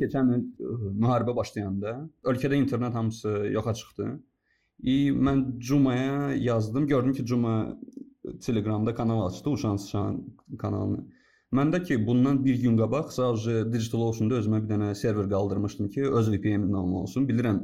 keçən il ə, müharibə başlayanda ölkədə internet hamısı yoxa çıxdı. И mən Cumaya yazdım, gördüm ki, Cuma Telegramda kanal açdı, Uşan Sıçan kanalını. Məndə ki, bundan bir gün qabaq sadəcə Digital Ocean-da özümə bir dənə server qaldırmışdım ki, öz VPN-im olsun. Bilirəm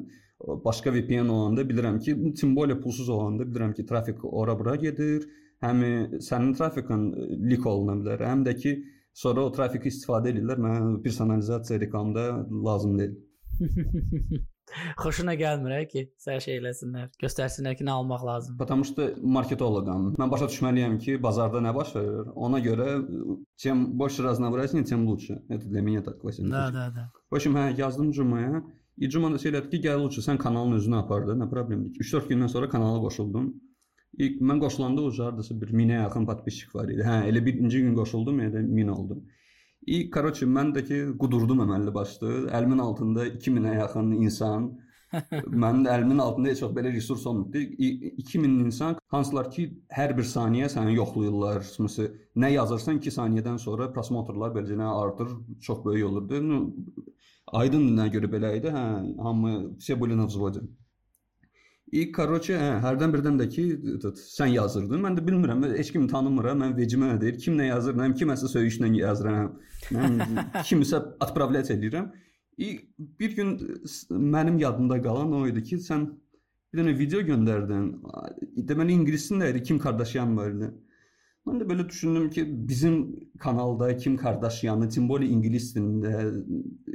başqa VPN olanda bilirəm ki, tim bolya pulsuz olanda bilirəm ki, trafik ora-bura gedir. Həm sənin trafikin lik oluna bilər, həm də ki, sonra o trafiki istifadə edirlər. Mənə personalizasiya reklamda lazım deyil. Xoşuna gəlmir ki, sən şey eləsinlər, göstərsinlər ki, nə almaq lazımdır. Потому что marketологam. Mən başa düşməliyəm ki, bazarda nə baş verir. Ona görə чем больше разнообразия, тем лучше. Это для меня так, Вася. Да, да, да. В общем, hə, yazdım Cumaya. И Cuma da söylədi ki, gəl lütfən sən kanalın özünü apar da, nə problemdir ki. 3-4 gündən sonra kanala qoşuldum. İlk mən qoşulanda o hardasa bir 1000-ə yaxın podpisçik var idi. Hə, elə birinci gün qoşuldum, elə 1000 oldu. İlk короче mən də ki qudurdum əməlli başlı. Əlimin altında 2000-ə yaxın insan. Mənim də əlimin altında heç vaxt belə resurs olmadı. 2000 insan hansılar ki hər bir saniyə səni yoxlayırlar. Məsələn, nə yazırsan 2 saniyədən sonra prosmotorlar beləcə artır, çox böyük olurdu. Aydınlığına görə belə idi. Hə, hamı все были на взводе. И короче, hə, hərdən birdən də ki, sən yazırdın. Mən də bilmirəm, heç kimi tanımıram. Mən vecimə nə deyir, kim nə yazır, nə kiməsə söyüşlə yazıram. Mən kimisə отправлять edirəm. И bir gün mənim yadımda qalan o idi ki, sən bir dənə video göndərdin. Deməli ingiliscində idi, Kim Kardashian var idi. Mən də belə düşündüm ki, bizim kanalda Kim Kardashianı, tim bolya ingilis dilində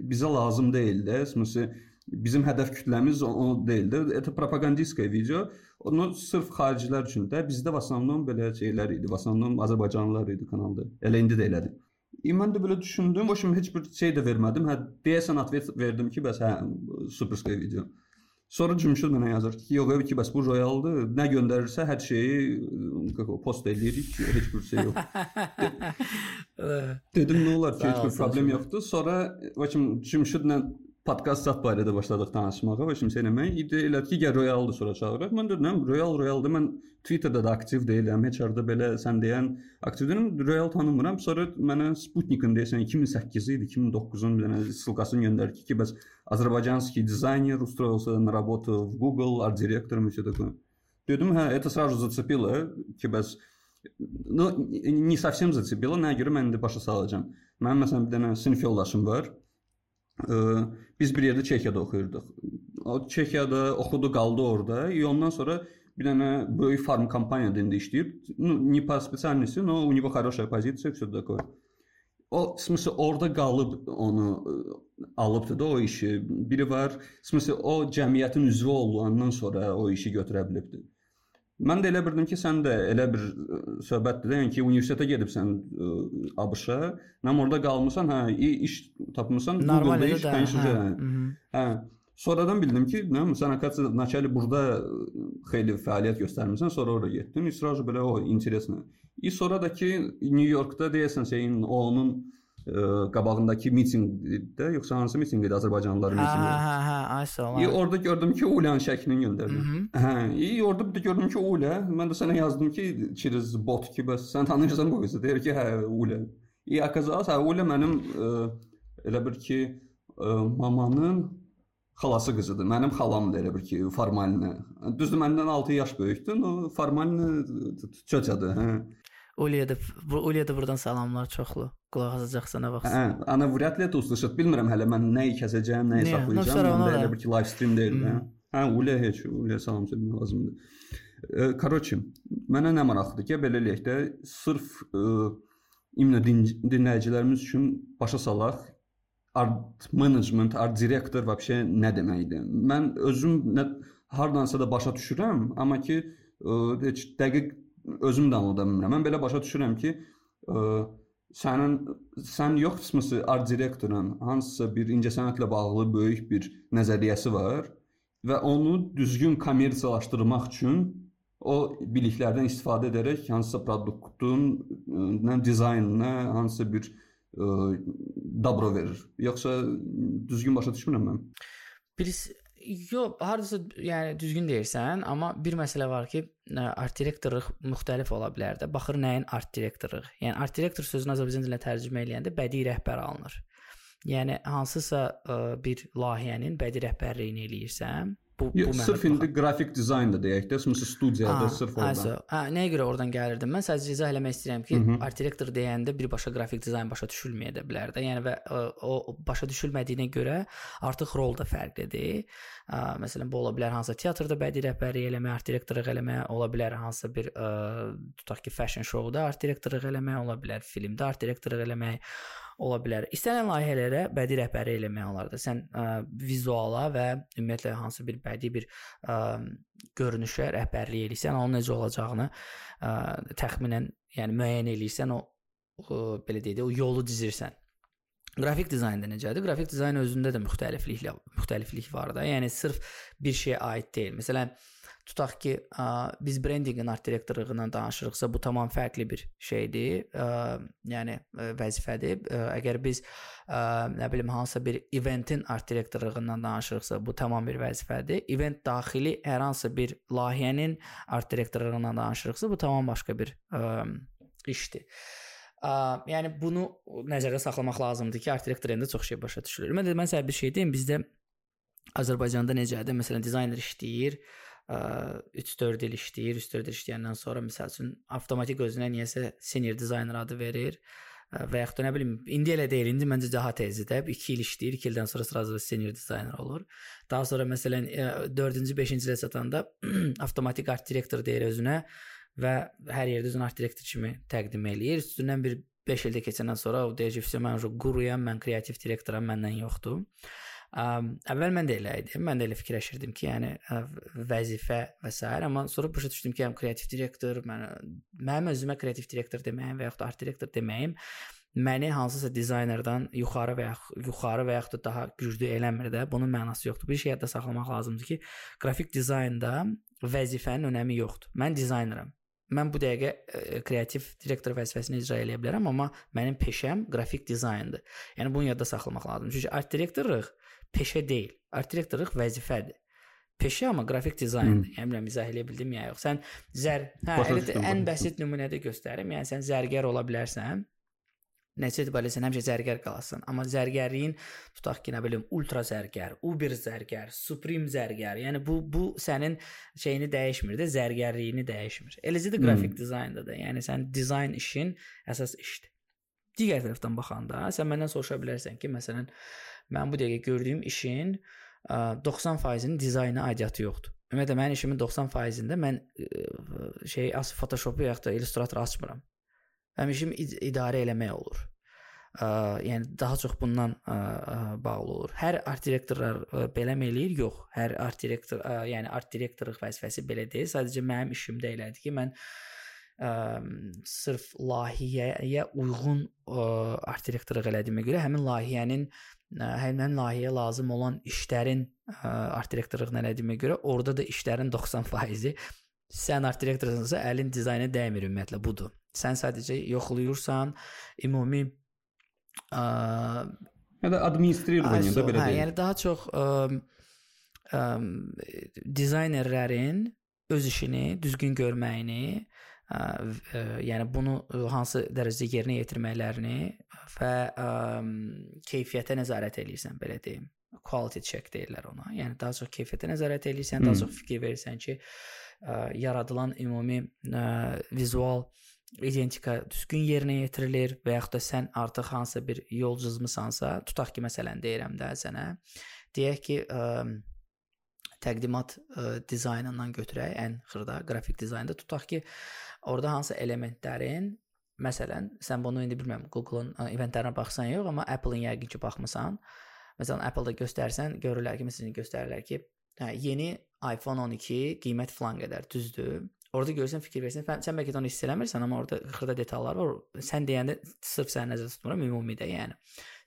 bizə lazım deyil də. Məsələn, bizim hədəf kütləmiz o deyil də. Это пропагандистское video. Onu sırf xaricilər üçün də bizdə в основном belə şeylər idi. В основном Azərbaycanlılar idi kanalda. Elə indi də elədir. E, mən də belə düşündüm. O kimi heç bir şey də vermədim. Hə, deyəsən atvet verdim ki, bəs hə, superskay video. Sonra Cümşüd mənə yazır ki, yox, ev ki, bəs bu royaldır. Nə göndərirsə hər şeyi post eləyirik ki, heç bir şey yox. Dedim nə olar ki, heç bir problem yoxdur. Sonra lakin Cümşüdlə podkast zat barədə başladıq danışmağa və şimdi eləmək. İdi elədi ki, gəl Royal-dı sonra çağıraq. Mən dedim, Royal Royal-dı. Mən Twitterdə də aktiv deyiləm. Heç yerdə belə sən deyən aktiv deyiləm. Royal tanımıram. Sonra mənə Sputnik'in deyəsən 2008 idi, 2009-un bir dənə ссылкасын göndərdi ki, ki, bəs азербайджанский дизайнер устроился на работу в Google, арт-директором и все такое. Dedim, hə, это сразу зацепило ki, bəs ну, не совсем зацепило. Nəyə görə mən indi başa salacağam. Mənim məsələn bir dənə sinif yoldaşım var. Biz bir yerdə Çexiyada oxuyurduq. O Çexiyada oxudu, qaldı orada. И ondan sonra bir dənə böyük farm kompaniyada indi işləyir. Ну, не по специальности, но у него хорошая позиция, все такое. O, смысле, orada qalıb onu alıbdı da o işi. Biri var, смысле, o cəmiyyətin üzvü olandan sonra o işi götürə bilibdi. Mən də elə bildim ki, sən də elə bir söhbətdir də, yəni ki, universitetə gedibsən ABŞ-a, nəm orada qalmısan, hə, iş tapmısan, Normal iş, pensiya. Hə. hə. Sonradan bildim ki, nə, sən akasiya начале burada xeyli fəaliyyət göstərmisən, sonra ora getdin. İsracı belə o interesно. И sonra da ki, New Yorkda deyəsən şeyin o onun ə, qabağındakı mitinqdə, e, yoxsa hansı mitinqdə Azərbaycanlılar mitinqi? Hə, hə, hə, aysa. Yə orada gördüm ki, Ulan şəklini göndərdi. Hə, iyi orada bir də gördüm ki, Ula. Mən də sənə yazdım ki, çiriz bot ki, bəs sən tanıyırsan bu qızı. Deyir ki, hə, Ula. İyi akazas, hə, Ula mənim ə, elə bir ki, ə, mamanın xalası qızıdır. Mənim xalam da elə bir ki, formalni. Düzdür, məndən 6 yaş böyükdür, o formalni çocuqdur, hə. Uliyə də Uliyə də buradan salamlar çoxlu. Qulaq asacaqsan nə vaxt. Hə, ana вряд ли это услышит. Bilmirəm hələ mən nəyi kəsəcəyəm, nəyi Niyə? saxlayacağam. No, Məndə elə bir ki, live stream deyil də. Hə, Ulə heç, Ulə salam söyləmək lazımdır. E, Короче, mənə nə maraqlıdır ki, belə eləyək də sırf e, imенно din dinləyicilərimiz üçün başa salaq art management, art direktor vəbşə nə deməkdir? Mən özüm nə hardansa da başa düşürəm, amma ki ə, heç dəqiq özüm də anlada bilmirəm. Mən belə başa düşürəm ki, ə, sənin sən yoxsmusan art direktorun hansısa bir incəsənətlə bağlı böyük bir nəzəriyyəsi var və onu düzgün kommersiyalaşdırmaq üçün o biliklərdən istifadə edərək hansısa produktun nə dizaynına, hansısa bir ə, dobro verir. Yoxsa düzgün başa düşmürəm mən. Biz yox, hardasa yəni düzgün deyirsən, amma bir məsələ var ki, art direktorluq müxtəlif ola bilər də. Baxır nəyin art direktorluq. Yəni art direktor sözünü Azərbaycan dilinə tərcümə eləyəndə bədii rəhbər alınır. Yəni hansısa ə, bir layihənin bədii rəhbərliyini eləyirsən, bu Yox, bu sırf indi qrafik dizayn da deyək də, məsələn studiyada ha, sırf orada. Hə, nəyə görə oradan gəlirdim? Mən sadəcə izah eləmək istəyirəm ki, Hı -hı. art direktor deyəndə birbaşa qrafik dizayn başa düşülməyə də bilər də. Yəni və o, o başa düşülmədiyinə görə artıq rol da fərqlidir. Ə, məsələn, bu ola bilər hansısa teatrda bədii rəhbərlik eləmək, art direktorluq eləmək, ola bilər hansısa bir ə, tutaq ki, fashion show-da art direktorluq eləmək, ola bilər filmdə art direktorluq eləmək ola bilər. İstənilən layihələrə bədii rəhbərlik eləmək olar da. Sən ə, vizuala və ümumiyyətlə hansı bir bədii bir ə, görünüşə rəhbərlik eləyirsən, onun necə olacağını ə, təxminən, yəni müəyyən eləyirsən, o, o belə deyək də, o yolu dizirsən. Qrafik dizaynda necədir? Qrafik dizayn özündə də müxtəliflik müxtəliflik var da. Yəni sırf bir şeyə aid deyil. Məsələn, tutaq ki, ə, biz brendinqin art direktorluğundan danışırıqsa, bu tamam fərqli bir şeydir. Ə, yəni ə, vəzifədir. Ə, əgər biz ə, nə bilim hansısa bir eventin art direktorluğundan danışırıqsa, bu tamam bir vəzifədir. Event daxili hər hansı bir layihənin art direktorluğundan danışırıqsa, bu tamam başqa bir ə, işdir. Ə, yəni bunu nəzərdə saxlamaq lazımdır ki, art direktorunda çox şey başa düşülür. Mən də mən sənə bir şey deyim, bizdə Azərbaycanda necədir? Məsələn, dizayner işləyir, 3-4 il işləyir, 3-4 il işləyəndən sonra məsəl üçün avtomatik özünə niyəsə senior dizayner adı verir və yaxud da nə bilim indi elə deyil, indi məncə daha tezdir. 2 il işləyir, 2 ildən sonra sırası senior dizayner olur. Daha sonra məsələn 4-cü, 5-ci ilə çatanda avtomatik art direktor deyir özünə və hər yerdə özünü art direktor kimi təqdim eləyir. Üstündən bir 5 ildə keçəndən sonra o deyəcək ki, mən quruyam, mən kreativ direktoram, məndən yoxdur. Əvvəl mən də elə idim. Mən də elə fikirləşirdim ki, yəni vəzifə və s. amma sonra başa düşdüm ki, həm kreativ direktor, mən mənim özümə kreativ direktor deməyim və yaxud art direktor deməyim məni hansısa dizaynerdən yuxarı və yaxud yuxarı və yaxud da daha güclü eləmir də. Bunun mənası yoxdur. Bir şey yadda saxlamaq lazımdır ki, qrafik dizaynda vəzifənin önəmi yoxdur. Mən dizayneram. Mən bu dəqiqə ə, kreativ direktor vəzifəsini icra edə bilərəm, amma mənim peşəm qrafik dizayndır. Yəni bunu yadda saxlamaq lazımdır. Çünki art direktorluq peşə deyil. Art direktorluq vəzifədir. Peşə amma qrafik dizayndır. Hmm. Yəni bilmirəm izah eləyə bildim ya yox. Sən zər, hə, elə ən bəsit nümunədə göstərim. Yəni sən zərgər ola bilərsən. Nəticə itibarilə sən həmişə zərgər qalasan. Amma zərgərliyin tutaq ki, nə bilim, ultra zərgər, uber zərgər, supreme zərgər. Yəni bu bu sənin şeyini dəyişmir də, zərgərliyini dəyişmir. Eləcə də qrafik hmm. dizaynda da. Yəni sən dizayn işin əsas işdir. Digər tərəfdən baxanda sən məndən soruşa bilərsən ki, məsələn, Mən bu dəqiqə gördüyüm işin 90%-nin dizayna aidiyyatı yoxdur. Ümumiyyətlə mənim işimin 90%-ində mən şey as Photoshop-u ya da Illustrator açmıram. Mənim işim idarə eləmək olur. Ə, yəni daha çox bundan ə, ə, bağlı olur. Hər art direktorlar ə, belə eləyir? Yox. Hər art direktor, ə, yəni art direktorluq vəzifəsi belə deyil. Sadəcə mənim işimdə elədir ki, mən ə, sırf layihəyə uyğun ə, art direktorluq elədiyimə görə həmin layihənin ə, həmin layihəyə lazım olan işlərin ə, art direktorluğunu elədiyimə görə orada da işlərin 90%-i sən art direktorsansa əlin dizaynə dəymir ümumiyyətlə budur. Sən sadəcə yoxluyursan ümumi ə, ya da administriyirvaniyə də belə hə, deyil. Yəni daha çox ə, ə, dizaynerlərin öz işini düzgün görməyini yəni bunu hansı dərəcədə yerinə yetirməklərini və ə, keyfiyyətə nəzarət eləyirsən belə deyim. Quality check deyirlər ona. Yəni daha çox keyfiyyətə nəzarət eləyirsən, daha çox fikir verirsən ki, ə, yaradılan ümumi ə, vizual identika düzgün yerinə yetirilir və yaxud da sən artıq hansısa bir yol cızmısansa, tutaq ki, məsələn deyirəm də sənə, deyək ki, ə, təqdimat ə, dizaynından götürək ən xırda qrafik dizaynda tutaq ki, orada hansı elementlərin Məsələn, sən bunu indi bilmirəm, Google-un eventlərinə baxsan yox, amma Apple-ın yəqin ki, baxmısan. Məsələn, Apple-da göstərsən, görürlər ki, məsələn, göstərirlər ki, hə, yeni iPhone 12 qiymət falan qədər, düzdür? Orada görsən, fikir versən, sən bəlkə də onu hiss eləmirsən, amma orada xırda detallar var. Sən deyəndə sırf səni nəzərdə tutmuram, ümumidə, yəni.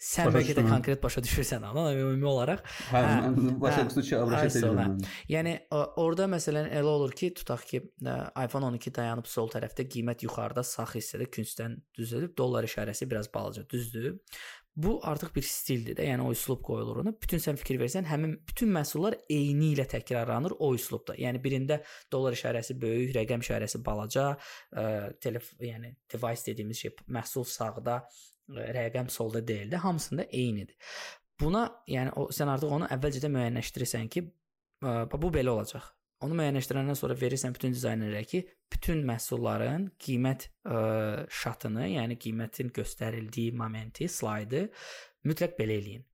Sən başa bəlkə də konkret başa düşürsən onu, ümumi olaraq. Hə, mən başa düşdükcə əbrəş edirəm. Yəni orada məsələn elə olur ki, tutaq ki, iPhone 12 dayanıb sol tərəfdə, qiymət yuxarıda sağ hissədə küncdən düzəlib, dollar işarəsi biraz balaca düzdür. Bu artıq bir stildir də, yəni o üslub qoyulur ona. Bütün sən fikir versən, həmin bütün məhsullar eyni ilə təkrarlanır o üslubda. Yəni birində dollar işarəsi böyük, rəqəm işarəsi balaca, ə, telef yəni device dediyimiz şey məhsul sağda, ə, rəqəm solda deyil də, hamısında eynidir. Buna, yəni o sən artıq onu əvvəlcədən müəyyənləşdirirsən ki, ə, bu belə olacaq. Onu müəyyənləşdirəndən sonra verirsən bütün dizaynerlərə ki, bütün məhsulların qiymət ə, şatını, yəni qiymətin göstərildiyi momenti, slaydı mütləq belə eləyin.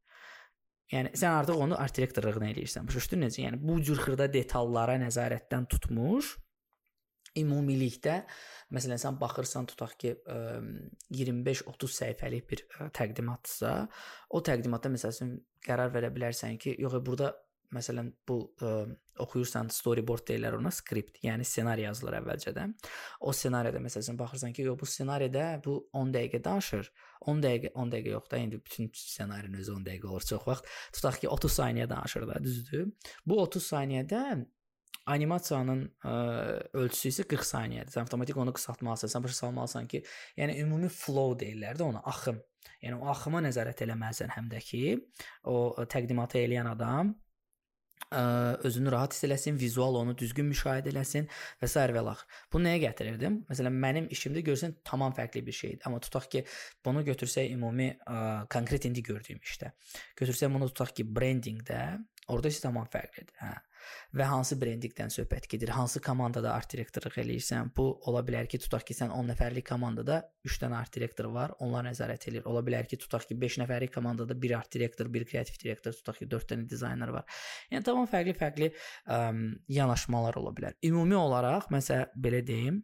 Yəni sən artıq onu art direktorluğuna eləyirsən. Başa düşdün necə? Yəni bu cür xırda detallara nəzarətdən tutmuş ümumilikdə məsələn sən baxırsan tutaq ki 25-30 səhifəlik bir təqdimatdırsa, o təqdimatda məsələn qərar verə bilərsən ki, yox, burada məsələn bu ə, oxuyursan storyboard deyirlər ona skript, yəni ssenari yazılır əvvəlcədən. O ssenaridə məsələn baxırsan ki, yox bu ssenaridə bu 10 dəqiqə danışır. 10 dəqiqə 10 dəqiqə yox da, indi bütün ssenarinin özü 10 dəqiqə olur çox vaxt. Tutaq ki 30 saniyə danışır da, düzdür? Bu 30 saniyədə animasiyanın ə, ölçüsü isə 40 saniyədir. Sən avtomatik onu qısaltmalısan. Sən başa salmalısan ki, yəni ümumi flow deyirlər də ona, axım. Yəni o axıma nəzarət eləməlisən həm də ki, o təqdimatı eləyən adam ə, özünü rahat hiss eləsin, vizual onu düzgün müşahidə eləsin və s. və lax. Bu nəyə gətirirdim? Məsələn, mənim işimdə görsən tamam fərqli bir şeydir. Amma tutaq ki, bunu götürsək ümumi ə, konkret indi gördüyüm işdə. Götürsək bunu tutaq ki, brendinqdə, orada isə tamam fərqlidir. Hə və hansı brendinqdən söhbət gedir, hansı komandada art direktorluq eləyirsən. Bu ola bilər ki, tutaq ki, sən 10 nəfərlik komandada 3 dənə art direktor var, onlar nəzarət edir. Ola bilər ki, tutaq ki, 5 nəfərlik komandada 1 art direktor, 1 kreativ direktor, tutaq ki, 4 dənə dizayner var. Yəni tamam fərqli-fərqli yanaşmalar ola bilər. Ümumi olaraq, məsəl belə deyim,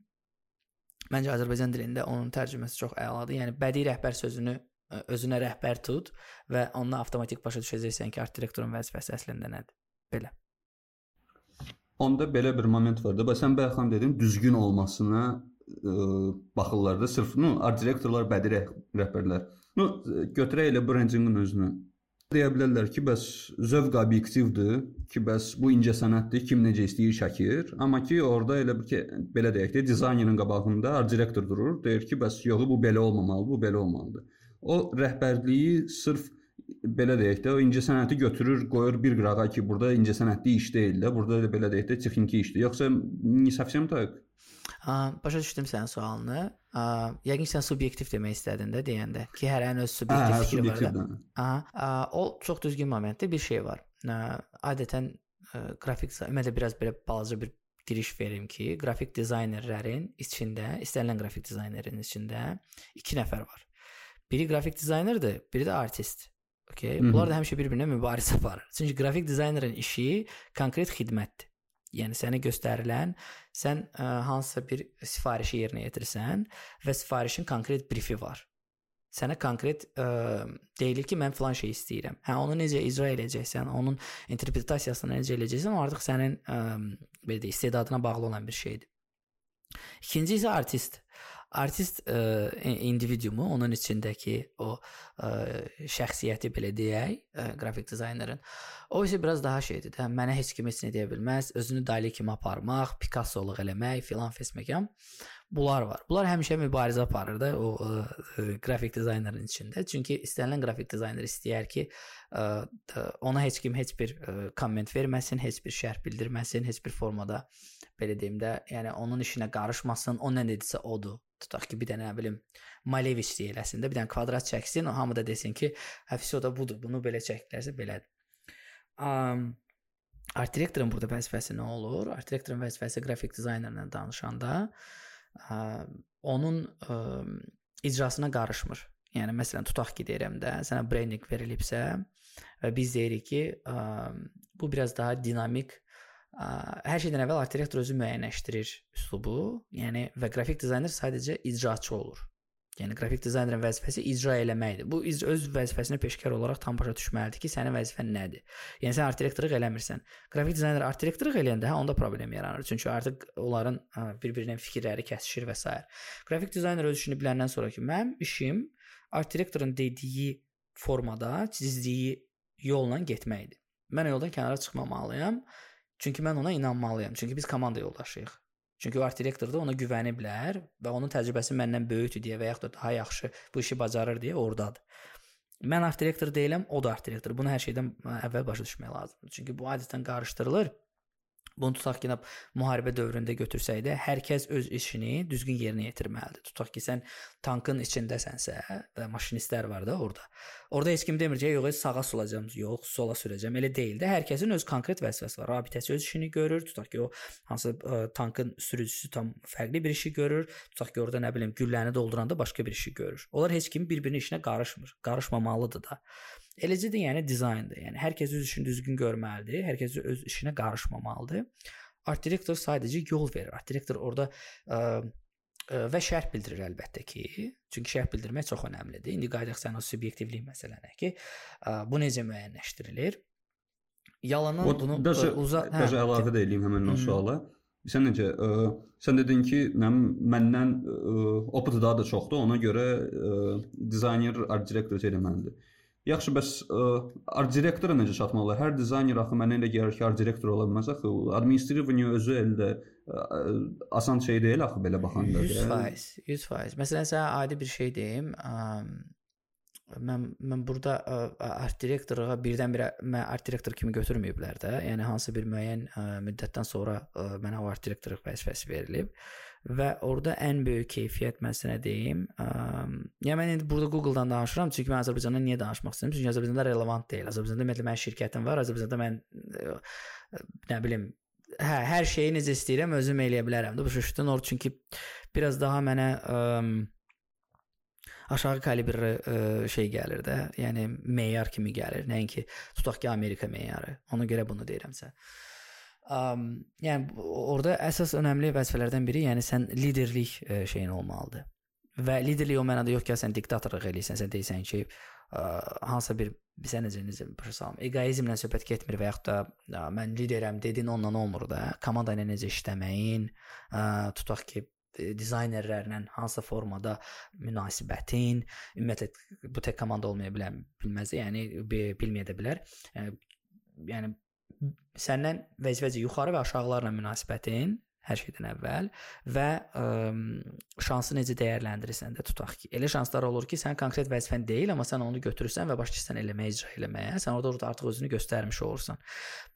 məncə Azərbaycan dilində onun tərcüməsi çox əladır. Yəni bədii rəhbər sözünü özünə rəhbər tut və ondan avtomatik başa düşəcəksən ki, art direktorun vəzifəsi əslində nədir. Belə onda belə bir moment var da. Bax sən bayaq xan dedin, düzgün olmasına ə, baxırlar da. Sırf nu art direktorlar, bədii rəh rəhbərlər. Nu götürək elə brendinqin özünü. Deyə bilərlər ki, bəs zövq obyektivdir, ki, bəs bu incəsənətdir, kim necə istəyir şəkil. Amma ki, orada elə bir ki, belə deyək də, dizaynerin qabağında art direktor durur, deyir ki, bəs yox, bu belə olmamalıdır, bu belə olmalıdır. O rəhbərliyi sırf belə deyək də o incəsənəti götürür, qoyur bir qırağa ki, burada incəsənətli iş deyil də, burada da belə deyək də texniki işdir. Yoxsa nisafsəm tak? Başa düşdüm sənin sualını. Ə, yəqin sən subyektiv demək istədin də deyəndə ki, hərənin öz subyektiv hə, hə, fikri var da. Aha, o çox düzgün momentdir. Bir şey var. Ə, adətən ə, qrafik ümumiyyətlə biraz belə balaca bir giriş verim ki, qrafik dizaynerlərin içində, istənilən qrafik dizaynerin içində 2 nəfər var. Biri qrafik dizaynerdir, biri də artist. Okay? Bunlar da həmişə bir-birinə mübarizə aparır. Çünki qrafik dizaynerin işi konkret xidmətdir. Yəni sənə göstərilən, sən ə, hansısa bir sifarişi yerinə yetirirsən və sifarişin konkret brifi var. Sənə konkret ə, deyilir ki, mən filan şey istəyirəm. Hə, onu necə icra edəcəksən, onun interpretasiyasını necə edəcəksən, o artıq sənin ə, belə deyək, istedadına bağlı olan bir şeydir. İkinci isə artist artist ə, e, individuumu, onun içindəki o ə, e, şəxsiyyəti belə deyək, ə, e, qrafik dizaynerin. O isə biraz daha şeydir də, mənə heç kim heç nə deyə bilməz, özünü Dali kimi aparmaq, Picasso-luq eləmək, filan fesməkam. Bunlar var. Bunlar həmişə mübarizə aparır da o ə, ə, qrafik dizaynerin içində. Çünki istənilən qrafik dizayner istəyər ki, ə, ona heç kim heç bir ə, komment verməsin, heç bir şərh bildirməsin, heç bir formada belə deyim də, yəni onun işinə qarışmasın, o nə dedisə odur tutaq ki, bir dənə nə bilim Malevich deyiləsin də, bir dənə kvadrat çəksin, o hamı da desin ki, hə o da budur, bunu belə çəkdilərsə belədir. Um, art direktorun burada vəzifəsi nə olur? Art direktorun vəzifəsi qrafik dizaynerlə danışanda ə, onun ə, icrasına qarışmır. Yəni məsələn tutaq ki, deyirəm də, sənə branding verilibsə və biz deyirik ki, ə, bu biraz daha dinamik Hər şeydən əvvəl art direktor özü müəyyənləşdirir üslubu, yəni və qrafik dizayner sadəcə icraçı olur. Yəni qrafik dizaynerin vəzifəsi icra eləməkdir. Bu öz vəzifəsini peşkar olaraq tam başa düşməlidir ki, sənin vəzifən nədir. Yəni sən art direktorluq eləmirsən. Qrafik dizayner art direktorluq eləyəndə hə onda problem yaranır. Çünki artıq onların bir-birinin fikirləri kəsişir və s. Qrafik dizayner öz işini biləndən sonra ki, mənim işim art direktorun dediyi formada, çizdiyi yolla getməkdir. Mən yoldan kənara çıxmamalıyam Çünki mən ona inanmalıyam. Çünki biz komanda yoldaşıyıq. Çünki o art direktor da ona güvəniblər və onun təcrübəsi məndən böyükdür deyə və yaxud da daha yaxşı bu işi bacarır deyə ordadır. Mən art direktor deyiləm, o da art direktor. Bunu hər şeydən əvvəl başa düşmək lazımdır. Çünki bu adətən qarışdırılır. Bunu tutaq ki, müharibə dövründə götürsək də, hər kəs öz işini düzgün yerinə yetirməlidir. Tutaq ki, sən tankın içindəsənsə və maşinistlər var da orada. Orada heç kim demir ki, yox, sağa solacağam, yox, sola sürəcəm. Elə deyil də. Hər kəsin öz konkret vəzifəsi var. Rabitəçi öz işini görür. Tutaq ki, o hansı ə, tankın sürücüsü tam fərqli bir işi görür. Tutaq ki, orada nə bilim, gülləni dolduranda başqa bir işi görür. Onlar heç kim bir-birinin işinə qarışmır. Qarışmamalıdır da. Eləcə də yəni dizayndır. Yəni hər kəs öz işini düzgün görməlidir. Hər kəs öz işinə qarışmamalıdır. Art direktor sadəcə yol verir. Art direktor orada ə, ə, və şərh bildirir əlbəttə ki. Çünki şərh bildirmək çox əhəmilidir. İndi qayıdaq sən o subyektivlik məsələnə ki, ə, bu necə müəyyənləşdirilir? Yalandan o, bunu dəsə, uza hə, dəsə əlavə də eləyim həmin o suala. Sən necə ə, sən dedin ki, nə məndən ə, opıtı daha da çoxdur. Ona görə ə, dizayner art direktor eləməlidir. Yaxşı, bəs ə, art direktora necə çatmaq olar? Hər dizayner axı mənə elə gəlir ki, art direktor ola bilməz axı. Administrativni özü əldə ə, asan şey deyil axı belə baxanda. 100%, 100%. Məsələn, sənə adi bir şey deyim. Ə, mən mən burada ə, art direktora birdən-birə mən art direktor kimi götürməyiblər də. Yəni hansı bir müəyyən ə, müddətdən sonra ə, mənə o art direktorluq vəzifəsi verilib. Və orada ən böyük keyfiyyət məsələ deyim. Ə, yəni mən indi burada Google-dan danışıram, çünki mən Azərbaycandan niyə danışmaq istəyirəm? Çünki Azərbaycanda relevant deyil. Azərbaycanda ümumiyyətlə mənim şirkətim var. Azərbaycanda mən ə, nə bilim hə, hər şeyi necə istəyirəm özüm eləyə bilərəm də bu şüşdün or çünki biraz daha mənə ə, aşağı kalibrli ə, şey gəlir də. Yəni meyar kimi gəlir. Nəinki tutaq ki, Amerika meyarı. Ona görə bunu deyirəm sizə. Um, yəni orada əsas önəmli vəzifələrdən biri, yəni sən liderlik ə, e, şeyin olmalıdır. Və liderlik o mənada yox ki, sən diktatorluq eləyirsən, sən deyirsən ki, ə, hansısa bir bizə necə necə salım, egoizmlə söhbət getmir və yaxud da ə, mən liderəm dedin onunla olmur da. Komanda ilə necə işləməyin, ə, tutaq ki, e, dizaynerlərlə hansı formada münasibətin, ümumiyyətlə bu tək komanda olmaya bilər, bilməz, yəni bilməyə də bilər. Yəni səndən vəzifəcə yuxarı və aşağılarla münasibətin hər şeydən əvvəl və ə, şansı necə dəyərləndirirsən də tutaq ki, elə şanslar olur ki, sən konkret vəzifən deyil, amma sən onu götürürsən və başlayırsan eləməyə, icra eləməyə. Sən orada orada artıq özünü göstərmiş olursan.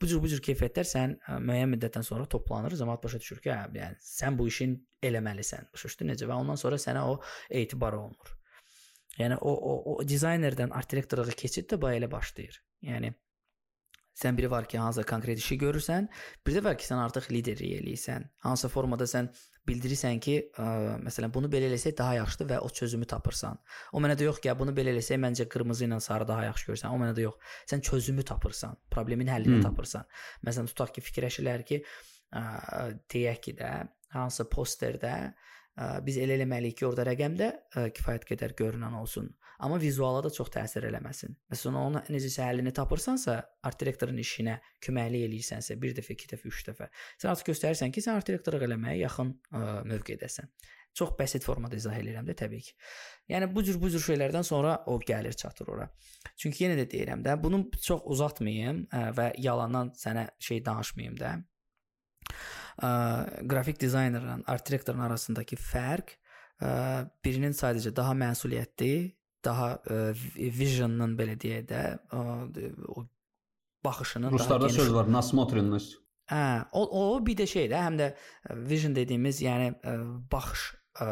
Bu cür bu cür keyfiyyətlər sən müəyyən müddətdən sonra toplanır, cəmaət başa düşür ki, hə, yəni sən bu işin eləməlisən. Başa düşdün necə? Və ondan sonra sənə o etibar olunur. Yəni o o, o dizaynerdən art direktorluğa keçid də belə başlayır. Yəni Sən biri var ki, hansısa konkret işi görürsən, bir də var ki, sən artıq liderlik eləyirsən. Hansısa formada sən bildirirsən ki, ə, məsələn, bunu belə eləsək daha yaxşıdır və o çözümü tapırsan. O mənə də yox ki, bunu belə eləsək məncə qırmızı ilə sarı daha yaxşı görsən. O mənə də yox. Sən çözümü tapırsan, problemin həllini hmm. tapırsan. Məsələn, tutaq ki, fikirləşirlər ki, ə, deyək ki də hansısa posterdə ə, biz elə eləməliyik ki, orada rəqəm də ə, kifayət qədər görünən olsun amma vizuala da çox təsir eləməsin. Məsələn, onu necəsə həllini tapırsansa, art direktorun işinə köməklik eləyirsənsə, bir dəfə, iki dəfə, üç dəfə, sən artıq göstərirsən ki, sən art direktorluq eləməyə yaxın ə, mövqedəsən. Çox bəsit formada izah edirəm də təbii ki. Yəni bu cür bu cür şeylərdən sonra o gəlir çatır ora. Çünki yenə də deyirəm də, bunu çox uzatmayım ə, və yalandan sənə şey danışmayım da. Ə, qrafik dizaynerlə art direktorun arasındakı fərq ə, birinin sadəcə daha məsuliyyətli, daha ə, e, vision'ın belə deyək də ə, o baxışının Ruslarda daha geniş. söz var, nasмотренность. Hə, o o bir də şeydir, həm də e, vision dediyimiz, yəni ə, e, baxış ə,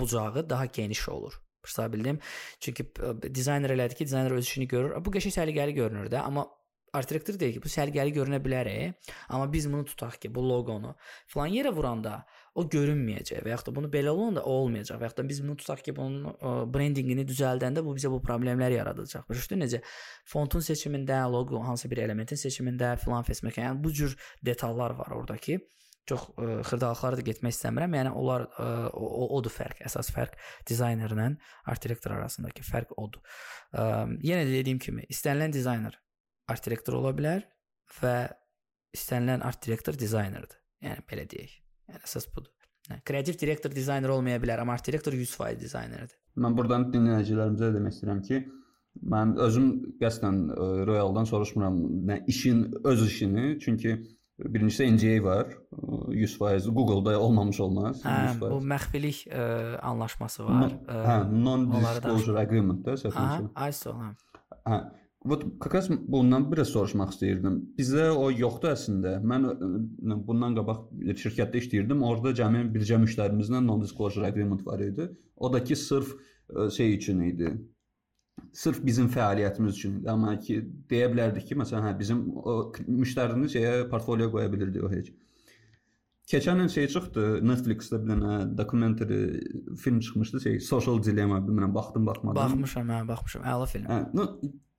bucağı daha geniş olur. Başa bildim. Çünki ə, dizayner elədi ki, dizayner öz işini görür. Bu qəşəng səliqəli görünür də, amma art direktor deyir ki, bu səliqəli görünə bilər, amma biz bunu tutaq ki, bu loqonu falan yerə vuranda o görünməyəcək və yaxud da bunu belə olanda o olmayacaq və yaxud da biz bunu tutaq ki, bunun ə, brendinqini düzəldəndə bu bizə bu problemlər yaradacaq. Başa necə? Fontun seçimində, loqo, hansı bir elementin seçimində filan fesməkə, yəni bu cür detallar var oradakı. Çox ə, xırdalıqlara da getmək istəmirəm. Yəni onlar ə, o, odur fərq, əsas fərq dizaynerlə art direktor arasındakı fərq odur. Ə, yenə də dediyim kimi, istənilən dizayner art direktor ola bilər və istənilən art direktor dizaynerdir. Yəni belə deyək. Əsas budur. Hə, kreativ direktor dizayner olmaya bilər, amma art direktor 100% dizaynerdir. Mən burdan dinləyicilərimizə demək istəyirəm ki, mən özüm qəsdən ə, Royaldan soruşmuram nə işin öz işini, çünki Birincisi NDA var. 100% Google-da olmamış olmaz. Hə, bu məxfilik ə, anlaşması var. Hə, non-disclosure agreement-də səhv Ay sonra. Hə. Vot Kakas bundan biraz soruşmaq istəyirdim. Bizə o yoxdur əslində. Mən e, bundan qabaq şirkətdə işləyirdim. Orda cəmi bircə müştərimizlə non-disclosure agreement var idi. O da ki sırf e, şey üçün idi. Sırf bizim fəaliyyətimiz üçün idi. Amma ki deyə bilərdik ki, məsələn, hə bizim müştərini şeyə portfolio qoya bilirdi o heç. Keçən il şey çıxdı, Netflix-də bir dənə dokumentari film çıxmışdı, şey Social Dilemma, bilmirəm baxdım, baxmadım. Baxmışam, hə, baxmışam. Əla film. Hə,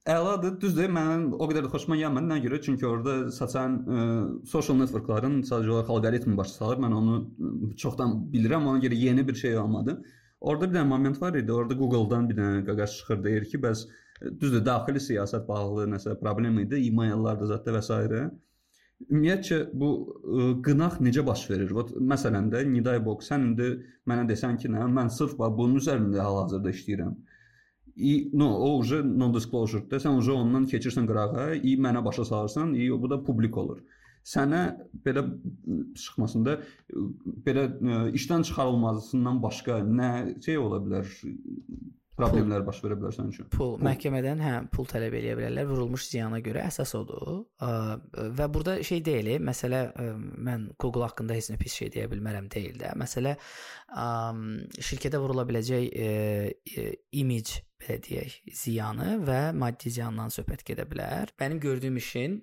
əladır, düzdür. Mənim o qədər də xoşuma gəlmədi. Nəyə görə? Çünki orada saçan ə, social networkların sadəcə olaraq alqoritmi başa salır. Mən onu çoxdan bilirəm, ona görə yeni bir şey olmadı. Orada bir dənə moment var idi. Orada Google-dan bir dənə qaqaş çıxır deyir ki, bəs e, düzdür, daxili siyasət bağlı nəsə problem idi, e-maillarda zətdə və s. Ümumiyyətcə bu ə, e, qınaq necə baş verir? Vot məsələn də Niday Box sən indi mənə desən ki, nə, mən sırf bunun üzərində hal-hazırda işləyirəm И no, o уже non disclosure-də sən уже ondan keçirsən qırağa, i mənə başa salırsan, i bu da publik olur sənə belə çıxmasında belə işdən çıxarılmasından başqa nə şey ola bilər? Problemlər baş verə bilər sənin üçün. Pul, pul məhkəmədən hə, pul tələb eləyə bilərlər vurulmuş ziyana görə əsas odur. Və burada şey deyil, məsələ mən Google haqqında heç nə pis şey deyə bilmərəm deyil də. Məsələ şirkətə vurula biləcək image belə deyək, ziyanı və maddi ziyandan söhbət gedə bilər. Mənim gördüyüm işin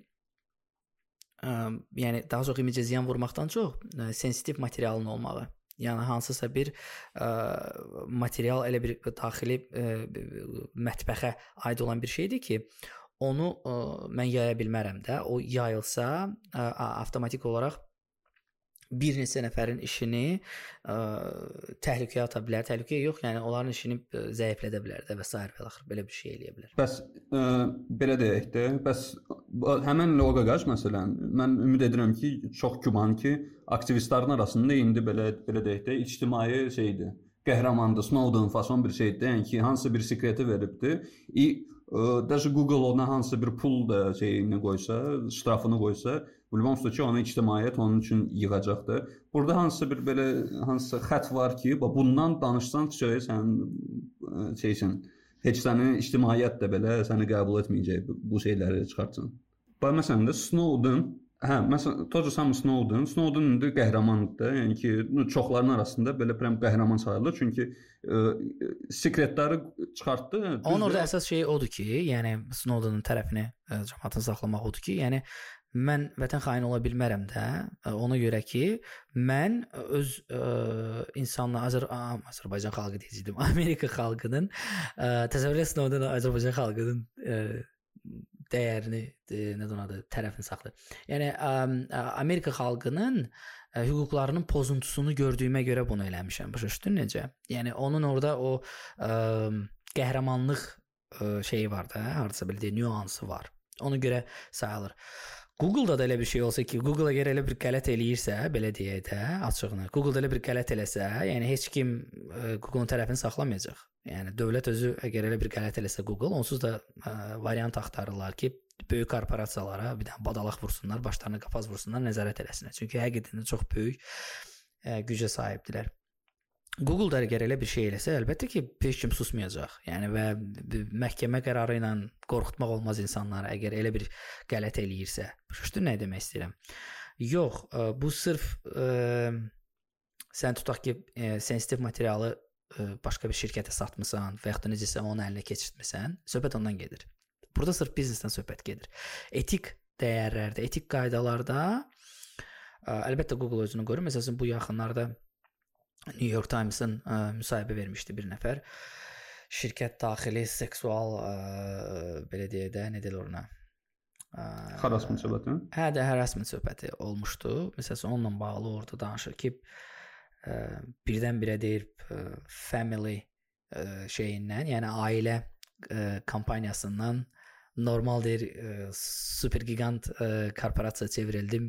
ə, yəni daha çox imicə ziyan vurmaqdan çox ə, sensitiv materialın olmağı. Yəni hansısa bir ə, material elə bir daxili ə, mətbəxə aid olan bir şeydir ki, onu ə, mən yaya bilmərəm də. O yayılsa ə, avtomatik olaraq bir neçə nəfərin işini ə, təhlükəyə ata bilər. Təhlükəyə yox, yəni onların işini zəiflədə bilər də və s. və axır belə bir şey eləyə bilər. Bəs ə, belə deyək də, bəs həmin loqaqaj məsələn, mən ümid edirəm ki, çox güman ki, aktivistlərin arasında indi belə belə deyək də, ictimai şeydir. Qəhrəmandır, Snowden fason bir şeydir, yəni ki, hansı bir sekreti veribdi. İ Даже Google ona hansı bir pul da şeyini qoysa, ştrafını qoysa, Bu ünvan ki, onu ictimaiyyət onun üçün yığacaqdır. Burada hansısa bir belə hansısa xətt var ki, bundan danışsan şey sən şeysən, heç səni ictimaiyyət də belə səni qəbul etməyəcək bu şeyləri çıxartsın. Məsələn də Snowden Hə, məsələn, Toca Sam Snowden, Snowden indi qəhrəmandır, yəni ki, çoxların arasında belə prəm qəhrəman sayılır, çünki ə, sekretləri çıxartdı. Onun orada əsas şey odur ki, yəni Snowden'ın tərəfini cəmaətə saxlamaq odur ki, yəni mən vətən xaini ola bilmərəm də. E, ona görə ki, mən öz ə, e, insanla Azər Azərbaycan xalqı deyəcəydim. Amerika xalqının ə, e, təsəvvür et Snowden Azərbaycan xalqının ə, dəyərini, nə deyirlər adı, tərəfini saxlayır. Yəni Amerika xalqının ə, hüquqlarının pozuntusunu gördüyümə görə bunu eləmişəm. Başa düşdün necə? Yəni onun orada o ə, qəhrəmanlıq ə, şeyi var da, hardasa belə deyə nüansı var. Ona görə sayılır. Google-da da elə bir şey olsa ki, Google əgər elə bir qələt eləyirsə, belə deyək də, açığını, Google-da elə bir qələt eləsə, yəni heç kim Google-un tərəfini saxlamayacaq. Yəni dövlət özü əgər elə bir qələt eləsə Google, onsuz da ə, variant axtarırlar ki, böyük korporasiyalara bir dənə badalaq vursunlar, başlarına qapaz vursunlar, nəzarət eləsinlər. Çünki həqiqətən çox böyük ə, gücə sahibdilər. Google da əgər elə bir şey eləsə, əlbəttə ki, heç kim susmayacaq. Yəni və məhkəmə qərarı ilə qorxutmaq olmaz insanları əgər elə bir qələt eləyirsə. Başa nə demək istəyirəm? Yox, bu sırf ə, sən tutaq ki, ə, sensitiv materialı başqa bir şirkətə satmısan və yaxud da necəsə onun əlinə keçirtmisən, söhbət ondan gedir. Burada sırf biznesdən söhbət gedir. Etik dəyərlərdə, etik qaydalarda əlbəttə Google özünü qoruyur. Məsələn, bu yaxınlarda New York Times-ın ə, müsahibə vermişdi bir nəfər. Şirkət daxili seksual ə, belə deyə də, nə deyirlər ona? Harassment söhbəti? Hə, də harassment söhbəti olmuşdu. Məsələn, onunla bağlı orada danışır ki, birdən-birə deyir ə, family ə, şeyindən, yəni ailə ə, kampaniyasından normal deyir ə, super gigant ə, korporasiya çevrildi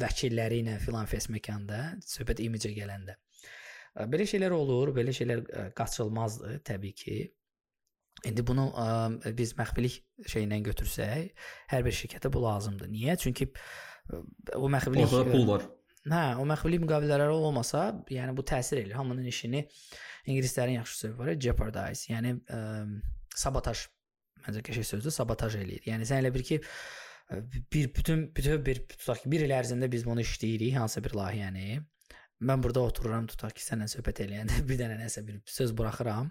vəkilləri ilə filan fes məkanda söhbət imicə gələndə. Belə şeylər olur, belə şeylər qaçılmazdır təbii ki. İndi bunu ə, biz məxfilik şeyindən götürsək, hər bir şirkətə bu lazımdır. Niyə? Çünki o məxfilik Ortada pul var. Hə, o məxfilik müqavilələri olmasa, yəni bu təsir eləyir. Hamının işini ingilislərin yaxşı sözü var, jeopardize. Yəni ə, sabotaj məncə qəşəng sözdür, sabotaj eləyir. Yəni sən elə bir ki bir bütün bütün bir tutaq ki, bir il ərzində biz bunu işləyirik, hansısa bir layihəni. Mən burada otururam, tutaq ki, sənlə söhbət eləyəndə bir dənə nəsə bir söz buraxıram.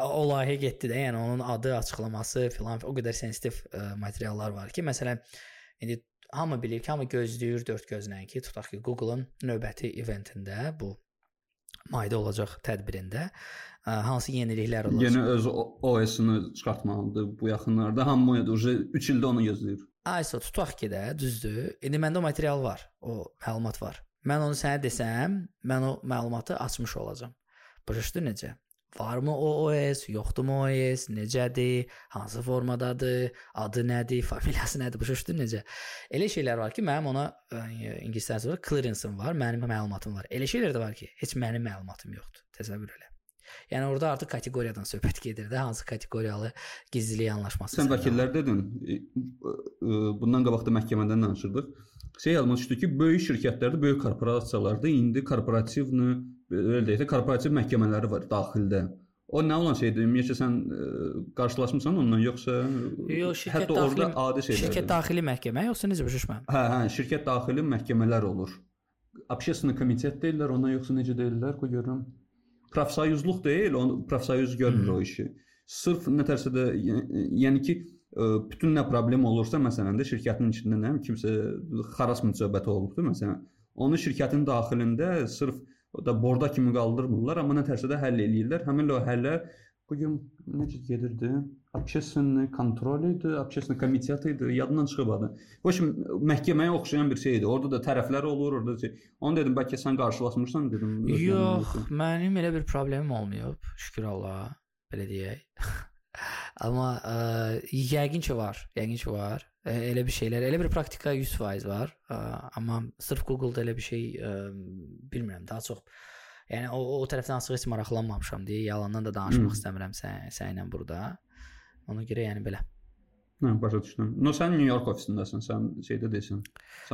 O layihə getdi də, yəni onun adı, açıqlaması filan o qədər sensitiv ə, materiallar var ki, məsələn, indi hamı bilir ki, hamı gözləyir dörd gözlə ki, tutaq ki, Google-un növbəti eventində bu mayda olacaq tədbirində ə, hansı yeniliklər olacaq. Yeni öz OS-unu çıxartmalıdır bu yaxınlarda. Hamı uje 3 ildə onu gözləyir. Ayso tutaq ki də, düzdür. İndi məndə o material var, o məlumat var. Mən onu sənə desəm, mən o məlumatı açmış olacam. Başa düşdün necə? Varmı o OS, yoxdurmu OS, necədir, hansı formadadır, adı nədir, familiyası nədir, başa düşdün necə? Elə şeylər var ki, mənim ona ə, ingiliscəsi var, clearance-ım var, mənim məlumatım var. Elə şeylər də var ki, heç mənim məlumatım yoxdur. Təsəvvür elə. Yəni orada artıq kateqoriyadan söhbət gedir də, hansı kateqoriyalı gizlilik anlaşması. Sən vəkillər dedin. Bundan qabaq da məhkəmədən danışırdıq. Şey yadıma düşdü ki, böyük şirkətlərdə, böyük korporasiyalarda indi korporativni belə deyək də korporativ məhkəmələri var daxildə. O nə olan şeydir? Ümumiyyətlə sən ə, qarşılaşmısan ondan yoxsa Yox, şirkət hətta daxili, orada adi şeylər. Şirkət daxili məhkəmə yoxsa necə başa düşmürəm? Hə, hə, şirkət daxili məhkəmələr olur. Общественный komitet deyirlər ona yoxsa necə deyirlər? Qoy görüm. Profsoyuzluq deyil, onu profsoyuz görmür o işi. Sırf nətərsə də yəni ki, ə, bütün nə problem olursa, məsələn də şirkətin içində nə kimsə harassment söhbəti olubdu məsələn. Onu şirkətin daxilində sırf o da borda kimi qaldırmırlar, amma nətərsə də həll eləyirlər. Həmin o həllə bu gün necə gedirdi? Общественный контроль idi, общественный komitet idi, yadından çıxıb adı. Bu işin məhkəməyə oxşayan bir şeydir. Orada da tərəflər olur, orada şey. Onu dedim bəlkə sən qarşılaşmırsan dedim. Yox, mənim elə bir problemim olmayıb, şükür Allaha, belə deyək. Amma ə, yəqin ki var, yəqin ki var. Ə, elə bir şeylər, elə bir praktika 100% var. Ə, amma sırf Google-da elə bir şey ə, bilmirəm, daha çox Yəni o, o tərəfdən açıq heç maraqlanmamışam deyə yalandan da danışmaq hmm. istəmirəm sən səninlə burada. Ona görə yəni belə. Hə, başa düşdüm. No sən New York ofisindəsən, sən şeydə deyilsən.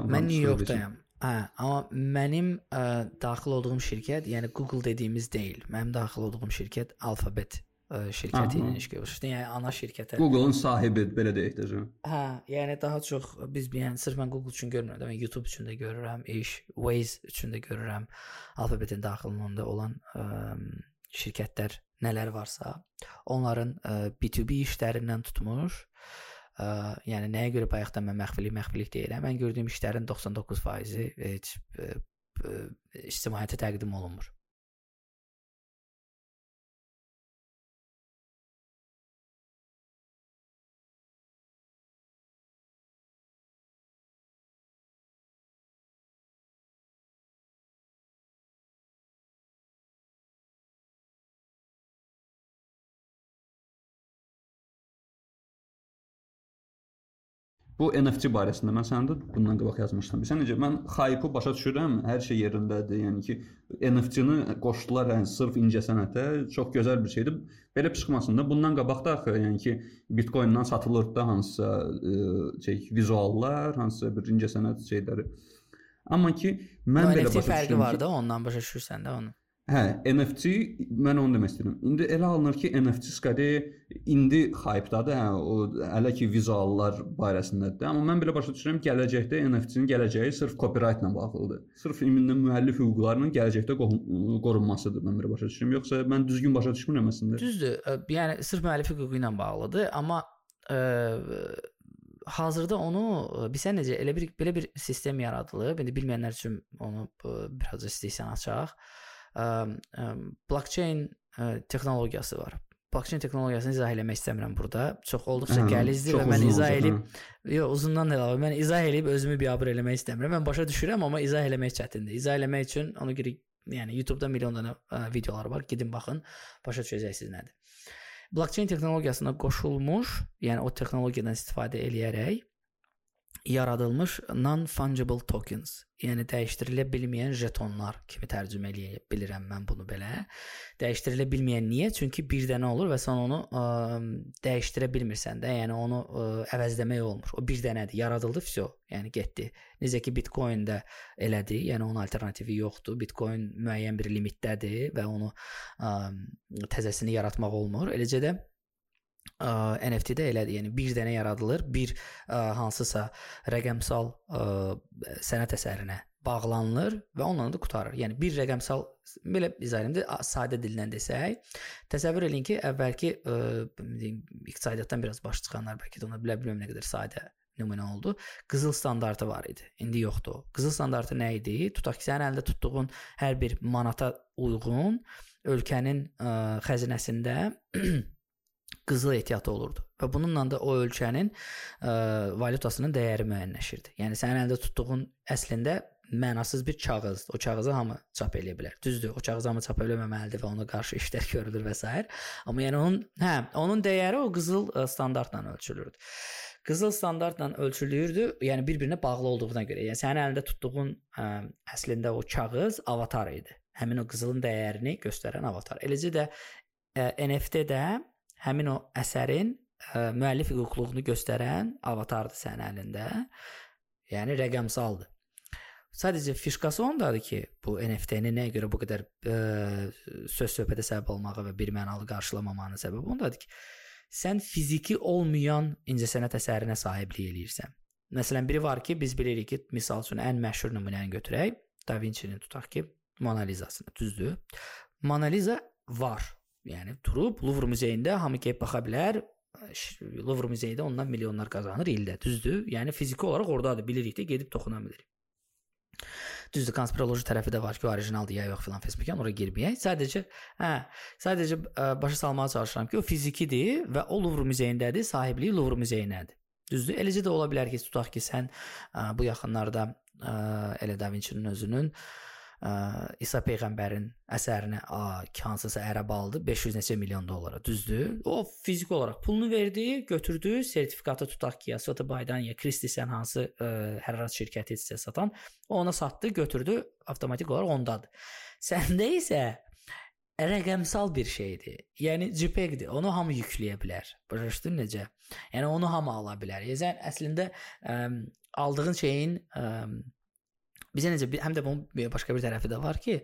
Mən New Yorkdayam. Hə, amma mənim ə, daxil olduğum şirkət, yəni Google dediyimiz deyil. Mənim daxil olduğum şirkət Alphabet ə, şirkəti ilə iş görür. Yəni ana şirkətə. Google-un sahibi belə deyək də. Hə, yəni daha çox biz yəni sırf mən Google üçün görmürəm, mən YouTube üçün də görürəm, iş, Waze üçün də görürəm. Alphabetin daxilində olan ə, şirkətlər nələr varsa, onların ə, B2B işlərindən tutmuş Ə, yəni nəyə görə bayaqdan mən məxfilik məxfilik deyirəm. Mən gördüyüm işlərin 99%-i heç ə, ə, ictimaiyyətə təqdim olunmur. Bu NFT barəsində mən sənə də bundan qabaq yazmışdım. Sən necə mən hype-ı başa düşürəm, hər şey yerindədir. Yəni ki, NFT-ni qoşdular yəni sırf incəsənətə, çox gözəl bir şeydir. Belə çıxmasında bundan qabaq da axı, yəni ki, Bitcoin-dan satılırdı da hansısa ə, şey vizuallar, hansısa bir incəsənət şeyləri. Amma ki, mən o belə NFT başa düşürəm fərqi ki, var da, ondan başa düşürsən də onu. Hə, NFT mən onu demək istəyirəm. İndi elə alınır ki, NFT skəri indi hype-dadır, hə, o hələ ki vizuallar barəsindədir. Amma mən belə başa düşürəm gələcəkdə NFT-nin gələcəyi sırf copyright-la bağlıdır. Sırf ümumən müəllif hüquqlarının gələcəkdə qorunmasıdır mən belə başa düşürəm. Yoxsa mən düzgün başa düşmürəm əslində. Düzdür. Yəni sırf müəllif hüququ ilə bağlıdır, amma ə, hazırda onu bizə necə elə bir belə bir sistem yaradılıb. İndi bilməyənlər üçün onu biraz istəyirsən açaq blockchain texnologiyası var. Blockchain texnologiyasını izah eləmək istəmirəm burada. Çox olduqca gəlizdir və mən izah eləyib yox, uzundan da əlavə mən izah eləyib özümü biabır eləmək istəmirəm. Mən başa düşürəm, amma izah eləmək çətindir. İzah eləmək üçün ona görə yəni YouTube-da milyon dənə ə, videolar var. Gedin baxın, başa düşəcəksiniz nədir. Blockchain texnologiyasına qoşulmuş, yəni o texnologiyadan istifadə eləyərək yaradılmış non-fungible tokens, yəni dəyişdirilə bilməyən jetonlar kimi tərcümə eləyə bilirəm mən bunu belə. Dəyişdirilə bilməyən niyə? Çünki bir dənə olur və sən onu ə, dəyişdirə bilmirsən də, yəni onu ə, əvəzləmək olmur. O bir dənədir, yaradıldı, vəsə, yəni getdi. Necə ki Bitcoin-də elədi, yəni onun alternativi yoxdur. Bitcoin müəyyən bir limitdədir və onu ə, təzəsini yaratmaq olmur. Eləcə də NFT-də elədir. Yəni bir dənə yaradılır, bir ə, hansısa rəqəmsal ə, sənət əsərinə bağlanılır və onunla da qutarır. Yəni bir rəqəmsal belə izah edim də sadə dillə desək, təsəvvür eləyin ki, əvvəlki ə, deyim, iqtisadiyyatdan biraz baş çıxanlar bəlkə də ona bilə bilməm nə qədər sadə nümunə oldu. Qızıl standartı var idi. İndi yoxdur. Qızıl standartı nə idi? Tutaq ki, sənin əlində tutduğun hər bir manata uyğun ölkənin ə, xəzinəsində qızıl ehtiyatı olurdu və bununla da o ölkənin ə, valyutasının dəyəri müəyyənləşirdi. Yəni sənin əlində tutduğun əslində mənasız bir kağız. O kağızı hamı çap eləyə bilər. Düzdür, o kağızı hamı çap eləməməlidir və ona qarşı işlər görülür və s. Amma yəni onun hə, onun dəyəri o qızıl standartla ölçülürdü. Qızıl standartla ölçülürdü, yəni bir-birinə bağlı olduğuna görə. Yəni sənin əlində tutduğun ə, əslində o kağız avatar idi. Həmin o qızılın dəyərini göstərən avatar. Eləcə də ə, NFT-də həmin o əsərin ə, müəllif hüquqluğunu göstərən avatardır sənin əlində. Yəni rəqəmsaldır. Sadəcə fişkası ondadır ki, bu NFT-ni nəyə görə bu qədər ə, söz söhbətə səbəb olmağı və bir mənalı qarşılamamanın səbəbi ondadır ki, sən fiziki olmayan incəsənət əsərinə sahiblik eləyirsən. Məsələn, biri var ki, biz bilirik ki, misal üçün ən məşhur nümunəni götürək, Da Vinci-nin tutaq ki, Mona Lizasını, düzdür? Mona Lisa var. Yəni durub Louvre muzeyində hamı gəlib baxa bilər. Louvre muzeyində ondan milyonlar qazanır ildə, düzdür? Yəni fiziki olaraq ordadır, bilirik də, gedib toxuna bilirik. Düzdür, konspiroloji tərəfi də var ki, orijinaldır ya yox filan Facebookdan ora girməyək. Sadəcə, hə, sadəcə ə, başa salmağa çalışıram ki, o fizikidir və o Louvre muzeyindədir, sahibliyi Louvre muzeyinədir. Düzdür? Eləcə də ola bilər ki, tutaq ki, sən ə, bu yaxınlarda ə, elə Da Vinci-nin özünün ə, ə, İsa peyğəmbərin əsərini ə, hansısa ərəb aldı 500 neçə milyon dollara, düzdür? O fiziki olaraq pulunu verdi, götürdü, sertifikatı tutaq ki, ya Sotheby'dan ya Christie's-ən hansı ə, hərrat şirkəti isə satan, ona satdı, götürdü, avtomatik olaraq ondadır. Səndə isə rəqəmsal bir şeydir. Yəni JPEG-dir. Onu hamı yükləyə bilər. Başa necə? Yəni onu hamı ala bilər. Yəni əslində ə, aldığın şeyin ə, Bizə necə həm də bunun başqa bir tərəfi də var ki,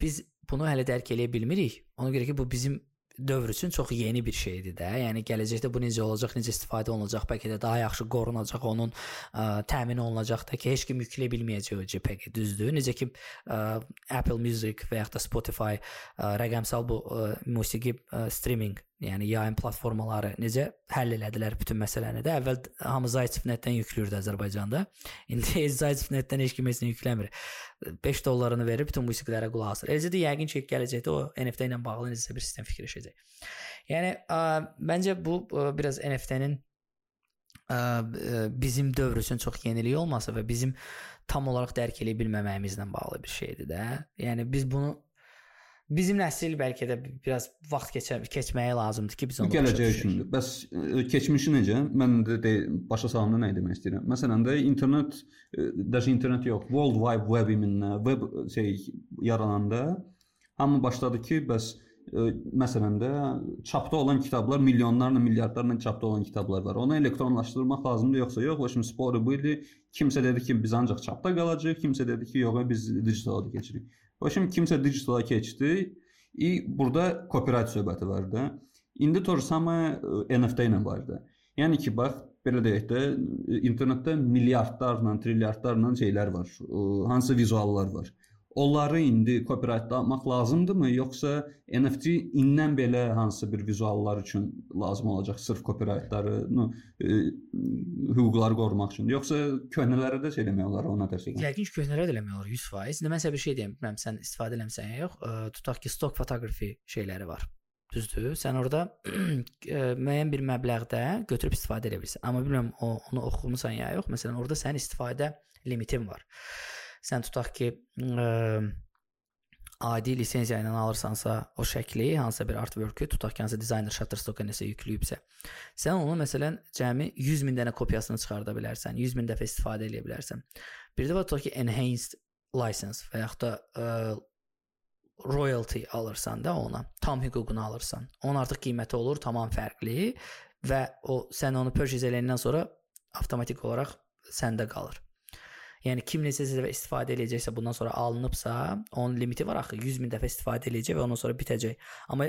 biz bunu hələ dərk eləyə bilmirik. Ona görə ki, bu bizim dövr üçün çox yeni bir şeydir də. Yəni gələcəkdə bu necə olacaq, necə istifadə olunacaq, bəlkə də daha yaxşı qorunacaq, onun ə, təmin olunacaq da ki, heç kim yükləyə bilməyəcək o JPEG-i, düzdür? Necə ki ə, Apple Music və ya da Spotify ə, rəqəmsal bu ə, musiqi ə, streaming yəni yayım platformaları necə həll elədilər bütün məsələni də. Əvvəl hamı Zayçiv.net-dən yüklürdü Azərbaycanda. İndi Zayçiv.net-dən heç kim heç nə yükləmir. 5 dollarını verib bütün musiqilərə qulaq asır. Eləcə də yəqin ki, gələcəkdə o NFT ilə bağlı necəsə bir sistem fikirləşəcək. Yəni ə, məncə bu ə, biraz NFT-nin bizim dövr üçün çox yenilik olması və bizim tam olaraq dərk edə bilməməyimizlə bağlı bir şeydir də. Yəni biz bunu bizim nəsil bəlkə də biraz vaxt keçə keçməyə lazımdır ki, biz onu gələcək üçündür. Bəs e, keçmişi necə? Mən də, də başa salanda nə demək istəyirəm? Məsələn də internet e, dəş internet yox, World Wide Web iminə web şey yarananda hamı başladı ki, bəs e, məsələn də çapda olan kitablar milyonlarla, milyardlarla çapda olan kitablar var. Onu elektronlaşdırmaq lazımdır yoxsa yox? O şimdi sporu bu idi. Kimsə dedi ki, biz ancaq çapda qalacağıq, kimsə dedi ki, yox, biz digitala keçirik. Və şimdi kimsə digitala keçdi. İ burada kooperat söhbəti var da. İndi to samaya e, NFT ilə var da. Yəni ki, bax belə deyək də, internetdə milyardlarla, trilyardlarla şeylər var. Hansı vizuallar var. Onları indi copyrightlamaq lazımdırmı, yoxsa NFT indən belə hansı bir vizuallar üçün lazım olacaq sırf copyrightları, ну, e, hüquqları qorumaq üçün, yoxsa köhnələrə də eləmək olar, ona şey. Yəqin ki, köhnələrə də eləmək olar 100%. İndi mən sizə bir şey deyim, bilmirəm sən istifadə eləmisən ya yox. Ə, e, tutaq ki, stock photography şeyləri var. Düzdür? Sən orada e, müəyyən bir məbləğdə götürüb istifadə edə bilirsən. Amma bilmirəm o onu oxumusan ya yox. Məsələn, orada sənin istifadə limitin var sən tutaq ki, ə, adi lisenziya ilə alırsansa o şəkli, hansısa bir artwork-ü, tutaq ki, hansısa dizayner Shutterstock-a nəsə yükləyibsə, sən onu məsələn cəmi 100 min dənə kopyasını çıxarda bilərsən, 100 min dəfə istifadə edə bilərsən. Bir də var tutaq ki, enhanced license və yaxud da ə, royalty alırsan da ona, tam hüququnu alırsan. Onun artıq qiyməti olur tamam fərqli və o sən onu purchase eləyəndən sonra avtomatik olaraq səndə qalır. Yəni kim neçə dəfə istifadə eləyəcəksə, bundan sonra alınıbsa, onun limiti var axı 100 min dəfə istifadə eləyəcək və ondan sonra bitəcək. Amma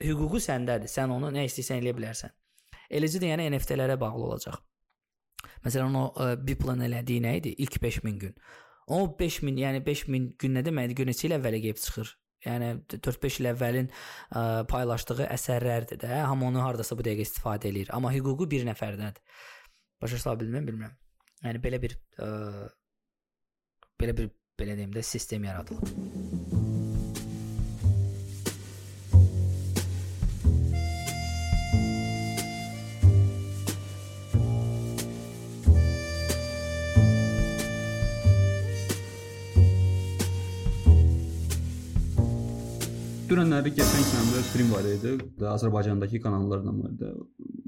hüququ səndədir. Sən onu nə istəyirsən eləyə bilərsən. Eləcə də yəni NFT-lərə bağlı olacaq. Məsələn, o ə, bir plan elədiyi nə idi? İlk 5000 gün. O 5000, yəni 5000 gün nə deməkdir? Gün neçə il əvvələ gəlib çıxır. Yəni 4-5 il əvvəlin ə, paylaşdığı əsərlərdir də. Hamı onu hardasa bu dəqiqə istifadə eləyir. Amma hüququ bir nəfərdədir. Başa sala bilmirəm, bilmirəm. Yəni belə bir ə, belə bir belə deyim də sistem yaradılıb. Dünənləri keçən səmdə stream var idi, Azərbaycandakı kanallarla var idi.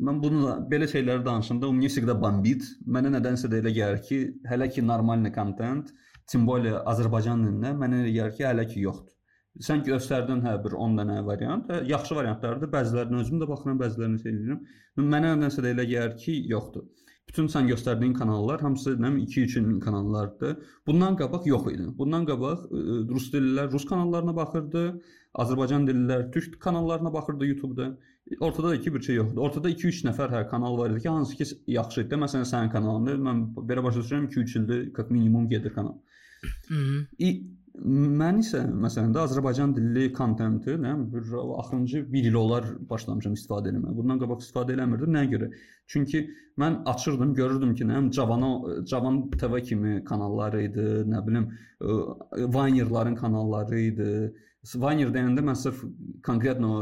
Mən bununla belə şeyləri danışanda ümumiyyətlə bombit. Mənə nədənsə də elə gəlir ki, hələ ki normal content, Tim bolye Azərbaycan dilində mənə elə gəlir ki, hələ ki yoxdur. Sən göstərdin hə bir 10 dənə variant, hə, yaxşı variantlardır. Bəzilərinə özüm də baxıram, bəzilərini sevirəm. Mənə nədənsə də elə gəlir ki, yoxdur. Bütün sən göstərdiyin kanallar hamısı nə 2-3 ilin kanallardır. Bundan qabaq yox idi. Bundan qabaq rus dillilər rus kanallarına baxırdı, Azərbaycan dillilər türk kanallarına baxırdı YouTube-da. Ortada da ki bir şey yoxdur. Ortada 2-3 nəfər hər kanal var idi ki, hansı ki yaxşı idi. Məsələn, sənin kanalında mən belə başa düşürəm 2-3 ildir minimum gedir kanal. Mhm. Mən isə məsələn də Azərbaycan dilli kontenti, nə bir axırıncı 1 il olar başlamışam istifadə etməyə. Bundan qabaq istifadə eləmirdim. Nəyə görə? Çünki mən açırdım, görürdüm ki, nə Cavana Cavan TV kimi kanalları idi, nə bilim, Vaynerların kanalları idi. Vayner deyəndə mən sırf konkret o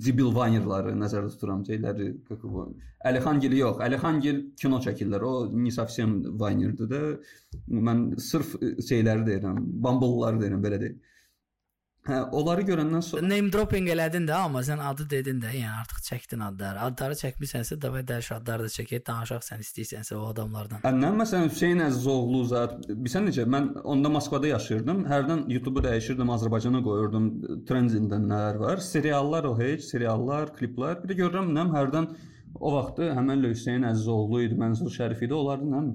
Cibil Vaynerları nəzərdə tuturam şeyləri, Əlixangil yox, Əlixangil kino çəkirlər. O не совсем Vaynerdir də. Mən sırf şeyləri deyirəm, Bumble-ları deyirəm, belə deyim. Hə, onları görəndən sonra name dropping elədin də, amma sən adı dedin də, yəni artıq çəkdin adları. Adları çəkmisənsə, davay dəş adları da çəkək, danışaq sən istəyirsənsə o adamlardan. Əndən məsələn Hüseyn Əzizoğlu zət, bilirsən necə? Mən onda Moskvada yaşayırdım. Hərdən YouTube-u dəyişirdim, Azərbaycana qoyurdum. Trendində nələr var? Seriallar o heç, seriallar, kliplər. Bir də görürəm nəm hərdən o vaxtı həmin Hüseyn Əzizoğlu idi, Mənsur Şərif idi. Onlardan həm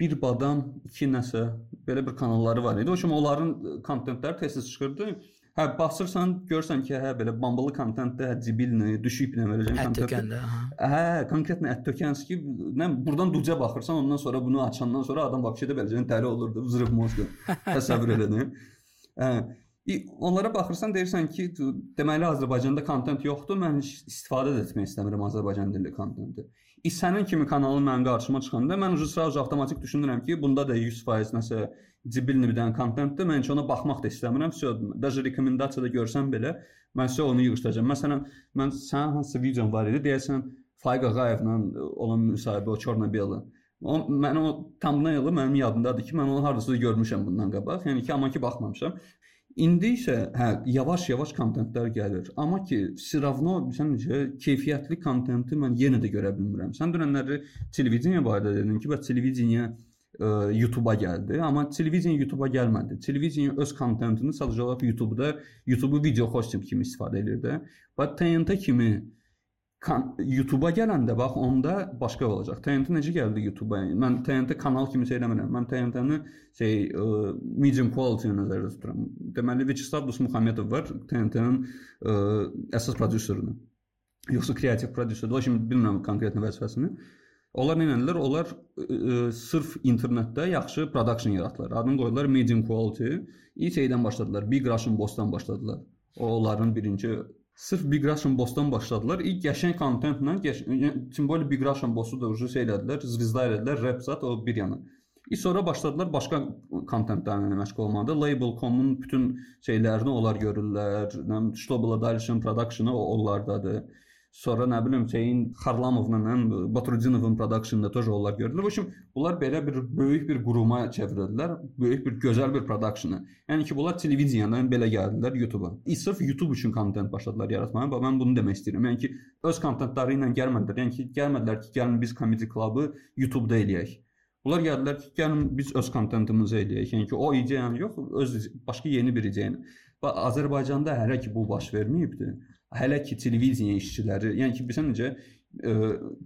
bir badam, iki nəsə belə bir kanalları var idi. O kimi onların kontentləri tez-tez çıxırdı. Hə, baxırsan, görsən ki, hə belə bambalı kontentdə hə cibilni, düşüb nə verəcəm kontentdə. Hə. Konkretlə ət tökənsə ki, nə burdan duca baxırsan, ondan sonra bunu açandan sonra adam vəbşə də beləcən dəli olurdu, vzrıv mozqu. Təsəvvür edin. Hə Onlara baxırsan deyirsən ki, deməli Azərbaycanda kontent yoxdur, mən istifadə də etmək istəmirəm Azərbaycan dilli kontenti. İ sənin kimi kanalın mənim qarşıma çıxanda mən ucu sırası avtomatik düşünürəm ki, bunda da 100% nəsə cibilli bir dənə kontentdir. Mən heç ona baxmaq da istəmirəm. Всё, даже rekomendasiyada görsəm belə mən sizə onu yığışdıracağam. Məsələn, mən sənin hansı videon var idi, deyəsən Faiq Ağayevlə olan müsahibə o Çornobeli. O mən o thumbnail-ı mənim yadımdadır ki, mən onu hardasa görmüşəm bundan qabaq. Yəni ki, amma ki baxmamışam. İndi isə hə, yavaş-yavaş kontentlər gəlir. Amma ki, siravno sən necə keyfiyyətli kontenti mən yenə də görə bilmirəm. Sən dünənləri televiziya barədə dedin ki, bəs televiziya YouTube-a gəldi, amma televiziya YouTube-a gəlmədi. Televiziya öz kontentini sadəcə olaraq YouTube-da YouTube video hosting kimi istifadə edir də. Və TNT kimi YouTube-a gələndə bax onda başqa olacaq. TNT necə gəldi YouTube-a? Mən TNT kanal kimi şey eləmirəm. Mən TNT-ni şey ə, medium quality nəzərdə tuturam. Deməli Vyacheslav Muhamedov var, TNT-nin əsas prodüserini. Yoxsa kreativ prodüserdir. O kimi bilmirəm konkret vəzifəsini. Onlar nə edirlər? Onlar ə, sırf internetdə yaxşı production yaratdılar. Adını qoydular medium quality. Şeydən başladılar. Big Russian Boss-dan başladılar. O onların birinci sırf Big Russian Boss-dan başladılar. İlk qəşəng kontentlə, simvol Big Russian Boss-u da ucu şey elədilər, zvizda elədilər, rap zat o bir yana. İ sonra başladılar başqa kontentlərlə məşğul olmağa. Label.com-un bütün şeylərini onlar görürlər. Nə Shtobla Dalshin Production-ı onlardadır. Sonra nə bilim şeyin Xarlamovla həm Batrudinovun productionda da onlar görünür. Bu üçün bunlar belə bir böyük bir quruma çevrildilər. Böyük bir gözəl bir productiona. Yəni ki, bunlar televiziyadan belə gəldilər YouTube-a. E, sırf YouTube üçün kontent başladılar yaratmağa. Və mən bunu demək istəyirəm. Yəni ki, öz kontentləri ilə gəlmədilər. Yəni ki, gəlmədilər ki, gəlin biz komedi klubu YouTube-da eləyək. Bunlar gəldilər ki, gəlin biz öz kontentimizi eləyək. Yəni ki, o ideyanı yox, öz başqa yeni bir ideyanı. Və Azərbaycanda hələ ki bu baş verməyibdi hələ ki televiziya işçiləri, yəni ki, bilirsən necə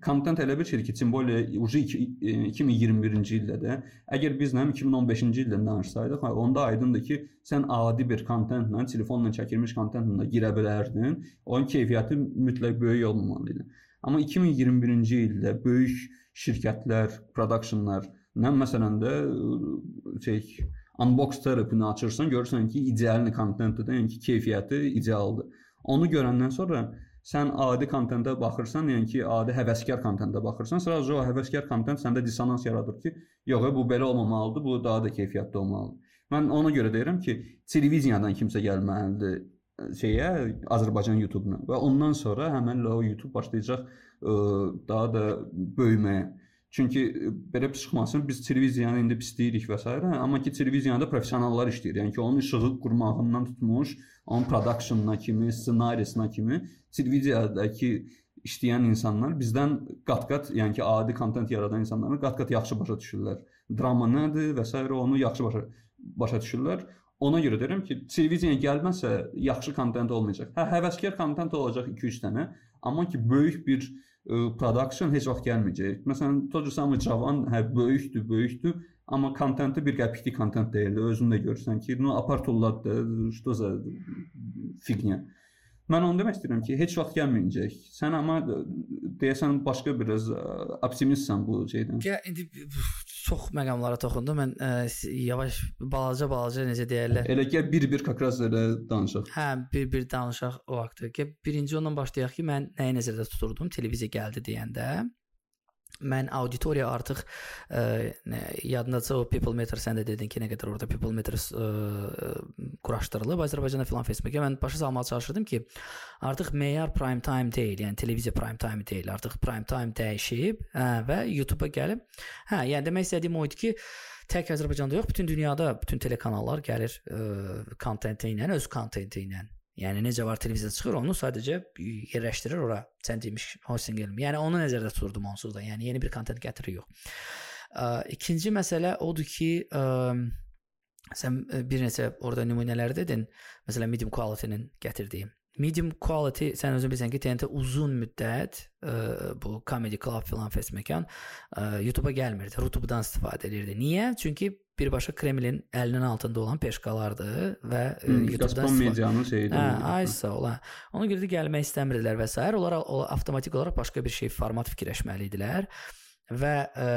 kontent elə bir şeydir ki, tüm belə ucu 2021-ci ildə də əgər biz nə 2015-ci ildən danışsaydıq, onda aydındır ki, sən adi bir kontentlə, telefonla çəkilmiş kontentlə girə bilərdin. Onun keyfiyyəti mütləq böyük olmamalı idi. Amma 2021-ci ildə böyük şirkətlər, productionlar, nə məsələn də şey unbox terapini açırsan, görürsən ki, ideal kontentdir, yəni ki, keyfiyyəti idealdır. Onu görəndən sonra sən adi kontentə baxırsan, yəni ki, adi həvəskar kontentə baxırsan, sırası o həvəskar kontent səndə dissonans yaradır ki, yox, bu belə olmamalıdır, bu daha da keyfiyyətli olmalıdır. Mən ona görə deyirəm ki, televiziyadan kimsə gəlməlidir e, şeyə Azərbaycan YouTube-una və ondan sonra həmin o YouTube başlayacaq ə, e, daha da böyüməyə. Çünki e, belə çıxmasın, biz televiziyanı indi pisləyirik və s. amma ki televiziyada professionallar işləyir. Yəni ki onun işığı qurmağından tutmuş, onun production-na kimi, ssenarisinə kimi televiziyadakı işləyən insanlar bizdən qat-qat, yəni ki adi kontent yaradan insanların qat-qat yaxşı başa düşürlər. Drama nədir və s. onu yaxşı başa başa düşürlər. Ona görə deyirəm ki, televiziyaya gəlməsə yaxşı kontent olmayacaq. Hə, həvəskar kontent olacaq 2-3 dənə, amma ki böyük bir production heç vaxt gəlməyəcək. Məsələn, Tocu Sami Cavan hə böyükdür, böyükdür, amma kontenti bir qəpiklik kontent deyildi. Özün də görürsən ki, ну apar tulladı, что за figня. Mən onu demək istəyirəm ki, heç vaxt gəlməyəcək. Sən amma deyəsən başqa biraz optimistsən bu şeydən. Ya indi çox məqamlara toxundum. Mən ə, yavaş balaca-balaca necə deyirlər. Elə ki bir-bir kakraz elə danışaq. Hə, bir-bir danışaq o vaxtı. Ki birinci ondan başlayaq ki, mən nəyi nəzərdə tuturdum televiziya gəldi deyəndə mən auditoriya artıq ə, e, yadındaca o people meter sən də dedin ki, nə qədər orada people meter ə, e, quraşdırılıb Azərbaycanda filan Facebook'a mən başa salmağa çalışırdım ki, artıq meyar prime time deyil, yəni televiziya prime time deyil, artıq prime time dəyişib hə, və YouTube-a gəlib. Hə, yəni demək istədiyim o idi ki, tək Azərbaycanda yox, bütün dünyada bütün telekanallar gəlir kontenti ilə, öz kontenti ilə Yəni necə var televiziyada çıxır, onu sadəcə yerləşdirir ora. Sən demiş hosting elmi. Yəni onu nəzərdə tuturdum onsuz da. Yəni yeni bir kontent gətirir yox. Ə, ikinci məsələ odur ki, ə, sən bir neçə orada nümunələr dedin. Məsələn, medium quality-nin gətirdiyi. Medium quality sən özün bilirsən ki, TNT uzun müddət ə, bu Comedy Club filan fest məkan ə, YouTube-a gəlmirdi. YouTube-dan istifadə edirdi. Niyə? Çünki birbaşa Kremlin əlinin altında olan peşkalardır və hmm, YouTube-dan medianın şeyidir. Hə, aysa ola. Ona görə də gəlmək istəmirdilər və s. Onlar avtomatik olaraq başqa bir şey format fikirləşməli idilər və ə,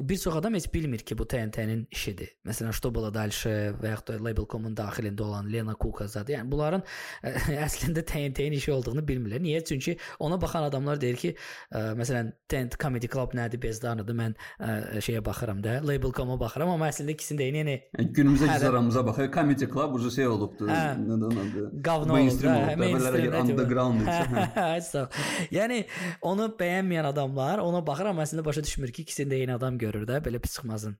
bir çox adam heç bilmir ki, bu TNT-nin işidir. Məsələn, Что было дальше və yaxud da Label.com-un daxilində olan Lena Kukazadə. Yəni bunların ə, əslində TNT-nin işi olduğunu bilmirlər. Niyə? Çünki ona baxan adamlar deyir ki, ə, məsələn, TNT Comedy Club nədir, bezdanıdır. Mən ə, şeyə baxıram da, Label.com-a baxıram, amma əslində ikisini də eyni. Yəni, yəni günümüzə hə, aramıza baxır. Comedy Club ucu şey olubdu. Hə, Nədən adı? Qavna olubdu. Hə, mainstream underground. Hə, yəni onu bəyənməyən adamlar ona baxır, amma əslində başa düşmür ki, ikisini də eyni adam görür də, belə pis çıxmasın.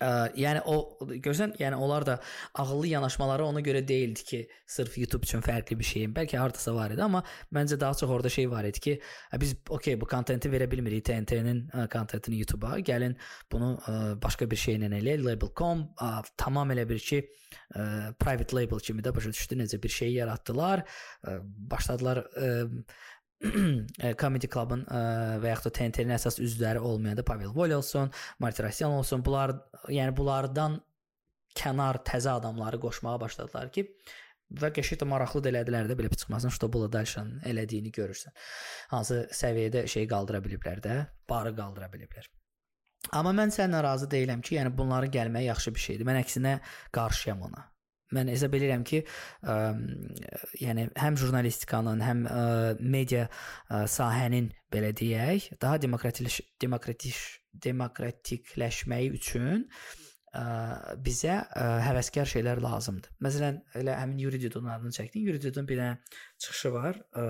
Ə, yəni o görsən, yəni onlar da ağıllı yanaşmaları ona görə deyildi ki, sırf YouTube üçün fərqli bir şeyin. Bəlkə hardasa var idi, amma məncə daha çox orada şey var idi ki, biz okey bu kontenti verə bilmirik TNT-nin kontentini YouTube-a. Gəlin bunu ə, başqa bir şeylə eləyək. Label.com tamam elə bir ki, ə, private label kimi də başa düşdü necə bir şey yaratdılar. Ə, başladılar ə, Comedy Club-ın e, və yaxud da TNT-nin əsas üzvləri olmayanda Pavel Vol olsun, Martirasyan olsun, bunlar yəni bunlardan kənar təzə adamları qoşmağa başladılar ki, və qəşəng də maraqlı da elədilər də belə çıxmasın, şuta Bula Dalşanın elədiyini görürsən. Hansı səviyyədə şey qaldıra biliblər də, barı qaldıra biliblər. Amma mən səninlə razı deyiləm ki, yəni bunların gəlməyi yaxşı bir şeydir. Mən əksinə qarşıyam ona. Mən hesab edirəm ki, ə, yəni həm jurnalistikanın, həm ə, media ə, sahənin belə deyək, daha demokratikləş demokratik demokratikləşməyi üçün ə, bizə ə, həvəskar şeylər lazımdır. Məsələn, elə həmin Yuri Dudonun adını çəkdin. Yuri Dudun bir dənə çıxışı var. Ə,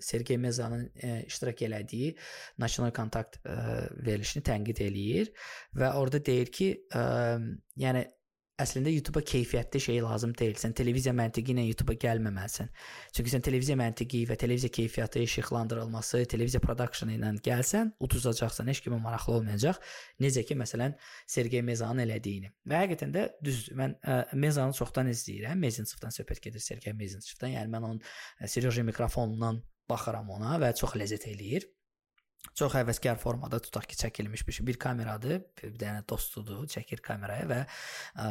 Sergey Mezanın e, iştirak elədiyi National Contact e, verilişini tənqid eləyir və orada deyir ki, e, yəni əslində YouTube-a keyfiyyətli şey lazım deyil. Sən televiziya məntiqi ilə YouTube-a gəlməməlisən. Çünki sən televiziya məntiqi və televiziya keyfiyyəti, işıqlandırılması, televiziya production ilə gəlsən, uduzacaqsan, heç kimə maraqlı olmayacaq. Necə ki, məsələn, Sergey Mezanın elədiyini. Və həqiqətən də düzdür. Mən ə, Mezanı çoxdan izləyirəm. Mezinçevdən söhbət gedir Sergey Mezinçevdən. Yəni mən onun Seryoji mikrofonundan baxıram ona və çox ləzzət eləyir. Çox həvəskar formada tutaq ki, çəkilmiş bir şey. Bir kameradır, bir dənə dostudur, çəkir kameraya və ə,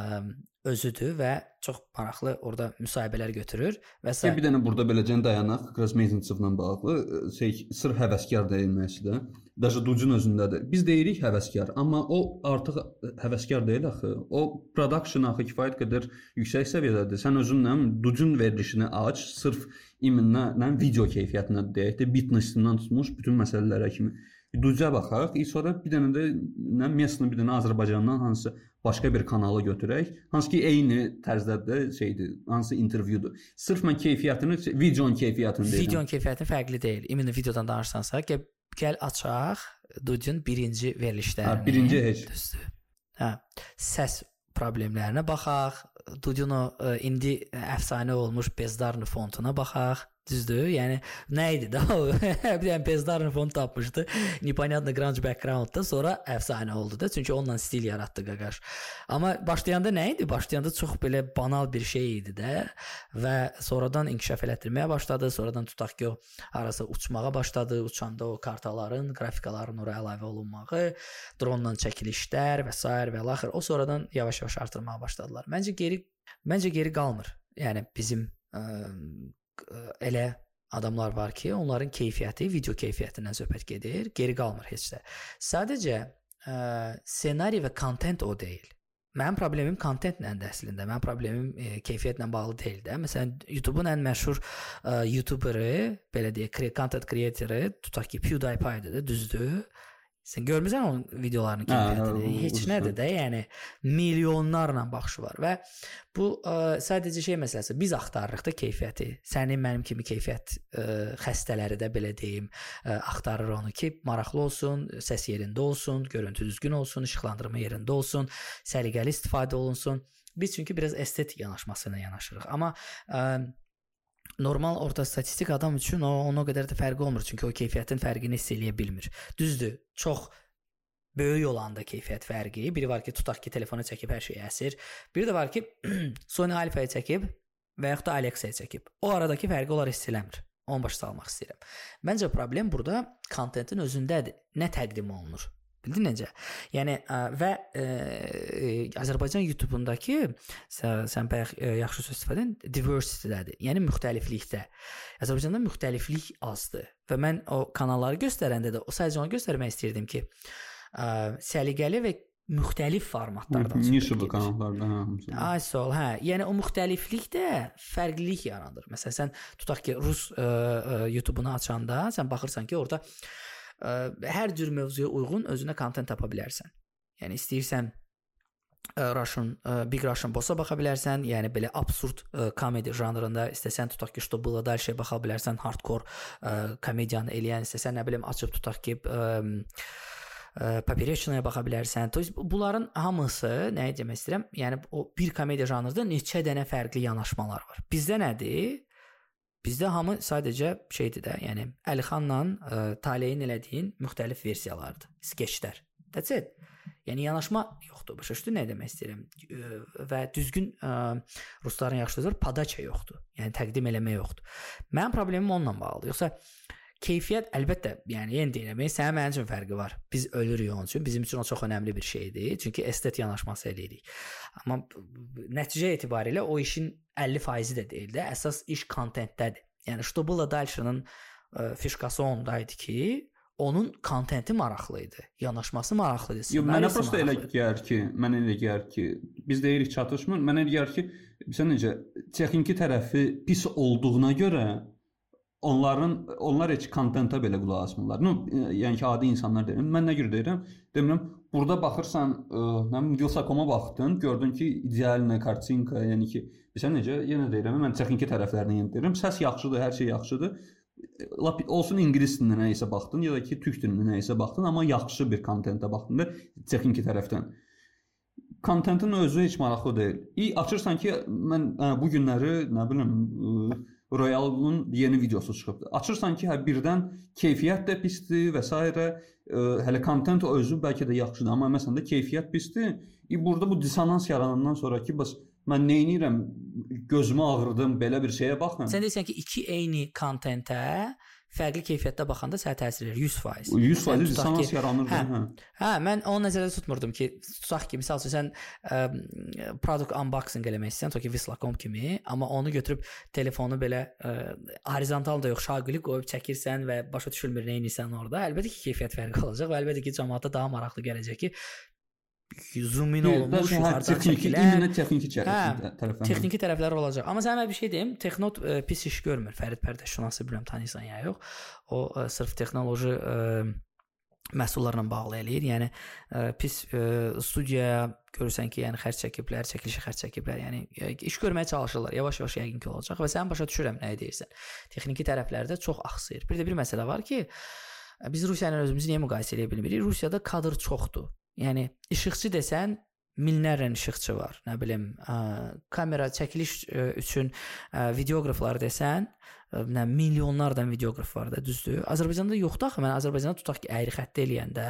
özüdür və çox maraqlı orada müsahibələr götürür və s. Bir dənə burada beləcə dayanaq, Krasmezinsovla bağlı şey sırf həvəskar deyilməsi də Daşı Ducun özündədir. Biz deyirik həvəskar, amma o artıq həvəskar deyil axı. O production axı kifayət qədər yüksək səviyyədədir. Sən özünlə Ducun verilişini aç, sırf iminlə video keyfiyyətinə deyək də, bitnessindən tutmuş bütün məsələlərə kimi. İducə baxaq, e, sonra bir dənə də nə Mesnı bir dənə Azərbaycandan hansısa başqa bir kanalı götürək. Hansı ki eyni tərzdədir şeydir, hansı intervyudur. Sırf mən keyfiyyətini, videonun keyfiyyətini deyirəm. Videonun keyfiyyəti fərqli deyil. İmini videodan danırsansa, gəl, gəl açaq Ducun birinci verilişlərini. Hə, birinci heç. Düzdür. Hə, səs problemlərinə baxaq. Dudino e, indi əfsanə olmuş Bezdarni fontuna baxaq. Düzdür? Yəni nə idi də o? bir dənə Bezdarın fon tapmışdı. Непонятно grunge backgroundda sonra əfsanə oldu da. Çünki onunla stil yaratdı Qaqaş. Amma başlayanda nə idi? Başlayanda çox belə banal bir şey idi də və sonradan inkişaf elətdirməyə başladı. Sonradan tutaq ki, o arası uçmağa başladı. Uçanda o kartaların, qrafikaların ora əlavə olunmağı, dronla çəkilişlər və s. və laxır. O sonradan yavaş-yavaş artırmağa başladılar. Məncə geri məncə geri qalmır. Yəni bizim ə, elə adamlar var ki, onların keyfiyyəti video keyfiyyətindən söhbət gedir, geri qalmır heç də. Sadəcə ə, ssenari və kontent o deyil. Mənim problemim kontentlədir əslində. Mənim problemim e, keyfiyyətlə bağlı deyil də. Məsələn, YouTube-un ən məşhur e, YouTuberi, belə deyək, content creatoru tutaq ki, PewDiePie-dir də, düzdür? Sən görmüsən onun videolarını keyfiyyətini? Heç nədir də, yəni milyonlarla baxışı var və bu ə, sadəcə şey məsələsi. Biz axtarırıq da keyfiyyəti. Sənin mənim kimi keyfiyyət ə, xəstələri də belə deyim, ə, axtarır onu ki, maraqlı olsun, səs yerində olsun, görüntü düzgün olsun, işıqlandırma yerində olsun, səliqəli istifadə olunsun. Biz çünki biraz estetik yanaşması ilə yanaşırıq. Amma ə, normal orta statistik adam üçün o ona qədər də fərqi olmur, çünki o keyfiyyətin fərqini hiss eləyə bilmir. Düzdür, çox böyük olanda keyfiyyət fərqi. Biri var ki, tutaq ki, telefona çəkib hər şey əsir. Biri də var ki, Sony Alpha-ya çəkib və yaxud da Alexa-ya çəkib. O aradakı fərqi onlar hiss eləmir. Onu başa salmaq istəyirəm. Məncə problem burada kontentin özündədir. Nə təqdim olunur? Bildin necə? Yəni ə, və ə, Azərbaycan YouTube-undakı sən, sən bayaq ə, yaxşı söz istifadə etdin, diversity-dədir. Yəni müxtəliflikdə. Azərbaycanda müxtəliflik azdır. Və mən o kanalları göstərəndə də o sadəcə onu göstərmək istirdim ki, ə, səliqəli və müxtəlif formatlardan söhbət gedir. Niş kanallarda hamısı. Ay sol, hə. Yəni o müxtəliflik də fərqlilik yaradır. Məsələn, sən tutaq ki, rus ə, ə, YouTube-unu açanda sən baxırsan ki, orada ə, hər cür mövzuya uyğun özünə kontent tapa bilərsən. Yəni istəyirsən ə, Russian, ə, Big Russian Boss-a baxa bilərsən, yəni belə absurd ə, komedi janrında istəsən tutaq ki, что было дальше baxa bilərsən, hardcore ə, komediyanı eləyən istəsən nə bilim açıb tutaq ki, ə, Poperechnoya baxa bilərsən. То есть bunların hamısı nəyə demək istəyirəm? Yəni o bir komediya janrında neçə dənə fərqli yanaşmalar var. Bizdə nədir? Bizdə hamı sadəcə şeydir də, yəni Əlixanla ə, e, Taleyin elədiyin müxtəlif versiyalardır, skeçlər. That's it. Yəni yanaşma yoxdur. Başa düşdün nə demək istəyirəm? E, və düzgün ə, e, rusların yaxşı sözü padaça yoxdur. Yəni təqdim eləmə yoxdur. Mənim problemim onunla bağlıdır. Yoxsa Keyfiyyət əlbəttə, yəni yenə deyirəm, sənə mənim üçün fərqi var. Biz ölürük onun üçün, bizim üçün o çox önəmli bir şeydir. Çünki estet yanaşması eləyirik. Amma nəticə itibarilə o işin 50% də deyil də, əsas iş kontentdədir. Yəni Ştobula Dalşının e, fişkası onda idi ki, onun kontenti maraqlı idi, yanaşması maraqlı idi. Yox, mənə prosta elə gəlir ki, mənə elə gəlir ki, biz deyirik çatışmır. Mənə elə gəlir ki, sən necə texniki tərəfi pis olduğuna görə onların onlar heç kontentə belə qulaq asmırlar. No, yəni ki, adi insanlar deyirəm. Mən nə görə deyirəm? Demirəm, burada baxırsan, ə, e, nə bilim, Vilsakoma baxdın, gördün ki, idealna kartinka, yəni ki, bilirsən necə? Yenə deyirəm, mən texniki tərəflərini yenə deyirəm. Səs yaxşıdır, hər şey yaxşıdır. lap olsun ingilis dilində nə isə baxdın ya da ki türk dilində nə isə baxdın, amma yaxşı bir kontentə baxdın da texniki tərəfdən. Kontentin özü heç maraqlı deyil. İ açırsan ki, mən hə, bu günləri nə bilim Royal'ın yeni videosu çıxıbdı. Açırsan ki, hə birdən keyfiyyət də pisdir və s. hələ kontent özü bəlkə də yaxşıdır, amma məsələn də keyfiyyət pisdir. İ burada bu dissonans yaranandan sonra ki, bəs mən nə edirəm? Gözümü ağrıdım belə bir şeyə baxın. Sən deyirsən ki, iki eyni kontentə fərqli keyfiyyətdə baxanda sənə təsir edir 100%. 100% dissonans yaranır hə, hə. Hə, mən onu nəzərdə tutmurdum ki, tutaq ki, məsəl üçün sən ə, product unboxing eləmək istəyirsən, tutaq ki, Visla.com kimi, amma onu götürüb telefonu belə ə, horizontal da yox, şaqili qoyub çəkirsən və başa düşülmür nə edirsən orada. Əlbəttə ki, keyfiyyət fərqi olacaq və əlbəttə ki, cəmaata daha maraqlı gələcək ki, zoom in olunmuş, yuxarıdan çəkilən texniki tərəfləri. Texniki tərəfləri olacaq. Amma sənə bir şey deyim, Texnot ə, pis iş görmür. Fərid Pərdəşşünası bilmirəm tanıyırsan ya yox. O ə, sırf texnoloji ə, məhsullarla bağlı eləyir. Yəni ə, pis ə, studiyaya görürsən ki, yəni xərc çəkiblər, çəkilişə xərc çəkiblər. Yəni ə, iş görməyə çalışırlar. Yavaş-yavaş yəqin ki olacaq və sən başa düşürəm nə deyirsən. Texniki tərəflərdə çox axsayır. Bir də bir məsələ var ki, biz Rusiya ilə özümüzü niyə müqayisə edə bilmirik? Rusiyada kadr çoxdur. Yəni işıqçı desən minlərlə işıqçı var. Nə bilim, ə, kamera çəkiliş ə, üçün ə, videoqraflar desən, ə, nə milyonlardan videoqraf var da, düzdür? Azərbaycanda yoxdur axı. Mən Azərbaycanda tutaq ki, əyri xətt eləyəndə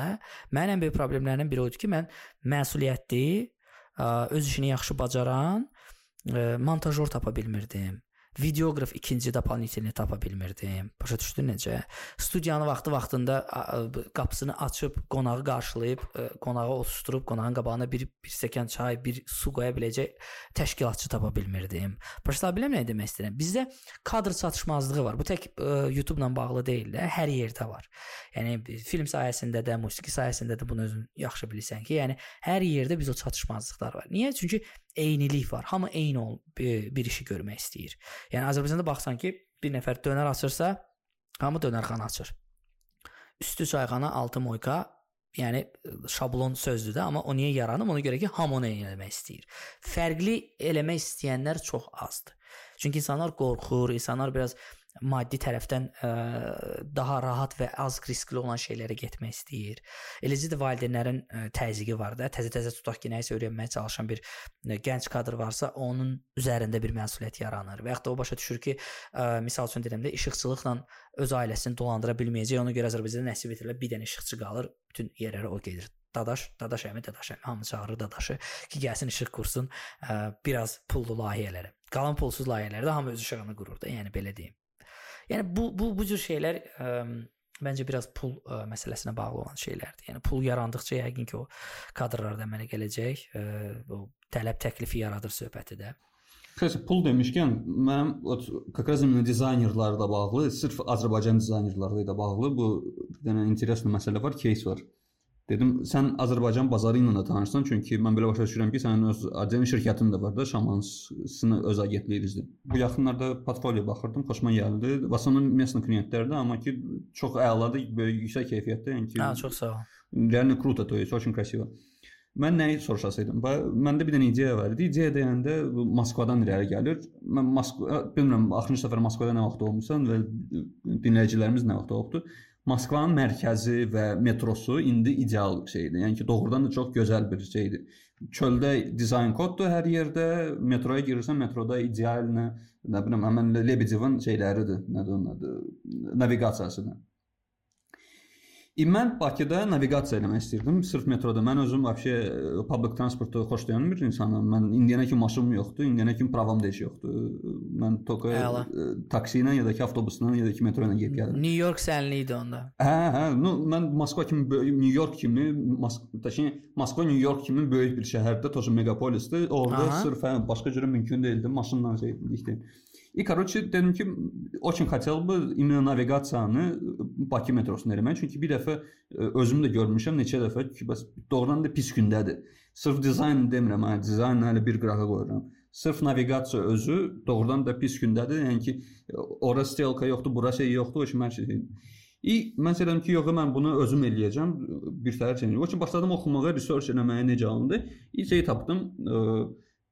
mənim ən böyük problemlərimdən biri odur ki, mən məsuliyyətli, ə, öz işini yaxşı bacaran ə, montajyor tapa bilmirdim Videoqraf ikinci dopanitelini tapa bilmirdim. Başa düşdün necə? Studiyanı vaxtı-vaxtında qapısını açıb qonağı qarşılayıb, e, qonağı otusdurub, qonağın qabağına bir bir stəkan çay, bir su qoya biləcək təşkilatçı tapa bilmirdim. Başa bilmirəm nə demək istəyirəm. Bizdə kadr çatışmazlığı var. Bu tək ə, YouTube ilə bağlı deyil də, hər yerdə var. Yəni film sayəsində də, musiqi sayəsində də bunu özün yaxşı bilirsən ki, yəni hər yerdə biz o çatışmazlıqlar var. Niyə? Çünki eynilik var. Hamı eyni ol bir, bir işi görmək istəyir. Yəni Azərbaycanda baxsan ki, bir nəfər dönər açırsa, hamı dönərxana açır. Üstü çayxana, altı moyka, yəni şablon sözdür də, amma o niyə yaranıb? Ona görə ki, hamı onu eləmək istəyir. Fərqli eləmək istəyənlər çox azdır. Çünki insanlar qorxur, insanlar biraz maddi tərəfdən ə, daha rahat və az riskli olan şeylərə getmək istəyir. Eləcə də valideynlərin ə, təzyiqi var da. Təzə-təzə tutaq ki, nəyisə öyrənməyə çalışan bir ə, gənc kadr varsa, onun üzərində bir məsuliyyət yaranır. Və ya da o başa düşür ki, ə, misal üçün deyirəm də işıqçılıqla öz ailəsini dolandıra bilməyəcək. Ona görə Azərbaycanda nəsib etdirilən bir dənə işıqçı qalır, bütün yerlərə o gedir. Dadaş, Dadaş əmi, Dadaş əmi hamı çağırır Dadaşı ki, gəlsin işıq qursun, ə, biraz pullu layihələri. Qalan pulsuz layihələrdə hamı öz işığını qurur da, yəni belə deyim. Yəni bu bu bu cür şeylər ə, məncə biraz pul ə, məsələsinə bağlı olan şeylərdir. Yəni pul yarandıqca yəqin ki o kadrlar da əmələ gələcək, ə, o tələb təklifi yaradır söhbəti də. Kısaca pul demişkən, mənim как раз именно dizaynerlarla bağlı, sırf Azərbaycan dizaynerları ilə bağlı bu bir dənə interesli məsələ var, case var. Dedim, sən Azərbaycan bazarı ilə də tanışsan, çünki mən belə başa düşürəm ki, sənin öz acemi şirkətin də var da, Şamansını öz agentliyinizdir. Bu yaxınlarda portfolio baxırdım, xoşuma gəldi. В основном местный klientlərdir, amma ki çox əladır, böyük yüksək keyfiyyətdə, yəni ki. Hə, çox sağ ol. Реально круто, то есть очень красиво. Mən nəyi soruşasaydım? Məndə bir dənə ideya var idi. İdeya deyəndə Moskvadan irəli gəlir. Mən Moskva bilmirəm, axırıncı səfər Moskvada nə vaxt olmusan və dinləyicilərimiz nə vaxt olubdu. Moskvanın mərkəzi və metrosu indi ideal şeydir. Yəni ki, doğrudan da çox gözəl bir şeydir. Çöldə dizayn koddur hər yerdə. Metroya girirsən, metroda ideal nə, nə bilim, həmin Lebedevin şeyləridir. Nədir onun adı? Naviqasiyasıdır. Mən Bakıda naviqasiya eləmək istirdim. Sırf metroda. Mən özüm vəbşə e, public transportu xoşlayan bir insanam. Mən indiyənə kimi maşınım yoxdur, indiyənə kimi pravam da heç yoxdur. Mən toka e, taksi ilə ya da ki avtobusla ya da ki metro ilə gedib gəlirəm. New York sənli idi onda. Hə, hə. No, mən Moskva kimi New York kimi, Moskva, Moskva New York kimi böyük bir şəhərdə, tozu megapolisdir. Orada Aha. sırf hə, başqa cürə mümkün deyildi. Maşınla şey etdik. И, короче, dedim ki, очень хотел бы именно навигasiyanı Bakı metrosunda eləmək. Çünki bir dəfə özüm də görmüşəm, neçə dəfə ki, bəs doğrudan da pis gündədir. Sırf dizayn demirəm, hə, dizayn hələ bir qırağa qoyuram. Sırf naviqasiya özü doğrudan da pis gündədir. Yəni ki, ora stelka yoxdur, bura şey yoxdur, o kimi hər şey. İ mən deyirəm ki, yox, mən bunu özüm eləyəcəm. Bir səhər şey. O ki başladım oxumağa, research eləməyə necə alındı. İ şey tapdım. Ə,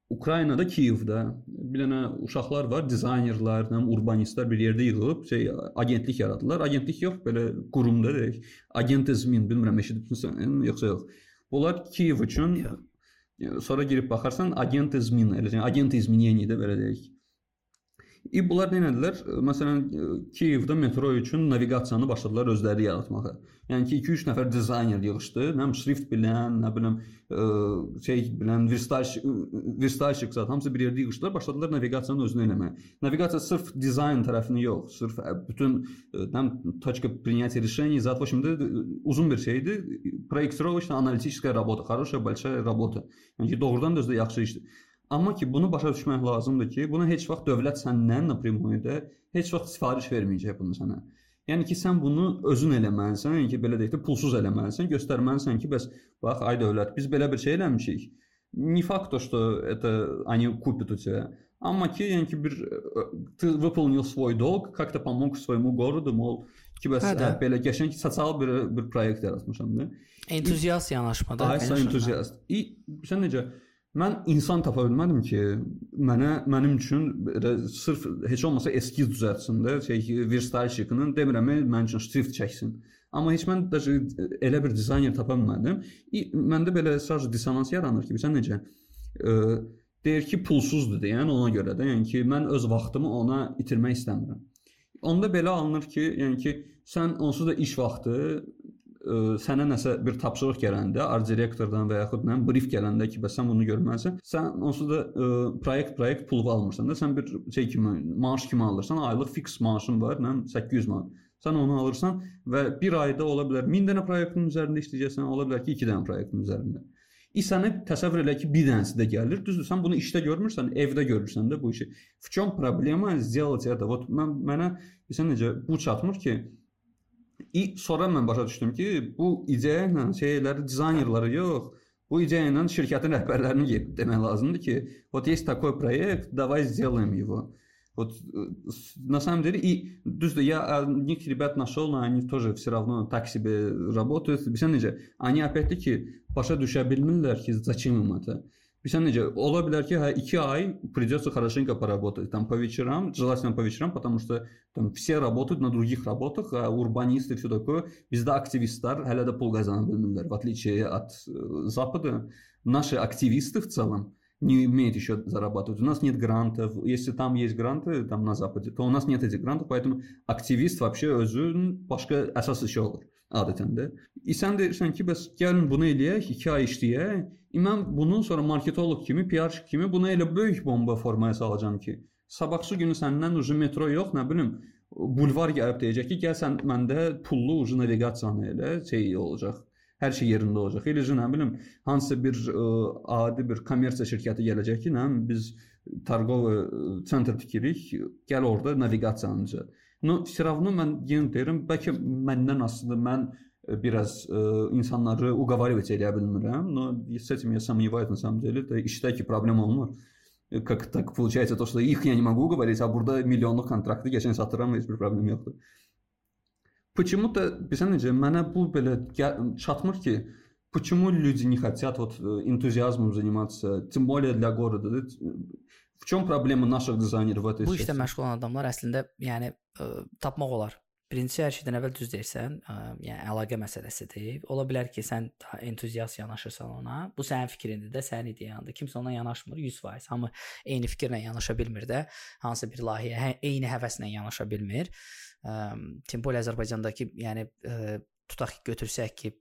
Ukraynada Kiyevdə bir dənə uşaqlar var, dizaynerlər, nə urbanistlər bir yerdə yığılıb şey agentlik yaradılar. Agentlik yox, belə qurumda deyək. Agentizmin, bilmirəm eşitmisən, yoxsa yox. Bunlar Kiyev üçün sonra girib baxarsan agentizmin, elə agent izminiyeni də belə deyək. И bunlar nə etdilər? Məsələn, Kiyevdə metro üçün naviqasiyanı başladılar özləri yaratmağa. Yəni ki, 2-3 nəfər dizayner yığıldı, nə bilim şrift bilən, nə bilim ə, şey bilən, verstayş verstayşik zət hamısı bir yerdə yığıldılar, başladılar naviqasiyanın özünü eləməyə. Naviqasiya sırf dizayn tərəfini yox, sırf bütün там точка принятия решений, зат в общем-то uzun bir şeydir. Проектировочно аналитическая работа, хорошая большая работа. Yəni ki, doğrudan da özü də yaxşı işdir. Amma ki, bunu başa düşmək lazımdır ki, buna heç vaxt dövlət səndən напрямую heç vaxt sifariş verməyəcək bunu sənə. Yəni ki, sən bunu özün eləməlisən, yəni ki, belə deyək də pulsuz eləməlisən, göstərməlisən ki, bəs bax ay dövlət, biz belə bir şey eləmişik. Не факт то, что это они купят у тебя. Amma ki, yəni ki, bir ты выполнил свой долг, как-то помог своему городу, mol ki, bəs hə, hə, belə qəşəng sosial bir bir proyekt yaratmışam da. Entuziast yanaşmada. Ay, sən entuziast. İ sən necə Mən insan tapa bilmədim ki, mənə mənim üçün belə sırf heç olmasa eskiz düzəltsin də, şey verstayşikinin demirəm, mənim üçün şrift çəksin. Amma heç mən də elə bir dizayner tapa bilmədim. Məndə belə sadəcə dissonans yaranır ki, bilirsən necə? E, deyir ki, pulsuzdur deyən ona görə də, yəni ki, mən öz vaxtımı ona itirmək istəmirəm. Onda belə alınır ki, yəni ki, sən onsuz da iş vaxtı ə, sənə nəsə bir tapşırıq gələndə, art direktordan və yaxud nə brief gələndə ki, bəs sən bunu görməlisən, sən onsuz da ə, proyekt proyekt pulu almırsan da, sən bir şey kimi maaş kimi alırsan, aylıq fiks maaşın var, nə 800 manat. Sən onu alırsan və bir ayda ola bilər 1000 dənə proyektin üzərində işləyəcəksən, ola bilər ki, 2 dənə proyektin üzərində. И sənə təsəvvür elə ki, bir dənəsi də gəlir. Düzdür, sən bunu işdə görmürsən, evdə görürsən də bu işi. В чем проблема сделать это? Вот mən mənə bilirsən necə bu çatmır ki, İ sonra mən başa düşdüm ki, bu ideya ilə şeyləri dizaynerları yox, bu ideya ilə şirkətin rəhbərlərini gedib demək lazımdır ki, вот есть такой проект, давай сделаем его. Вот на самом деле, и düzdür, я одних ребят нашел, но они тоже все равно так себе работают. Bilirsən necə? Они опять-таки başa düşə bilmirlər ki, зачем им это. Ki, hə 2 ay придется хорошенько поработать там по вечерам, желательно по вечерам, потому что там все работают на других работах, а урбанисты все такое. Bizdə aktivistlər hələ də pul qazana bilmirlər. В отличие от Запада, наши активисты в целом не умеют еще зарабатывать. У нас нет грантов. Если там есть гранты, там на Западе, то у нас нет этих грантов, поэтому активист вообще özün başqa əsas işi olur adətən də. E sən deyirsən ki, bəs gəlin bunu eləyək, 2 ay işləyək. İmam bundan sonra marketoloq kimi, PR kimi buna elə böyük bomba formaya salacam ki, sabahçı günü səndən ucu metro yox, nə bilim, bulvar gəlib deyəcək ki, gəl sən məndə pullu ucu naviqasiyanı elə, şey olacaq. Hər şey yerində olacaq. Eləcə nə bilim, hansısa bir ə, adi bir kommersiya şirkəti gələcək ki, nə biz targov sentr tikirik, gəl orada naviqasiyanı. No, Siravını mən yenə deyirəm, bəlkə məndən asılıdır. Mən biraz э, insanları уговаривать eləyə bilmirəm. Но с этим я сомневаюсь на самом деле. Это işdəki problem olmur. Как так получается то, что их я не могу уговорить, а burada milyonluq kontrakты keçən satıram heç bir problem yoxdur. Почему-то bilirsən necə mənə bu belə çatmır ki, почему люди не хотят вот энтузиазмом заниматься, тем более для города. В чем проблема наших dizaynerов в этой Bu işdə məşğul olan adamlar əslində yəni ə, tapmaq olar. Birincisi hər şeydən əvvəl düz deyirsən, ə, yəni əlaqə məsələsidir. Ola bilər ki, sən entuziast yanaşırsan ona. Bu sənin fikrindir də, sənin ideyandır. Kimsə ona yanaşmır 100%. Hamı eyni fikirlə yanaşa bilmir də. Hansısa bir layihəyə hə, eyni həvəslə yanaşa bilmir. Ə, Timbol Azərbaycandakı, yəni ə, tutaq ki, götürsək ki,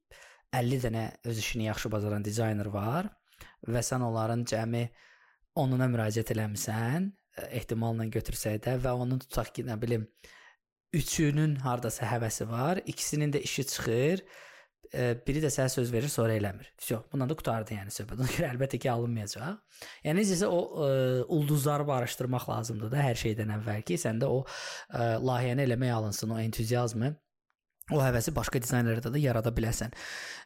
50 dənə öz işini yaxşı bacaran dizayner var və sən onların cəmi onuna müraciət eləmisən, ehtimalla götürsək də və onun tutaq ki, nə bilim, üçünün hardasa həvəsi var, ikisinin də işi çıxır. Biri də sənə söz verir, sonra eləmir. Vəsə, bundan da qutardı yəni söhbət. Ona görə əlbəttə ki, alınmayacaq. Yəni necəsə o ə, ulduzları barışdırmaq lazımdır da hər şeydən əvvəl ki, səndə o ə, layihəni eləmək alınsın, o entuziazmı, o həvəsi başqa dizaynerlərdə də yarada biləsən.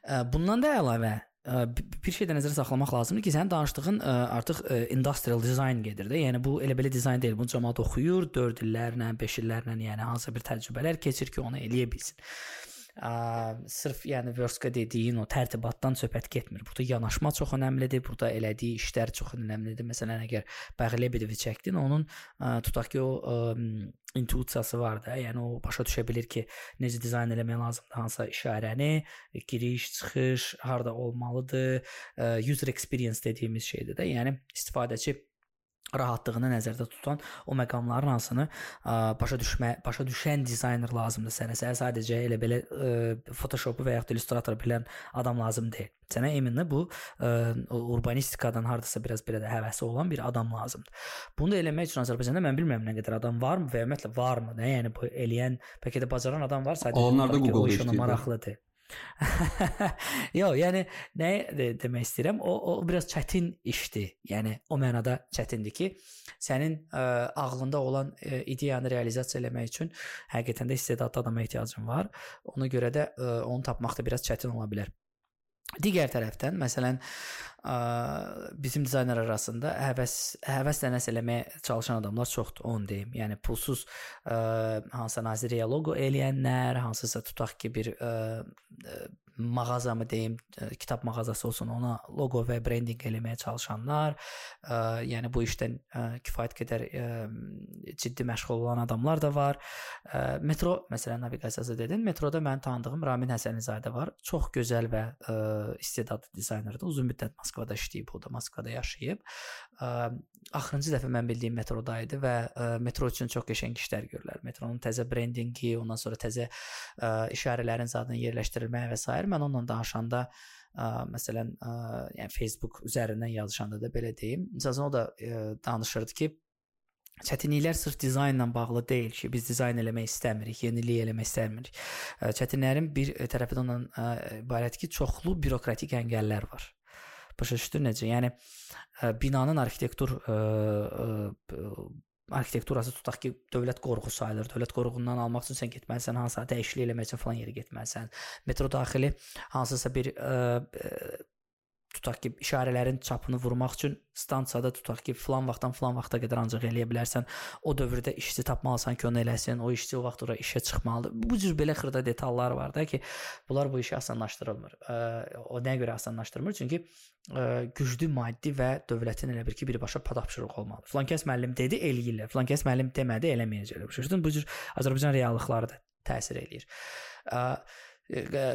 Ə, bundan da əlavə bir şey də nəzərə saxlamaq lazımdır ki, sənin danışdığın artıq industrial design gedir də. Yəni bu elə belə dizayn deyil. Bunu cəmaət oxuyur, 4 illərlə, 5 illərlə, yəni hansısa bir təcrübələr keçir ki, onu eləyə bilsin. Ə, sırf yəni verska dediyin o tərtibatdan söhbət getmir. Burada yanaşma çox əhəmilidir. Burada elədiyi işlər çox əhəmilidir. Məsələn, əgər Bəğli Lebedevi çəkdin, onun ə, tutaq ki, o ə, intuisiyası var da. Yəni o başa düşə bilir ki, necə dizayn eləmək lazımdır, hansısa işarəni, giriş, çıxış, harda olmalıdır, ə, user experience dediyimiz şeydir də. Yəni istifadəçi rahatlığını nəzərdə tutan o məqamların hansını ə, başa düşmə, başa düşən dizayner lazımdır sənə. Sənə sadəcə elə belə ə, Photoshop-u və ya Illustrator bilən adam lazım deyil. Sənə əminlə bu ə, urbanistikadan hardasa biraz belə də həvəsi olan bir adam lazımdır. Bunu da eləmək üçün Azərbaycanda mən bilmirəm nə qədər adam varmı və ümumiyyətlə varmı? Nə yəni bu eləyən, bəlkə də bacaran adam var, sadəcə onlar da Google-da işləyir. maraqlıdır. Yox, yəni nə de demək istəyirəm? O o biraz çətin işdir. Yəni o mənada çətindir ki, sənin ə, ağlında olan ə, ideyanı realizasiya etmək üçün həqiqətən də istedadlı adama ehtiyacın var. Ona görə də ə, onu tapmaq da biraz çətin ola bilər. Digər tərəfdən, məsələn, ə, bizim dizayner arasında həvəs həvəslə nəsə eləməyə çalışan adamlar çoxdur, onu deyim. Yəni pulsuz ə, hansısa naziriyyə loqo eləyənlər, hansısa tutaq ki, bir ə, mağazamı deyim, ə, kitab mağazası olsun, ona loqo və brendinq eləməyə çalışanlar, ə, yəni bu işdən ə, kifayət qədər ə, ciddi məşğul olan adamlar da var. Ə, metro məsələn naviqasiyası dedin. Metroda mənim tanıdığım Ramin Həsənizadə var. Çox gözəl və ə, istedadlı dizaynerdir. Uzun müddət Moskvada işləyib, o da Moskvada yaşayıb. Ə, axırıncı dəfə mən bildiyim metroda idi və ə, metro üçün çox qəşəng işlər görürlər. Metronun təzə brendinqi, ondan sonra təzə ə, işarələrin zadını yerləşdirilməyi və s. mən onunla danışanda ə, məsələn, ə, yəni Facebook üzərindən yazışanda da belə deyim. Məsələn, o da ə, danışırdı ki, Çətinliklər sırf dizaynla bağlı deyil ki, biz dizayn eləmək istəmirik, yenilik eləmək istəmirik. Çətinliklərin bir tərəfi də ondan ibarət ki, çoxlu bürokratik əngəllər var. Başa düşdün necə? Yəni binanın arxitektur ə, ə, arxitekturası tutaq ki, dövlət qoruğu sayılır. Dövlət qoruğundan almaq üçün sən getməlisən, hansısa dəyişiklik eləmək üçün falan yerə getməlisən. Metro daxili hansısa bir ə, ə, tutaq ki, işarələrin çapını vurmaq üçün stansiyada tutaq ki, filan vaxtdan filan vaxta qədər ancaq eləyə bilərsən. O dövrdə işçi tapmalısan ki, onu eləsin. O işçi o vaxt ora işə çıxmalıdır. Bu cür belə xırda detallar var da ki, bunlar bu işi asanlaşdırılmır. O nəyə görə asanlaşdırmır? Çünki güclü maddi və dövlətin elə bir ki, birbaşa tapşırıq olmalıdır. Filan kəs müəllim dedi, eləyirlər. Filan kəs müəllim demədi, eləməyəcəklər. Bu cür Azərbaycan reallıqları da təsir eləyir.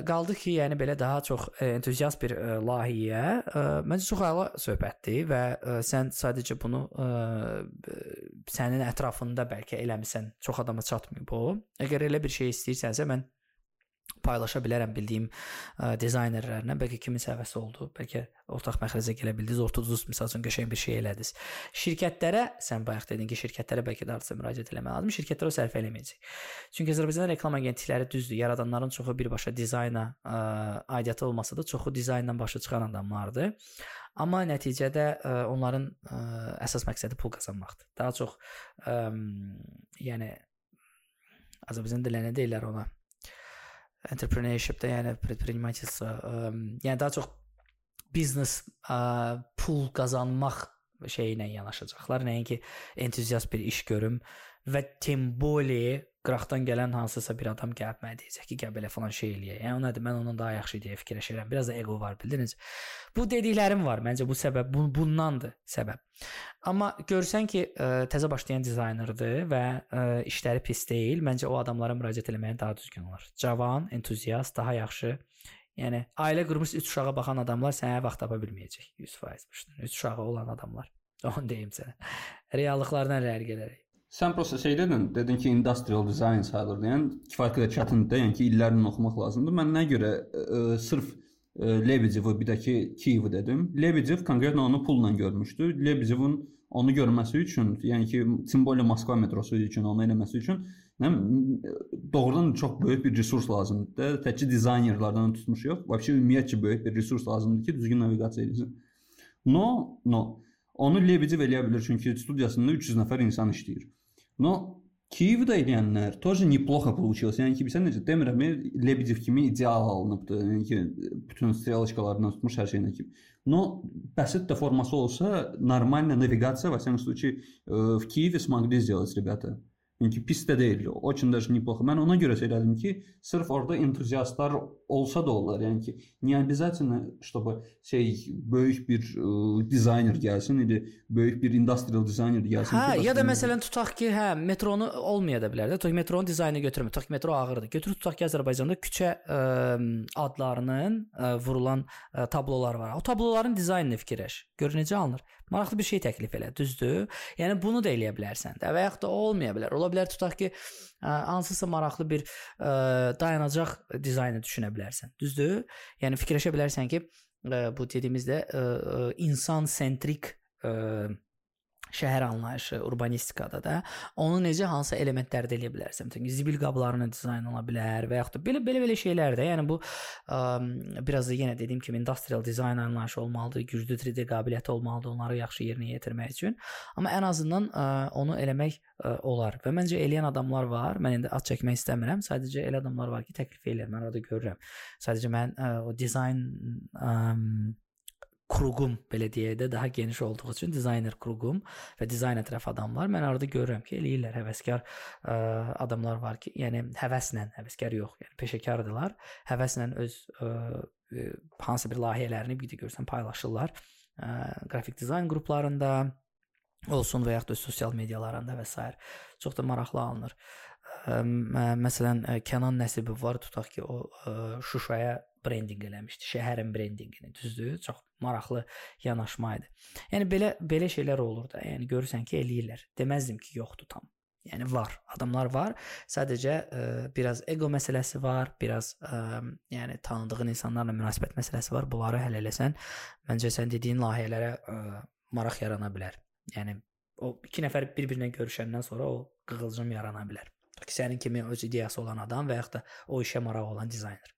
Qaldı ki, yəni belə daha çox entuziast bir ə, layihəyə ə, məncə çox əla söhbətdir və ə, sən sadəcə bunu ə, sənin ətrafında bəlkə eləmisən, çox adama çatmayıb o. Əgər elə bir şey istəyirsənsə mən paylaşa bilərəm bildiyim ə, dizaynerlərlə. Bəlkə kiminsə həvəsi oldu, bəlkə ortaq məxrəcə gələ bildiniz, ortadunuz məsəl üçün qəşəng bir şey elədiniz. Şirkətlərə sən bayaq dedin ki, şirkətlərə bəlkə də artıq müraciət etmək lazımdır. Şirkətlər o sərf eləməyəcək. Çünki Azərbaycanda reklam agentlikləri düzdür, yaradanların çoxu birbaşa dizayna ə, aidiyyatı olmasa da çoxu dizaynla başa çıxan adamlardır. Amma nəticədə ə, onların ə, əsas məqsədi pul qazanmaqdır. Daha çox ə, yəni Azərbaycan dilində deyirlər ona entrepreneurship-də, yəni предпринимательство, ə, yəni daha çox biznes ə, pul qazanmaq şeyi ilə yanaşacaqlar. Nəinki entuziast bir iş görüm və temboli qıraqdan gələn hansısa bir adam gəlib mənə deyəcək ki, gəl belə falan şey eləyək. Yəni o nədir? Mən ondan daha yaxşı ideya fikirləşirəm. Biraz da ego var, bildiniz? Bu dediklərim var. Məncə bu səbəb bu, bundandır səbəb. Amma görsən ki, ə, təzə başlayan dizaynerdir və ə, işləri pis deyil, məncə o adamlara müraciət etməyin daha düzgün olar. Cavan, entuziast, daha yaxşı Yəni ailə qurmuş 3 uşağa baxan adamlar sənə vaxt tapa bilməyəcək 100%. 3 uşağı olan adamlar. Onu deyim sənə. Reallıqlardan rəl gələrək. Sən prosta şey dedin, dedin ki, industrial design sayılır deyən kifayət qədər çətindir, yəni ki, illərlə oxumaq lazımdır. Mən nə görə ə, e, e, sırf e, Lebedevi bir də ki, Kiyevi dedim. Lebedev konkretно onu pulla görmüşdü. Lebedevin onu görməsi üçün, yəni ki, Timbolya Moskva metrosu üçün onu eləməsi üçün nə doğrudan çox böyük bir resurs lazımdır. Təkcə dizaynerlardan tutmuş yox, vəbşi ümumiyyətcə böyük bir resurs lazımdır ki, düzgün naviqasiya edəsən. No, no. Onu Lebedev eləyə bilər çünki studiyasında 300 nəfər insan işləyir. Но Kiyevdə eləyənlər тоже неплохо получилось. Yəni ki, bilirsən necə demirəm, Lebedev kimi ideal alınıbdı. Yəni ki, bütün стрелочкаларından tutmuş hər şeyinə kimi. Но basit də forması olsa, нормальная навигация во всяком случае в Киеве смогли сделать ребята. Yəni pis də deyil. Очень даже неплохо. Mən ona görə söylədim ki, sırf orada entuziastlar olsa da olar. Yəni ki, не обязательно, чтобы şey böyük bir ə, e, dizayner gəlsin, idi, böyük bir industrial dizayner gəlsin. Hə, ki, ya da məsələn tutaq ki, hə, metronu olmaya da bilər də. Tutaq metronun dizaynını götürmə. Tutaq ki, metro ağırdır. Götürüb tutaq ki, Azərbaycanda küçə ə, adlarının ə, vurulan ə, tablolar var. O tabloların dizaynını fikirləş. Gör necə alınır. Maraqlı bir şey təklif elə, düzdür? Yəni bunu da eləyə bilərsən də və yaxud da olmaya bilər. Ola bilər tutaq ki, ə, hansısa maraqlı bir ə, dayanacaq dizaynı düşünə bilərsən. Düzdür? Yəni fikirləşə bilərsən ki, ə, bu dediyimizdə ə, insan sentrik ə, şəhər anlayışı, urbanistikada da onu necə hansı elementlərdə eləyə bilərsən. Məsələn, zibil qablarının dizayn ola bilər və yaxud da belə belə belə şeylər də. Yəni bu ə, biraz da yenə dediyim kimi industrial dizayn anlayışı olmalıdır, güclü 3D qabiliyyəti olmalıdır onları yaxşı yerinə yetirmək üçün. Amma ən azından ə, onu eləmək ə, olar və məncə eləyən adamlar var. Mən indi ad çəkmək istəmirəm. Sadəcə elə adamlar var ki, təklif edirlər. Mən orada görürəm. Sadəcə mən ə, o dizayn ə, kruqum belə deyək də daha geniş olduğu üçün dizayner kruqum və dizayn ətraf adamlar mən orada görürəm ki, eləyirlər həvəskar ə, adamlar var ki, yəni həvəslə, həvəskar yox, yəni peşəkardırlar. Həvəslə öz ə, ə, hansı bir layihələrini bir də görsən paylaşırlar. Ə, qrafik dizayn qruplarında olsun və yaxud da sosial medialarında və s. çox da maraqlı alınır. Ə, məsələn, Kənan Nəsibov var, tutaq ki, o ə, Şuşaya brendinq eləmişdi, şəhərin brendinqini, düzdür? Çox maraqlı yanaşma idi. Yəni belə belə şeylər olur da. Yəni görürsən ki, eləyirlər. Deməzdim ki, yoxdur tam. Yəni var, adamlar var. Sadəcə ə, e, biraz ego məsələsi var, biraz ə, e, yəni tanıdığın insanlarla münasibət məsələsi var. Bunları həll eləsən, məncə sən dediyin layihələrə ə, e, maraq yarana bilər. Yəni o iki nəfər bir-birinə görüşəndən sonra o qığılcım yarana bilər. Sənin kimi öz ideyası olan adam və yaxud da o işə maraq olan dizayner.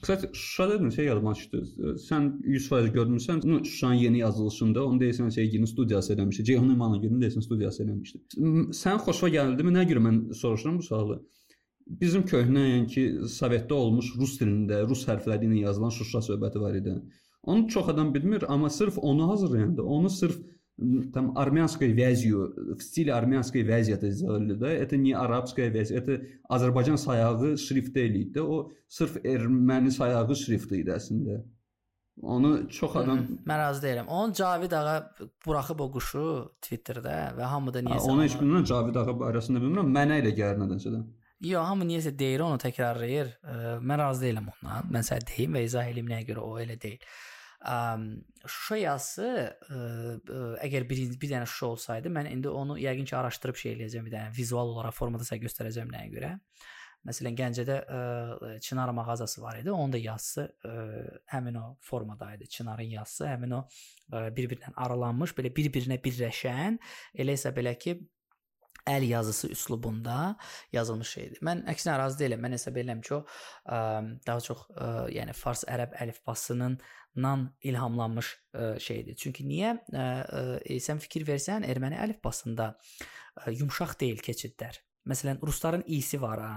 Kısaca Şuşa dedin şey yadıma düşdü. Sən 100% görmüsən. Ну, Şuşanın yeni yazılışında onu deyirsən şey yeni studiyası eləmişdi. Ceyhun İmanogilin deyirsən studiyası eləmişdi. Sən xoşuna gəldimi? Nə görə mən soruşuram bu sualı? Bizim köhnə yəni ki, Sovetdə olmuş rus dilində, rus hərfləri ilə yazılan Şuşa söhbəti var idi. Onu çox adam bilmir, amma sırf onu hazırlayanda, onu sırf там армянской вязью, в стиле армянской вязи это сделали, да, это не арабская вязь, это Azərbaycan sayağı şrifti eləyib də, o sırf erməni sayağı şrifti idi əslində. Onu çox adam Mən razı deyiləm. Onun Cavid ağa buraxıb o quşu Twitterdə və hamı da niyəsə onu heç bilmirəm Cavid ağa barəsində bilmirəm. Mənə elə gəlir nədənsə də. Yox, hamı niyəsə deyir, onu təkrarlayır. Mən razı deyiləm ondan. Mən sənə deyim və izah eləyim nəyə görə o elə deyil. Şuşa yazısı əgər bir bir dənə Şuşa olsaydı, mən indi onu yəqin ki araşdırıb şey eləyəcəm bir dənə vizual olaraq formada sizə göstərəcəm nəyə görə. Məsələn, Gəncədə ə, Çinar mağazası var idi. Onun da yazısı ə, həmin o formada idi. Çinarın yazısı həmin o bir-birindən aralanmış, belə bir-birinə birləşən, elə isə belə ki, əl yazısı üslubunda yazılmış şeydir. Mən əksinə razı deyiləm. Mən hesab edirəm ki, o ə, daha çox ə, yəni fars ərəb əlifbasının nan ilhamlanmış ə, şeydir. Çünki niyə ə, ə, sən fikir versən erməni əlifbasında ə, yumşaq deyil keçidlər. Məsələn, rusların i-si var ha,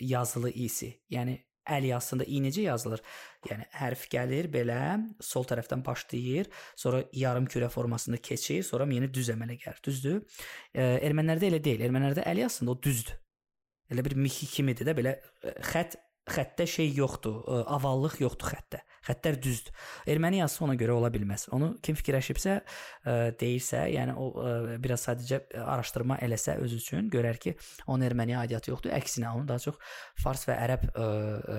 yazılı i-si. Yəni əl yazısında i necə yazılır? Yəni hərf gəlir belə, sol tərəfdən başlayır, sonra yarım kürə formasında keçir, sonra yeni düz əmələ gəlir. Düzdür? E, ermənilərdə elə deyil. Ermənilərdə əl yazısında o düzdür. Elə bir mixi kimidir də belə xətt xəttə şey yoxdur, avallıq yoxdur xəttə. Xəttlər düzdür. Erməni yazısı ona görə ola bilməz. Onu kim fikirləşibsə, ə, deyirsə, yəni o ə, biraz sadəcə araşdırma eləsə öz üçün görər ki, onun erməniyə aidiyyatı yoxdur. Əksinə onun daha çox fars və ərəb ə,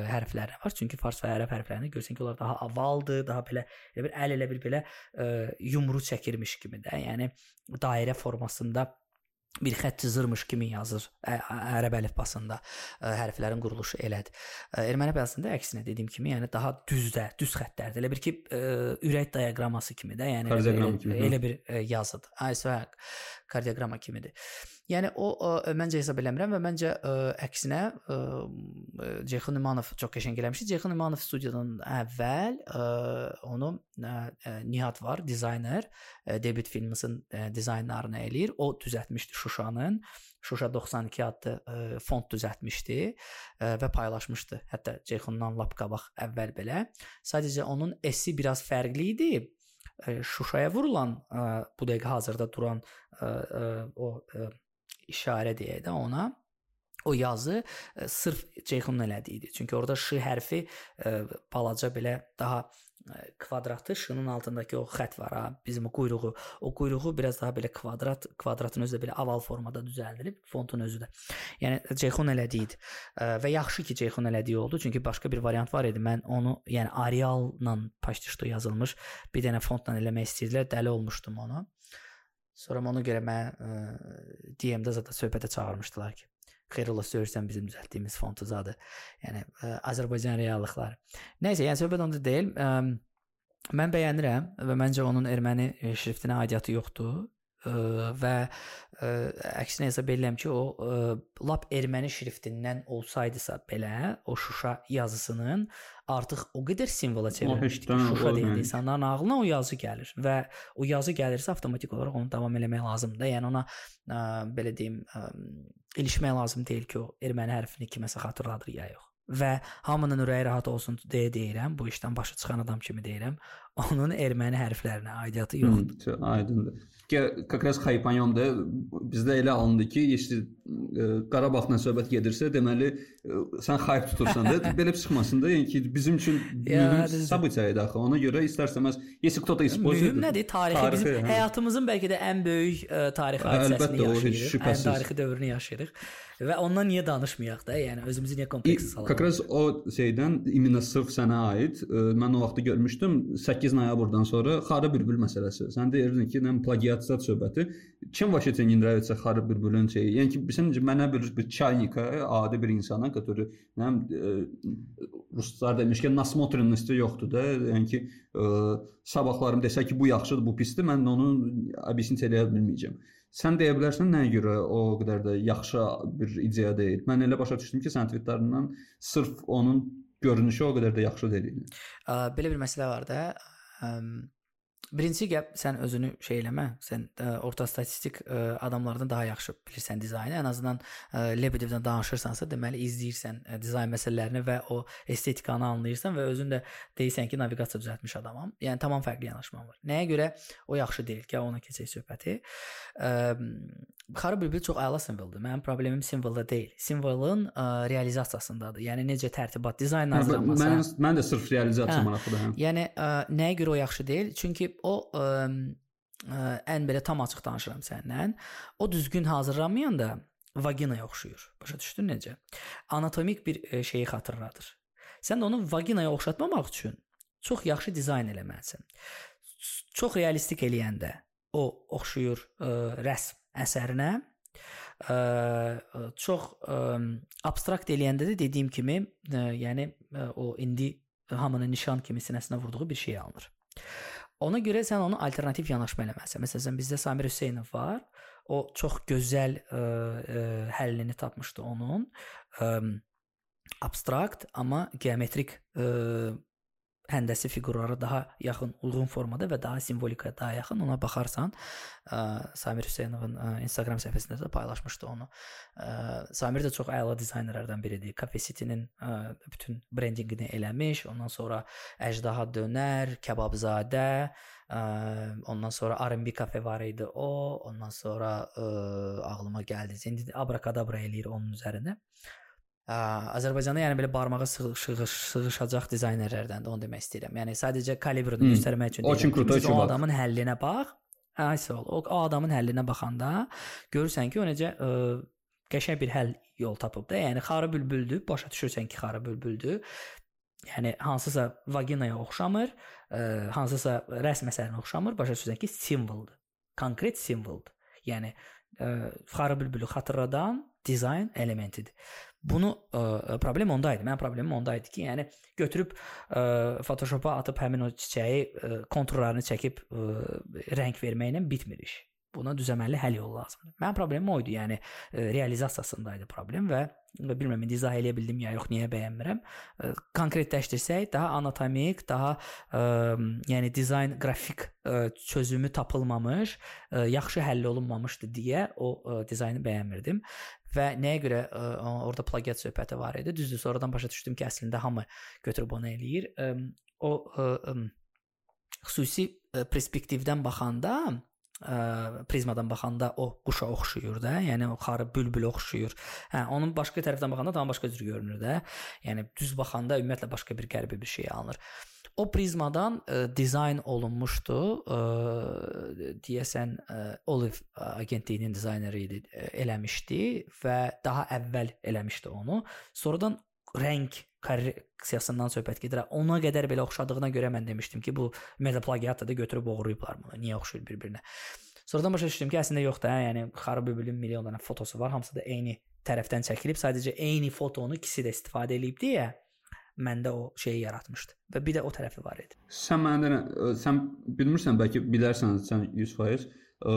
hərfləri var. Çünki fars və ərəb hərflərini görsən ki, onlar daha avaldır, daha belə elə bir əl elə bir belə ə, yumru çəkirmiş kimi də, yəni dairə formasında bir xətt çizirmiş kimi yazır ərəb əlifbasında hərflərin quruluşu elədir. Erməni əlifbasında əksinə dediyim kimi, yəni daha düzdə, düz xəttlərdir. Elə bir ki, ürək diaqraması kimi də, yəni elə, kimi, elə bir yazıdır. Aysə kardioqrama kimidir. Yəni o ə, məncə hesab eləmirəm və məncə ə, əksinə ə, Ceyxun İmanov çox qəşəng eləmişdi. Ceyxun İmanov studiyadan əvvəl ə, onu ə, Nihat var, dizayner, ə, debüt filminin dizaynlarını eləyir. O düzəltmişdi Şuşanın. Şuşa 92 adlı ə, font düzəltmişdi ə, və paylaşmışdı. Hətta Ceyxundan lap qabaq əvvəl belə. Sadəcə onun esi biraz fərqli idi. Şuşaya vurulan ə, bu dəqiqə hazırda duran ə, ə, o ə, işarə deyək də ona o yazı ə, sırf Ceyhunun elədiyi idi. Çünki orada ş hərfi ə, balaca belə daha kvadratı şının altındakı o xətt var ha, bizim quyruğu. O quyruğu biraz daha belə kvadrat, kvadratın özü də belə oval formada düzəldilib, fontun özü də. Yəni Ceyhun elədiyi və yaxşı ki Ceyhun elədiyi oldu, çünki başqa bir variant var idi. Mən onu, yəni Arial-la paştişdo yazılmış bir dənə fontla eləmək istəyirdilər, dəli olmuşdum ona. Sonra ona görə mən DM-də zədə söhbətə çağırmışdılar ki, xeyr ola söyürsən bizim düzəltdiyimiz fontu zadı. Yəni ə, Azərbaycan reallıqları. Nəysə, yəni söhbət onda deyil. Ə, mən bəyənirəm və məncə onun erməni şriftinə aidiyyatı yoxdur ə, və ə, əksinə hesab edirəm ki, o ə, lap erməni şriftindən olsaydısa belə o Şuşa yazısının artıq o qədər simvola çevrilmişdi ki, Şuşa deyəndə insanların ağlına o yazı gəlir və o yazı gəlirsə avtomatik olaraq onu davam eləmək lazımdır. Yəni ona ə, belə deyim, ə, ilişmək lazım deyil ki, o erməni hərfini kiməsə xatırladır ya yox və hamının ürəyi rahat olsun deyə deyirəm. Bu işdən başı çıxan adam kimi deyirəm Onun erməni hərflərinə aidiyyatı yoxdur. Hı, aydındır как раз Xaypanyonda bizdə elə alındı ki, işte Qarabağla söhbət gedirsə, deməli sən xayb tutursan da belə çıxmasın da, yəni ki, bizim üçün mühüm sabitə idi axı. Ona görə istərsəməz, если кто-то использует. Mühüm nədir? Tarixi, tarixi bizim hə. həyatımızın bəlkə də ən böyük ə, tarixi hadisəsini yaşayırıq. Əlbəttə, o ən tarixi dövrünü yaşayırıq. Və ondan niyə danışmayaq da? Yəni özümüzü niyə kompleks salaq? Как раз o şeydən imенно sırf sənə aid mən o vaxtı görmüşdüm 8 noyabrdan sonra Xarı bülbül məsələsi. Sən deyirdin ki, nə plagiatsiyat söhbəti. Kim вообще тебе не нравится Xarı bülbülün şeyi? Yəni ki, sən mənə bir bir çaynika, adi bir insana, который nə ruslar demişkən nasмотренности yoxdur da. Yəni ki, ə, sabahlarım desə ki, bu yaxşıdır, bu pisdir, mən onu объяснить eləyə bilməyəcəm. Sən deyə bilərsən nəyə görə o qədər də yaxşı bir ideya deyil? Mən elə başa düşdüm ki, sən tweetlərindən sırf onun görünüşü o qədər də yaxşı deyil. Belə bir məsələ var da. Birinci gəp sən özünü şey eləmə. Sən ə, orta statistik ə, adamlardan daha yaxşı bilirsən dizaynı. Ən azından ə, Lebedevdən danışırsansa, deməli izləyirsən ə, dizayn məsələlərini və o estetikanı anlayırsan və özün də deyirsən ki, naviqasiya düzəltmiş adamam. Yəni tamam fərqli yanaşman var. Nəyə görə o yaxşı deyil ki, ona keçək söhbəti. Ə, Xarı bülbül çox əla simvoldur. Mənim problemim simvolda deyil. Simvolun ə, realizasiyasındadır. Yəni necə tərtibat, dizayn hə, hazırlanması. Mən mən də sırf realizasiya hə. maraqlıdır. Hə. Yəni ə, nəyə görə o yaxşı deyil? Çünki o ə, ə, ən belə tam açıq danışıram səndən. O düzgün hazırlanmayanda vaginaya oxşuyur. Başa düşdün necə? Anatomik bir ə, şeyi xatırladır. Sən də onu vaginaya oxşatmamaq üçün çox yaxşı dizayn eləməlisən. Çox realistik eləyəndə o oxşuyur ə, rəsm əsərinə ə, çox ə, abstrakt eləyəndə də dediyim kimi, ə, yəni ə, o indi hamının nişan kimi sinəsinə vurduğu bir şey alınır. Ona görə sən onu alternativ yanaşma eləməlisən. Məsələn, bizdə Samir Hüseynov var. O çox gözəl ə, ə, həllini tapmışdı onun. Ə, abstrakt, amma geometrik ə, həndəsi fiqurlara daha yaxın, uyğun formada və daha simvolikaya daha yaxın ona baxarsan, ə, Samir Hüseynovun ə, Instagram səhifəsində də paylaşmışdı onu. Ə, Samir də çox əla dizaynerlərdən biridir. Cafe City-nin bütün brendinqini eləmiş, ondan sonra Əjdaha dönər, Kebabzadə, ə, ondan sonra R&B kafe var idi o, ondan sonra ə, ağlıma gəldi. İndi abrakadabra eləyir onun üzərində. Azərbaycanda yəni belə barmağa sığış, sığışacaq dizaynerlərdəndir, onu demək istəyirəm. Yəni sadəcə kalibrını hmm. göstərmək üçün deyirəm. Krutoy o adamın həllinə bax. Aysə ol. O, o adamın həllinə baxanda görürsən ki, o necə ə, qəşəng bir həll yol tapıb da. Yəni xarı bülbüldür, başa düşürsən ki, xarı bülbüldür. Yəni hansısa vaginaya oxşamır, ə, hansısa rəsm əsərinə oxşamır, başa düşürsən ki, simvoldur. Konkret simvoldur. Yəni ə, xarı bülbülü xatırladan dizayn elementidir. Bunu ə, e, problem onda idi. Mənim problemim onda idi ki, yəni götürüb ə, e, Photoshop-a atıb həmin o çiçəyi ə, e, konturlarını çəkib ə, rəng verməklə bitmir iş. Buna düzəməlli həll yolu lazımdır. Mənim problemim o idi. Yəni ə, realizasiyasında idi problem və bilmirəm indi izah eləyə bildim ya yox, niyə bəyənmirəm. Ə, konkretləşdirsək, daha anatomik, daha ə, yəni dizayn, qrafik ə, çözümü tapılmamış, ə, yaxşı həll olunmamışdı deyə o ə, dizaynı bəyənmirdim və nəyə görə ə, orada plagiat söhbəti var idi. Düzdür, sonradan başa düşdüm ki, əslində hamı götürüb onu eləyir. Ə, o ə, ə, xüsusi perspektivdən baxanda ə, prizmadan baxanda o quşa oxşuyur da, yəni o xarı bülbülə oxşuyur. Hə, onun başqa tərəfdən baxanda tam başqa cür görünür də. Yəni düz baxanda ümumiyyətlə başqa bir qəribə bir şey alınır. O prizmadan ə, dizayn olunmuşdu. Ə, deyəsən ə, Olive agentliyinin dizayneri idi, ə, eləmişdi və daha əvvəl eləmişdi onu. Sonradan rəng korreksiyasından söhbət gedir. Ona qədər belə oxşadığına görə mən demişdim ki, bu ümumiyyətlə plagiatdır da götürüb oğurlayıblar bunu. Niyə oxşayır bir-birinə? Sonradan başa düşdüm ki, əslində yoxdur, hə? yəni Xarı bülbülün milyon dənə fotosu var, hamısı da eyni tərəfdən çəkilib, sadəcə eyni fotonu ikisi də istifadə edib deyə məndə o şeyi yaratmışdı və bir də o tərəfi var idi. Sən məndən sən bilmirsən, bəlkə bilərsən sən 100%. Ə,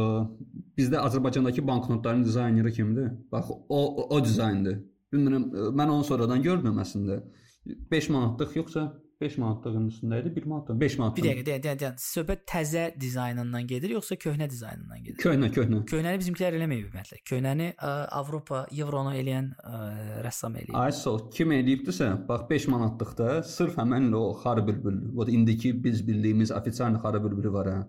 bizdə Azərbaycandakı banknotların dizayneri kimdir? Bax o, o dizayndır. Bilmirəm, mən onu sonradan gördüm əslində. 5 manatlıq yoxsa 5 manatlığın üstündə idi, 1 manatdan 5 manat. Bir dəqiqə, dəqiqə, dəqiqə. Söhbət təzə dizaynından gedir yoxsa köhnə dizaynından gedir? Köhnə, köhnə. Köhnəni bizimkilər eləməyib ümumiyyətlə. Köhnəni ə, Avropa, Evronu eləyən ə, rəssam eləyib. Ay sağ kim eləyibdisə, bax 5 manatlıqda sırf həmin o xarı bülbül, o indiki biz bildiyimiz ofitsial xarı bülbülü var ha.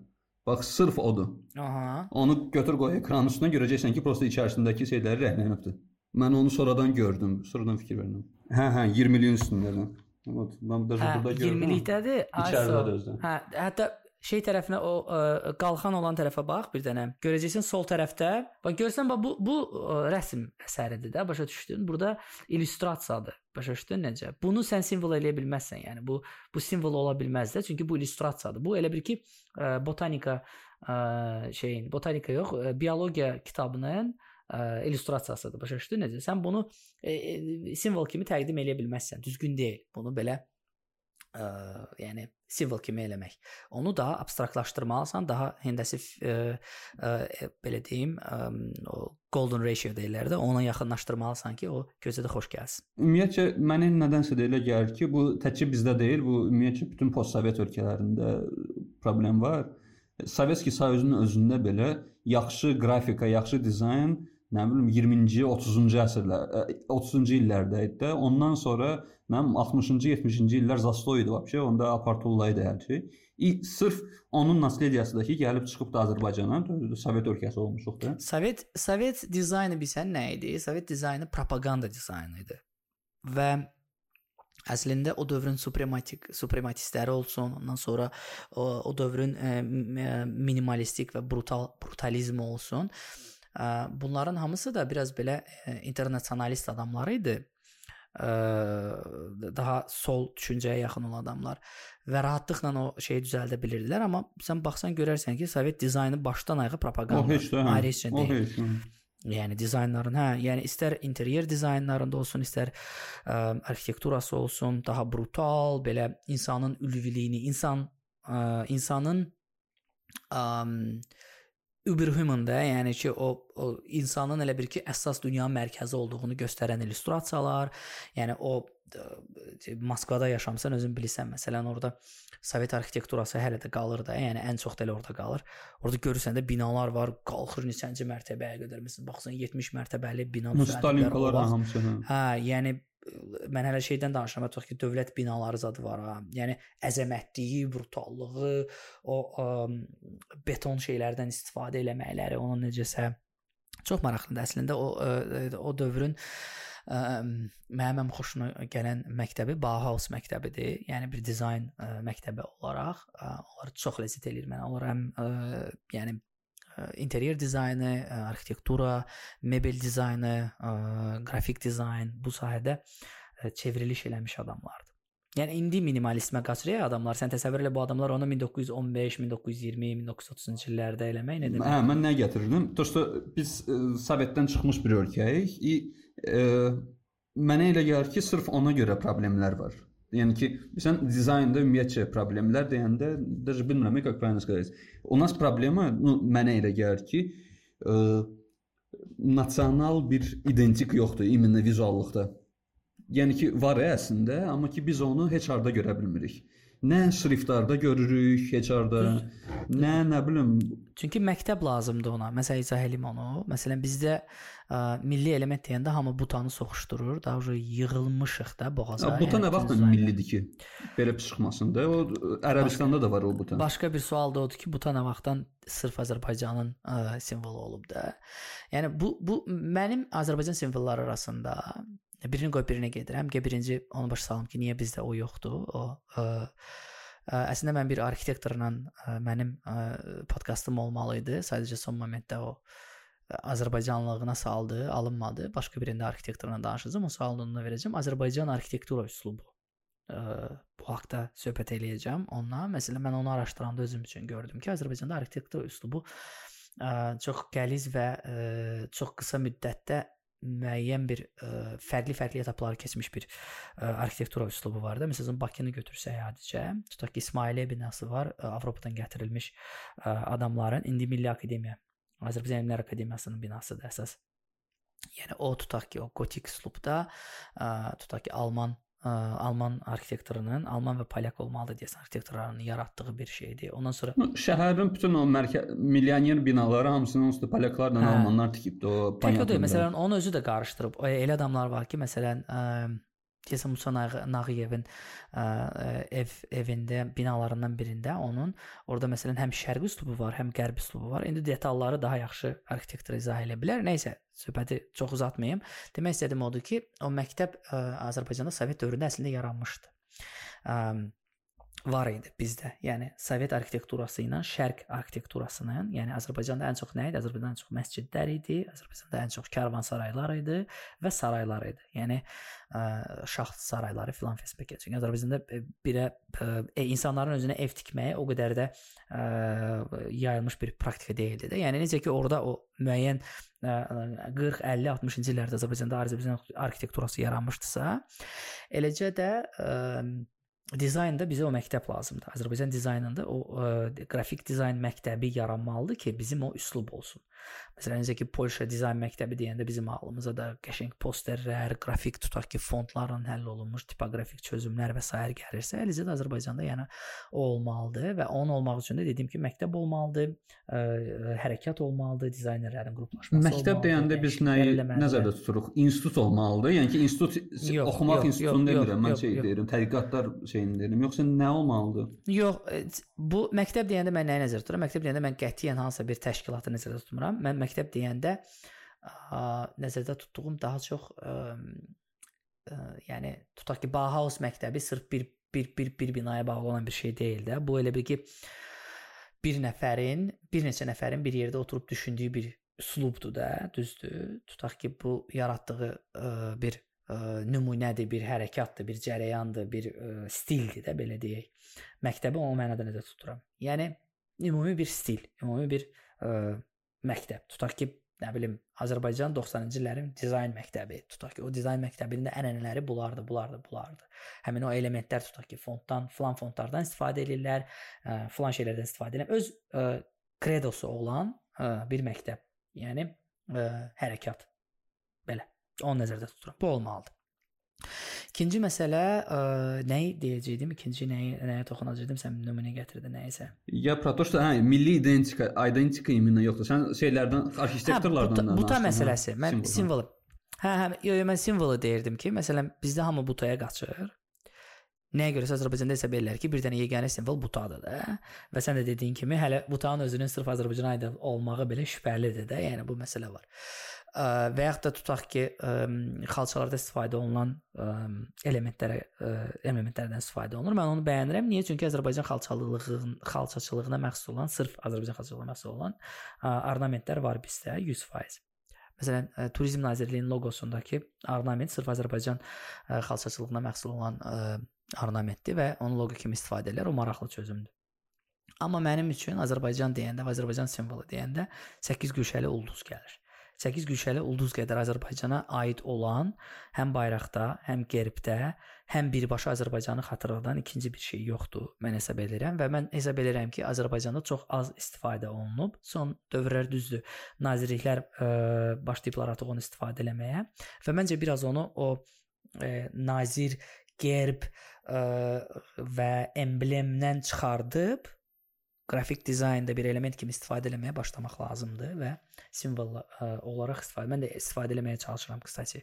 Bax sırf odur. Aha. Onu götür qoy ekranın üstünə görəcəksən ki, prosta içərisindəki şeyləri rəhnələnibdir. Mən onu sonradan gördüm, sonradan fikir verdim. Hə, hə, 20 ilin üstündədir. Evet, mən də burada gördüm. 20-likdədir. İçəridə özdə. Hə, hətta şey tərəfinə o ə, qalxan olan tərəfə bax bir dənə. Görəcəksən sol tərəfdə. Bax görsən bax bu bu ə, rəsm əsəridir də, başa düşdün? Burada illüstrasiyadır. Başa düşdün necə? Bunu sən simvol eləyə bilməzsən. Yəni bu bu simvol ola bilməz də, çünki bu illüstrasiyadır. Bu elə bir ki, ə, botanika ə, şeyin, botanika yox, ə, biologiya kitabının ə, illüstrasiyasıdır. Başa düşdün necə? Sən bunu e, e, simvol kimi təqdim edə bilməzsən. Düzgün deyil. Bunu belə ə, yəni simvol kimi eləmək. Onu daha abstraktlaşdırmalısan, daha həndəsi ə, ə, belə deyim, ə, o golden ratio deyirlər də, ona yaxınlaşdırmalısan ki, o gözə də xoş gəlsin. Ümumiyyətcə mənə nədənsə də elə gəlir ki, bu təkcə bizdə deyil, bu ümumiyyətcə bütün postsovet ölkələrində problem var. Sovetski Soyuzunun özündə belə yaxşı qrafika, yaxşı dizayn nə bilim 20-ci, 30-cu əsrlər, 30-cu illərdə idi də. Ondan sonra nə bilim 60-cı, 70-ci illər zastoy idi vəbşə, onda apartullah idi hər şey. İ, sırf onun naslediyasıdakı gəlib çıxıb da Azərbaycana, Sovet ölkəsi olmuşuq da. Sovet Sovet dizaynı bilsən nə idi? Sovet dizaynı propaganda dizaynı idi. Və Əslində o dövrün suprematik suprematistləri olsun, ondan sonra o, o dövrün e, minimalistik və brutal brutalizm olsun. E, bunların hamısı da biraz belə internasionalist adamlar idi. Daha sol düşüncəyə yaxın olan adamlar və rahatlıqla o şeyi düzəldə bilirdilər, amma sən baxsan görərsən ki, Sovet dizaynı başdan ayağa propaganda. O heç də. hə. Ayrı heç O deyil. heç. hə. Yəni dizaynların, hə, yəni istər interyer dizaynlarında olsun, istər ə, arxitekturası olsun, daha brutal, belə insanın ülviliyini, insan ə, insanın ə, überhuman da, yəni ki, o, o insanın elə bir ki, əsas dünya mərkəzi olduğunu göstərən illüstrasiyalar, yəni o ə, Moskvada yaşamısan özün bilirsən, məsələn, orada Sovet arxitekturası hələ də qalır da, yəni ən çox da elə orada qalır. Orada görürsən də binalar var, qalxır neçənci mərtəbəyə qədər. Məsələn, baxsan 70 mərtəbəli bina Stalinkalar düzəldiblər, o vaxt. hamısı. hə. Hə, yəni mən hələ şeydən danışıram, tutaq ki, dövlət binaları zadı var ha. Yəni əzəmətliyi, brutallığı, o ə, beton şeylərdən istifadə eləməkləri, onun necəsə çox maraqlıdır əslində o ə, o dövrün ə, mənim ən xoşuma gələn məktəbi Bauhaus məktəbidir. Yəni bir dizayn ə, məktəbi olaraq ə, onlar çox ləzzət eləyir mənə. Onlar həm ə, yəni interyer dizaynı, arxitektura, mebel dizaynı, qrafik dizayn bu sahədə çevriliş eləmiş adamlardır. Yəni indi minimalizmə qaçır ya adamlar. Sən təsəvvür elə bu adamlar onu 1915, 1920, 1930-cu illərdə eləmək nə demək? Hə, mən nə gətirirdim? Dosto biz ə, Sovetdən çıxmış bir ölkəyik. И ə, mənə elə gəlir ki, sırf ona görə problemlər var. Yəni ki, sən dizaynda ümumiyyətcə problemlər deyəndə даже bilmirəm как правильно сказать. У нас проблема, ну, mənə elə gəlir ki, ə, nasional bir identik yoxdur imенно vizuallıqda. Yəni ki, var əslində, amma ki biz onu heç harda görə bilmirik. Nə şriftlarda görürük, heçarda, nə nə bilim. Çünki məktəb lazımdır ona. Məsələn, izah eləyim onu. Məsələn, bizdə ə, milli element deyəndə hamı butanı soxuşdurur. Daha sonra yığılmışıq da boğaza. Buta nə vaxt millidir ki? Belə çıxmasın da. O Ərəbistanda başqa, da var o buta. Başqa bir sual da odur ki, buta nə vaxtdan sırf Azərbaycanın ə, simvolu olub da. Yəni bu bu mənim Azərbaycan simvolları arasında birini qoyub birinə gedirəm. Ki birinci onu başa salım ki, niyə bizdə o yoxdur? O ə, ə, əslində mən bir arxitektorla ə, mənim ə, podkastım olmalı idi. Sadəcə son momentdə o Azərbaycanlılığına saldı, alınmadı. Başqa birində arxitektorla danışacağam. O sualını verəcəm. Azərbaycan arxitektura üslubu. Ə, bu haqqda söhbət eləyəcəm ondan. Məsələn, mən onu araşdıranda özüm üçün gördüm ki, Azərbaycanda arxitektura üslubu ə, çox qəliz və ə, çox qısa müddətdə müəyyən bir fərqli-fərqli etapları keçmiş bir ə, arxitektura üslubu var da. Məsələn, Bakını götürsək adicə, tutaq ki, İsmailiyyə binası var, ə, Avropadan gətirilmiş adamların indi Milli Akademiya, Azərbaycan Elmlər Akademiyasının binasıdır əsas. Yəni o tutaq ki, o gotik üslubda, tutaq ki, Alman ə, Alman arxitektorunun, Alman və Polyak olmalıdır deyəsən arxitektorlarının yaratdığı bir şeydir. Ondan sonra şəhərin bütün o mərkəz milyoner binaları hamısını onsuz da Polyaklarla hə. Almanlar tikibdi o. Tək o deyil, məsələn, onun özü də qarışdırıb. Elə adamlar var ki, məsələn, ə, deyəsən Musa Nağıyevin ə, ev evində binalarından birində onun orada məsələn həm şərqi üslubu var, həm qərbi üslubu var. İndi detalları daha yaxşı arxitektor izah edə bilər. Nə isə söhbəti çox uzatmayım. Demək istədiyim odur ki, o məktəb ə, Azərbaycanda Sovet dövründə əslində yaranmışdı. Ə, var idi bizdə. Yəni Sovet arxitekturası ilə Şərq arxitekturasının, yəni Azərbaycanda ən çox nə idi? Azərbaycanda ən çox məscidlər idi, Azərbaycanda ən çox karvansaraylar idi və saraylar idi. Yəni ə, şah sarayları filan fəsbə keçir. Yəni Azərbaycanda birə e, insanların özünə ev tikməyi o qədər də ə, yayılmış bir praktika deyildi də. Yəni necə ki orada o müəyyən 40, 50, 60-cı illərdə Azərbaycanda Azərbaycan arxitekturası yaranmışdısa, eləcə də ə, dizaynda bizə o məktəb lazımdır. Azərbaycan dizaynında o ə, qrafik dizayn məktəbi yaranmalıdır ki, bizim o üslub olsun. Məsələn, necə ki, Polşa dizayn məktəbi deyəndə bizim ağlımıza da qəşəng posterlər, qrafik tutaq ki, fontlarla həll olunmuş tipoqrafik çözümlər və s. gəlirsə, eləcə də Azərbaycanda yəni o olmalıdır və onun olmaq üçün də dediyim kimi məktəb olmalıdır, ə, hərəkat olmalıdır, dizaynerlərin qruplaşması məktəb deyəndə biz nəyi nəzərdə tuturuq? İnstitut olmalıdır. Yəni ki, institut yox, oxumaq yox, demirəm, mən yox, şey yox. deyirəm, tədqiqatlar şeyini deyirəm. Yoxsa nə olmalıdır? Yox, e, bu məktəb deyəndə mən nəyi nəzərdə tuturam? Məktəb deyəndə mən qətiyyən hansısa bir təşkilatı nəzərdə tutmuram. Mən məktəb deyəndə ə, nəzərdə tutduğum daha çox ə, ə, yəni tutaq ki, Bauhaus məktəbi sırf bir bir bir bir binaya bağlı olan bir şey deyil də. Bu elə bir ki bir nəfərin, bir neçə nəfərin bir yerdə oturub düşündüyü bir üslubdur da, düzdür? Tutaq ki, bu yaratdığı ə, bir nümunədir, bir hərəkatdır, bir cərəyandır, bir ə, stildir də belə deyək. Məktəbi o mənada nəzərdə tuturam. Yəni ümumi bir stil, ümumi bir ə, məktəb. Tutaq ki, nə bilim, Azərbaycan 90-cı illərin dizayn məktəbi. Tutaq ki, o dizayn məktəbinin də ənənələri bulardı, bulardı, bulardı. Həmin o elementlər tutaq ki, fontdan, filan fontlardan istifadə edirlər, ə, filan şeylərdən istifadə edirlər. Öz ə, kredosu olan ə, bir məktəb. Yəni ə, hərəkat. Belə. Onu nəzərdə tuturam. Bu olmalıdır. İkinci məsələ ə, nəyi deyəcəydim? İkinci nəyi nəyə toxunacaqdım? Sən nümunə gətirdin nəyisə. Ya protoşda hə milli identika, identika iminə yoxdur. Sən şeylərdən arxitektorlardan danışdın. Buta məsələsi. Mən simvol. simvolu. Hə, hə, yo, yo, mən simvolu deyirdim ki, məsələn, bizdə hamı butaya qaçır. Nəyə görə Azərbaycanda hesab edirlər ki, bir dənə yeganə simvol butadır da. Və sən də dediyin kimi hələ butağın özünün sırf Azərbaycana aid olmağı belə şübhəlidir də. Yəni bu məsələ var və yaxud da tutaq ki, xalçalarda istifadə olunan elementlərə elementlərdən istifadə olunur. Mən onu bəyənirəm. Niyə? Çünki Azərbaycan xalçalılığının xalçaçılığına məxsus olan, sırf Azərbaycan xalçalığına məxsus olan ornamentlər var bizdə 100%. Məsələn, Turizm Nazirliyinin loqosundakı ornament sırf Azərbaycan xalçaçılığına məxsus olan ornamentdir və onun loqo kimi istifadə edirlər. O maraqlı çözümdür. Amma mənim üçün Azərbaycan deyəndə Azərbaycan simvolu deyəndə 8 güşəli ulduz gəlir. 8 güşəli ulduz qədər Azərbaycana aid olan həm bayraqda, həm gerbdə, həm birbaşa Azərbaycanı xatırladan ikinci bir şey yoxdur. Mən hesab edirəm və mən hesab edirəm ki, Azərbaycanda çox az istifadə olunub. Son dövrlər düzdür. Nazirliklər ə, başlayıblar artıq onu istifadə eləməyə və məncə biraz onu o ə, nazir gerb ə, və emblemdən çıxardıb qrafik dizaynda bir element kimi istifadə etməyə başlamaq lazımdır və simvol e, olaraq istifadə. Mən də istifadə etməyə çalışıram qısası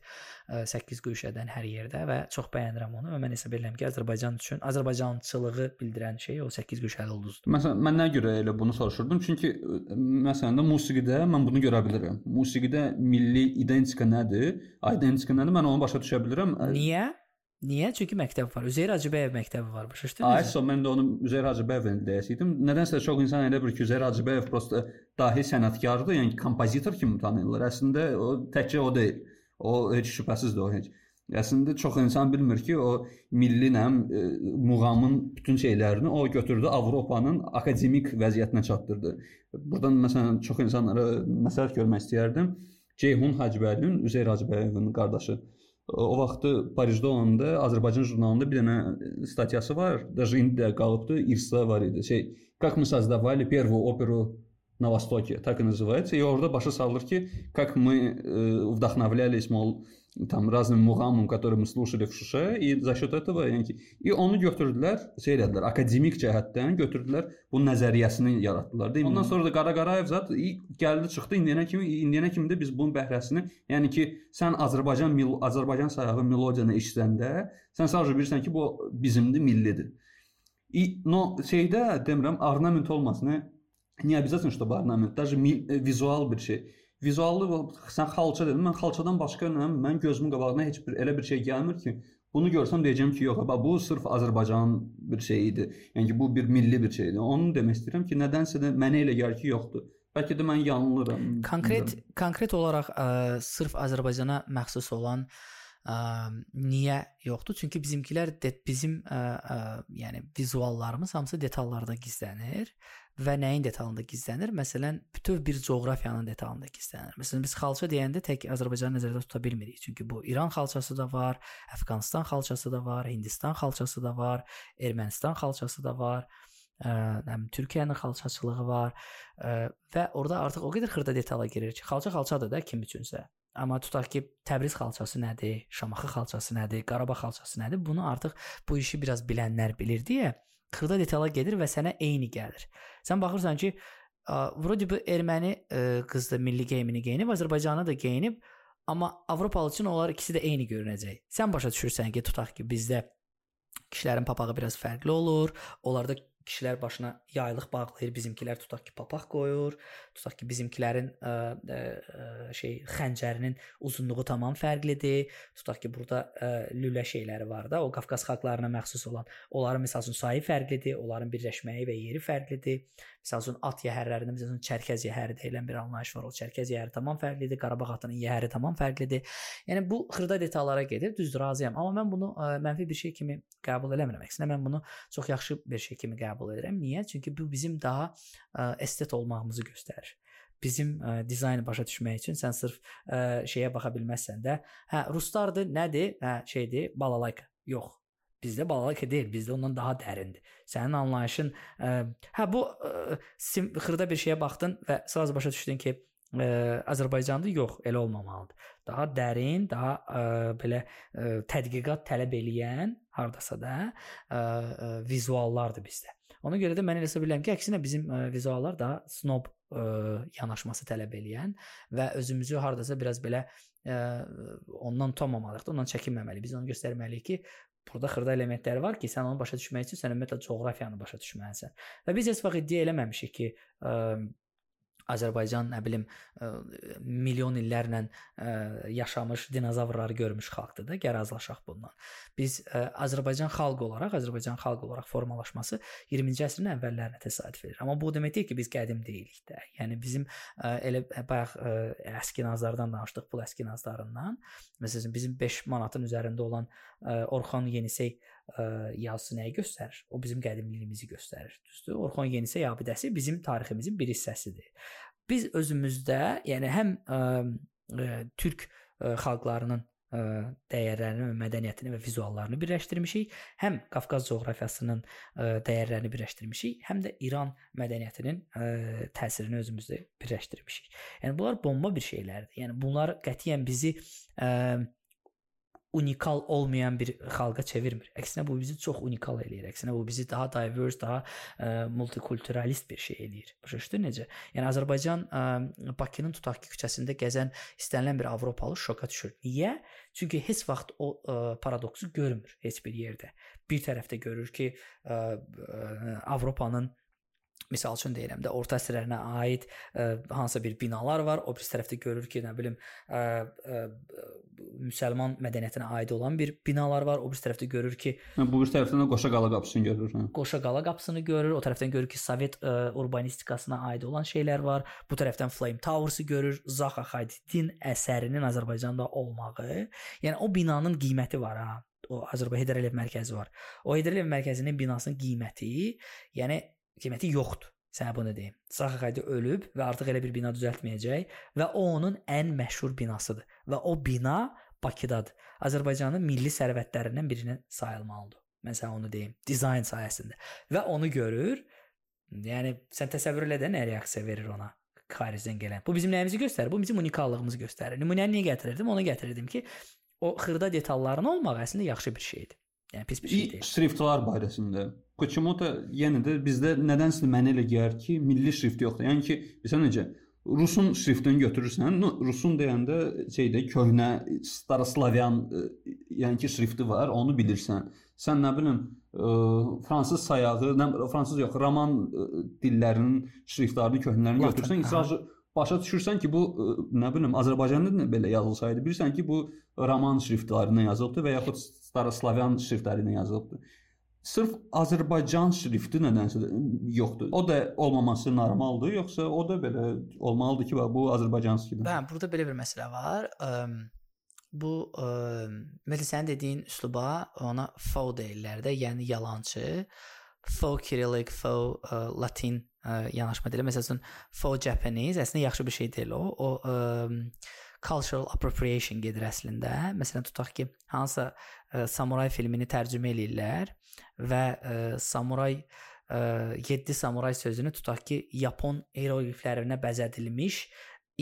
8 güşədən hər yerdə və çox bəyənirəm onu və mən hesab edirəm ki, Azərbaycan üçün Azərbaycançılığı bildirən şey o 8 güşəli ulduzdur. Məsələn, mən nə görə elə bunu soruşurdum? Çünki e, məsələn də musiqidə mən bunu görə bilirəm. Musiqidə milli identika nədir? Identika nədir? Mən onu başa düşə bilirəm. Niyə? Niyə? Çünki məktəb var. Üzeyir Hacıbəyev məktəbi var. Başa düşdünüz? Ay, so mən də onu Üzeyir Hacıbəyevin deyəsiydim. Nədənsə çox insan elə bir ki, Üzeyir Hacıbəyev prosta dahi sənətkardır, yəni kompozitor kimi tanıyırlar. Əslində o təkcə o deyil. O heç şübhəsizdir o heç. Əslində çox insan bilmir ki, o milli nəm e, muğamın bütün şeylərini o götürdü Avropanın akademik vəziyyətinə çatdırdı. Burdan məsələn çox insanlara məsəl görmək istəyərdim. Ceyhun Hacıbəylinin Üzeyir Hacıbəyevin qardaşı o vaxtı Parisdə olanda Azərbaycan jurnalında bir dənə statyası var. Даже indi də qalıbdı, irsdə var idi. Şey, как мы создавали первую оперу на Востоке, так и называется. И orada başa salır ki, как мы э, вдохновлялись, мол, там разным muğamım, которые мы слушали в Şuşa и за счет этого yəni ki, и onu götürdülər, şey elədilər, akademik cəhətdən götürdülər, bu nəzəriyyəsini yaratdılar. Deyim. Ondan sonra da Qara Qarayev zət gəldi çıxdı indiyənə kimi, indiyənə kimi də biz bunun bəhrəsini, yəni ki, sən Azərbaycan mil Azərbaycan sayağı melodiyanı eşitsəndə, sən sadəcə bilirsən ki, bu bizimdir, millidir. И но şeydə demirəm, ornament olmasını не обязательно чтобы орнамент, даже vizual bir şey. Vizuallı sən xalça dedin. Mən xalçadan başqa nə, mən gözümün qabağına heç bir elə bir şey gəlmir ki, bunu görsəm deyəcəm ki, yox, bax bu sırf Azərbaycan bir şey idi. Yəni ki, bu bir milli bir şeydir. Onu demək istəyirəm ki, nədənsə də mənə elə gəlir ki, yoxdur. Bəlkə də mən yanılıram. Konkret bilmirəm. konkret olaraq ə, sırf Azərbaycana məxsus olan ə, niyə yoxdur? Çünki bizimkilər de, bizim ə, ə, yəni vizuallarımız hamısı detallarda gizlənir və nəyin detalında gizlənir? Məsələn, bütöv bir coğrafiyanın detalında gizlənir. Məsələn, biz xalça deyəndə tək Azərbaycanı nəzərdə tuta bilmirik. Çünki bu İran xalçası da var, Əfqanistan xalçası da var, Hindistan xalçası da var, Ermənistan xalçası da var həm Türkiyənin xalçaçılığı var ə, və orada artıq o qədər xırda detala girir ki, xalça xalçadır da kim üçünsə. Amma tutaq ki, Təbriz xalçası nədir, Şamaxı xalçası nədir, Qarabağ xalçası nədir? Bunu artıq bu işi biraz bilənlər bilir deyə xırda detala gedir və sənə eyni gəlir. Sən baxırsan ki, Vrodi bu erməni e, qızdı milli geyimini geyinib, Azərbaycanlı da geyinib, amma Avropalı üçün onlar ikisi də eyni görünəcək. Sən başa düşürsən ki, tutaq ki, bizdə kişilərin papağı biraz fərqli olur, onlarda kişilər başına yaylıq bağlayır, bizimkilər tutaq ki, papaq qoyur, tutaq ki, bizimkilərin ə, ə, şey xəncərinin uzunluğu tamam fərqlidir. Tutaq ki, burada ə, lülə şeyləri var da, o Qafqaz xalqlarına məxsus olan. Onların məsəl üçün sayı fərqlidir, onların birləşməyi və yeri fərqlidir. Məsəl üçün at yəhərlərində məsəl üçün Çərkəz yəhəri deyilən bir anlayış var. O Çərkəz yəhəri tamam fərqlidir, Qarabağ atının yəhəri tamam fərqlidir. Yəni bu xırda detallara gedir, düzdür, razıyam. Amma mən bunu ə, mənfi bir şey kimi qəbul eləmirəm. Əksinə mən bunu çox yaxşı bir şey kimi qəbul edirəm. Niyə? Çünki bu bizim daha ə, estet olmağımızı göstərir. Bizim ə, dizaynı başa düşmək üçün sən sırf ə, şeyə baxa bilməzsən də, hə ruslardır, nədir? Hə şeydir, balalayka. Yox. Bizdə balalayka deyil, bizdə ondan daha dərindir. Sənin anlayışın ə, hə bu ə, sim, xırda bir şeyə baxdın və sırası başa düşdün ki, ə, Azərbaycanda yox, elə olmamalıdır. Daha dərin, daha ə, belə ə, tədqiqat tələb eləyən hardasa da ə, ə, vizuallardır bizdə. Ona görə də mən elə hesab edirəm ki, əksinə bizim ə, vizuallar daha snob ə, yanaşması tələb eləyən və özümüzü hardasa biraz belə ə, ondan tutmamalıyıq da, ondan çəkinməməliyik. Biz onu göstərməliyik ki, burada xırda elementlər var ki, sən onu başa düşmək üçün sən ümumiyyətlə coğrafiyanı başa düşməlisən. Və biz heç vaxt iddia eləməmişik ki, ə, Azərbaycan, nə bilim, ə, milyon illərlə ə, yaşamış dinozavrları görmüş xalqdır da, gəl razılaşaq bundan. Biz ə, Azərbaycan xalqı olaraq, Azərbaycan xalqı olaraq formalaşması 20-ci əsrin əvvəllərinə təsadüf edir. Amma bu demək deyil ki, biz qədim deyilik də. Yəni bizim ə, elə bayaq ə, əskinazlardan danışdıq, pul əskinazlarından. Məsələn, bizim 5 manatın üzərində olan ə, Orxan Yenisey ə, yazısı nəyi göstərir? O bizim qədimliyimizi göstərir. Düzdür? Orxon Yenisey abidəsi bizim tariximizin bir hissəsidir. Biz özümüzdə, yəni həm ə, ə, türk ə, xalqlarının ə, dəyərlərini mədəniyyətini və vizuallarını birləşdirmişik. Həm Qafqaz coğrafiyasının ə, dəyərlərini birləşdirmişik, həm də İran mədəniyyətinin ə, təsirini özümüzdə birləşdirmişik. Yəni bunlar bomba bir şeylərdir. Yəni bunlar qətiyyən bizi ə, unikal olmayan bir xalqa çevirmir. Əksinə bu bizi çox unikal eləyir. Əksinə bu bizi daha diverse, daha ə, multikulturalist bir şey eləyir. Başa necə? Yəni Azərbaycan ə, Bakının tutaq ki, küçəsində gəzən istənilən bir avropalı şoka düşür. Niyə? Çünki heç vaxt o ə, paradoksu görmür heç bir yerdə. Bir tərəfdə görür ki, ə, ə, Avropanın Misal üçün deyirəm də orta əsrlərinə aid ə, hansısa bir binalar var. O bir tərəfdə görür ki, nə bilim, ə, ə, müsəlman mədəniyyətinə aid olan bir binalar var. O bir tərəfdə görür ki, hə, bu bir tərəfdən də Qoşaqala qapısını görür, hə. Qoşaqala qapısını görür. O tərəfdən görür ki, Sovet ə, urbanistikasına aid olan şeylər var. Bu tərəfdən Flame Towers-ı görür. Zaxa Hadidin əsərinin Azərbaycanda olmağı. Yəni o binanın qiyməti var ha. O Azərbaycan Heydər Əliyev mərkəzi var. O Heydər Əliyev mərkəzinin binasının qiyməti, yəni qiyməti yoxdur. Sənə bunu deyim. Zaxa Xadi ölüb və artıq elə bir bina düzəltməyəcək və o onun ən məşhur binasıdır və o bina Bakıdadır. Azərbaycanın milli sərvətlərindən birinə sayılmalıdır. Mən sənə onu deyim, dizayn sayəsində. Və onu görür. Yəni sən təsəvvür elə də nə reaksiya verir ona xaricdən gələn. Bu bizim nəyimizi göstərir? Bu bizim unikallığımızı göstərir. Nümunəni niyə gətirirdim? Onu gətirirdim ki, o xırda detalların olmağı əslində yaxşı bir şeydir. Yəni pis bir şey deyil. Şriftlər barəsində. Koçimoto yenə də bizdə nədənsə mənə elə gəlir ki, milli şrift yoxdur. Yəni ki, bilirsən necə? Rusun şriftini götürürsən, Rusun deyəndə şeydə köhnə staroslavyan yəni ki, şrifti var, onu bilirsən. Sən nə bilim, ə, fransız sayağı, nə fransız yox, roman ə, dillərinin şriftlərini, köhnələrini götürsən, sadəcə başa düşürsən ki, bu nə bilim Azərbaycanda da belə yazılsaydı, bilirsən ki, bu roman şriftlərindən yazılıbdı və yaxud staroslavyan şriftləri ilə yazılıbdı. Sırf Azərbaycan şrifti nədənsə yoxdur. O da olmaması normaldır, yoxsa o da belə olmalıdır ki, bu Azərbaycanskidir. Hə, burada belə bir məsələ var. Bu məsələn sənin dediyin üsluba ona faux deyirlər də, yəni yalançı. Faux Cyrillic, faux ə, Latin ə, yanaşma dili. Məsələn, faux Japanese əslində yaxşı bir şey deyil o. O ə, cultural appropriation gedir əslində. Məsələn, tutaq ki, hansısa ə, samuray filmini tərcümə eləyirlər və ə, samuray ə, 7 samuray sözünü tutaq ki, Yapon heroqliflərinə bəzədilmiş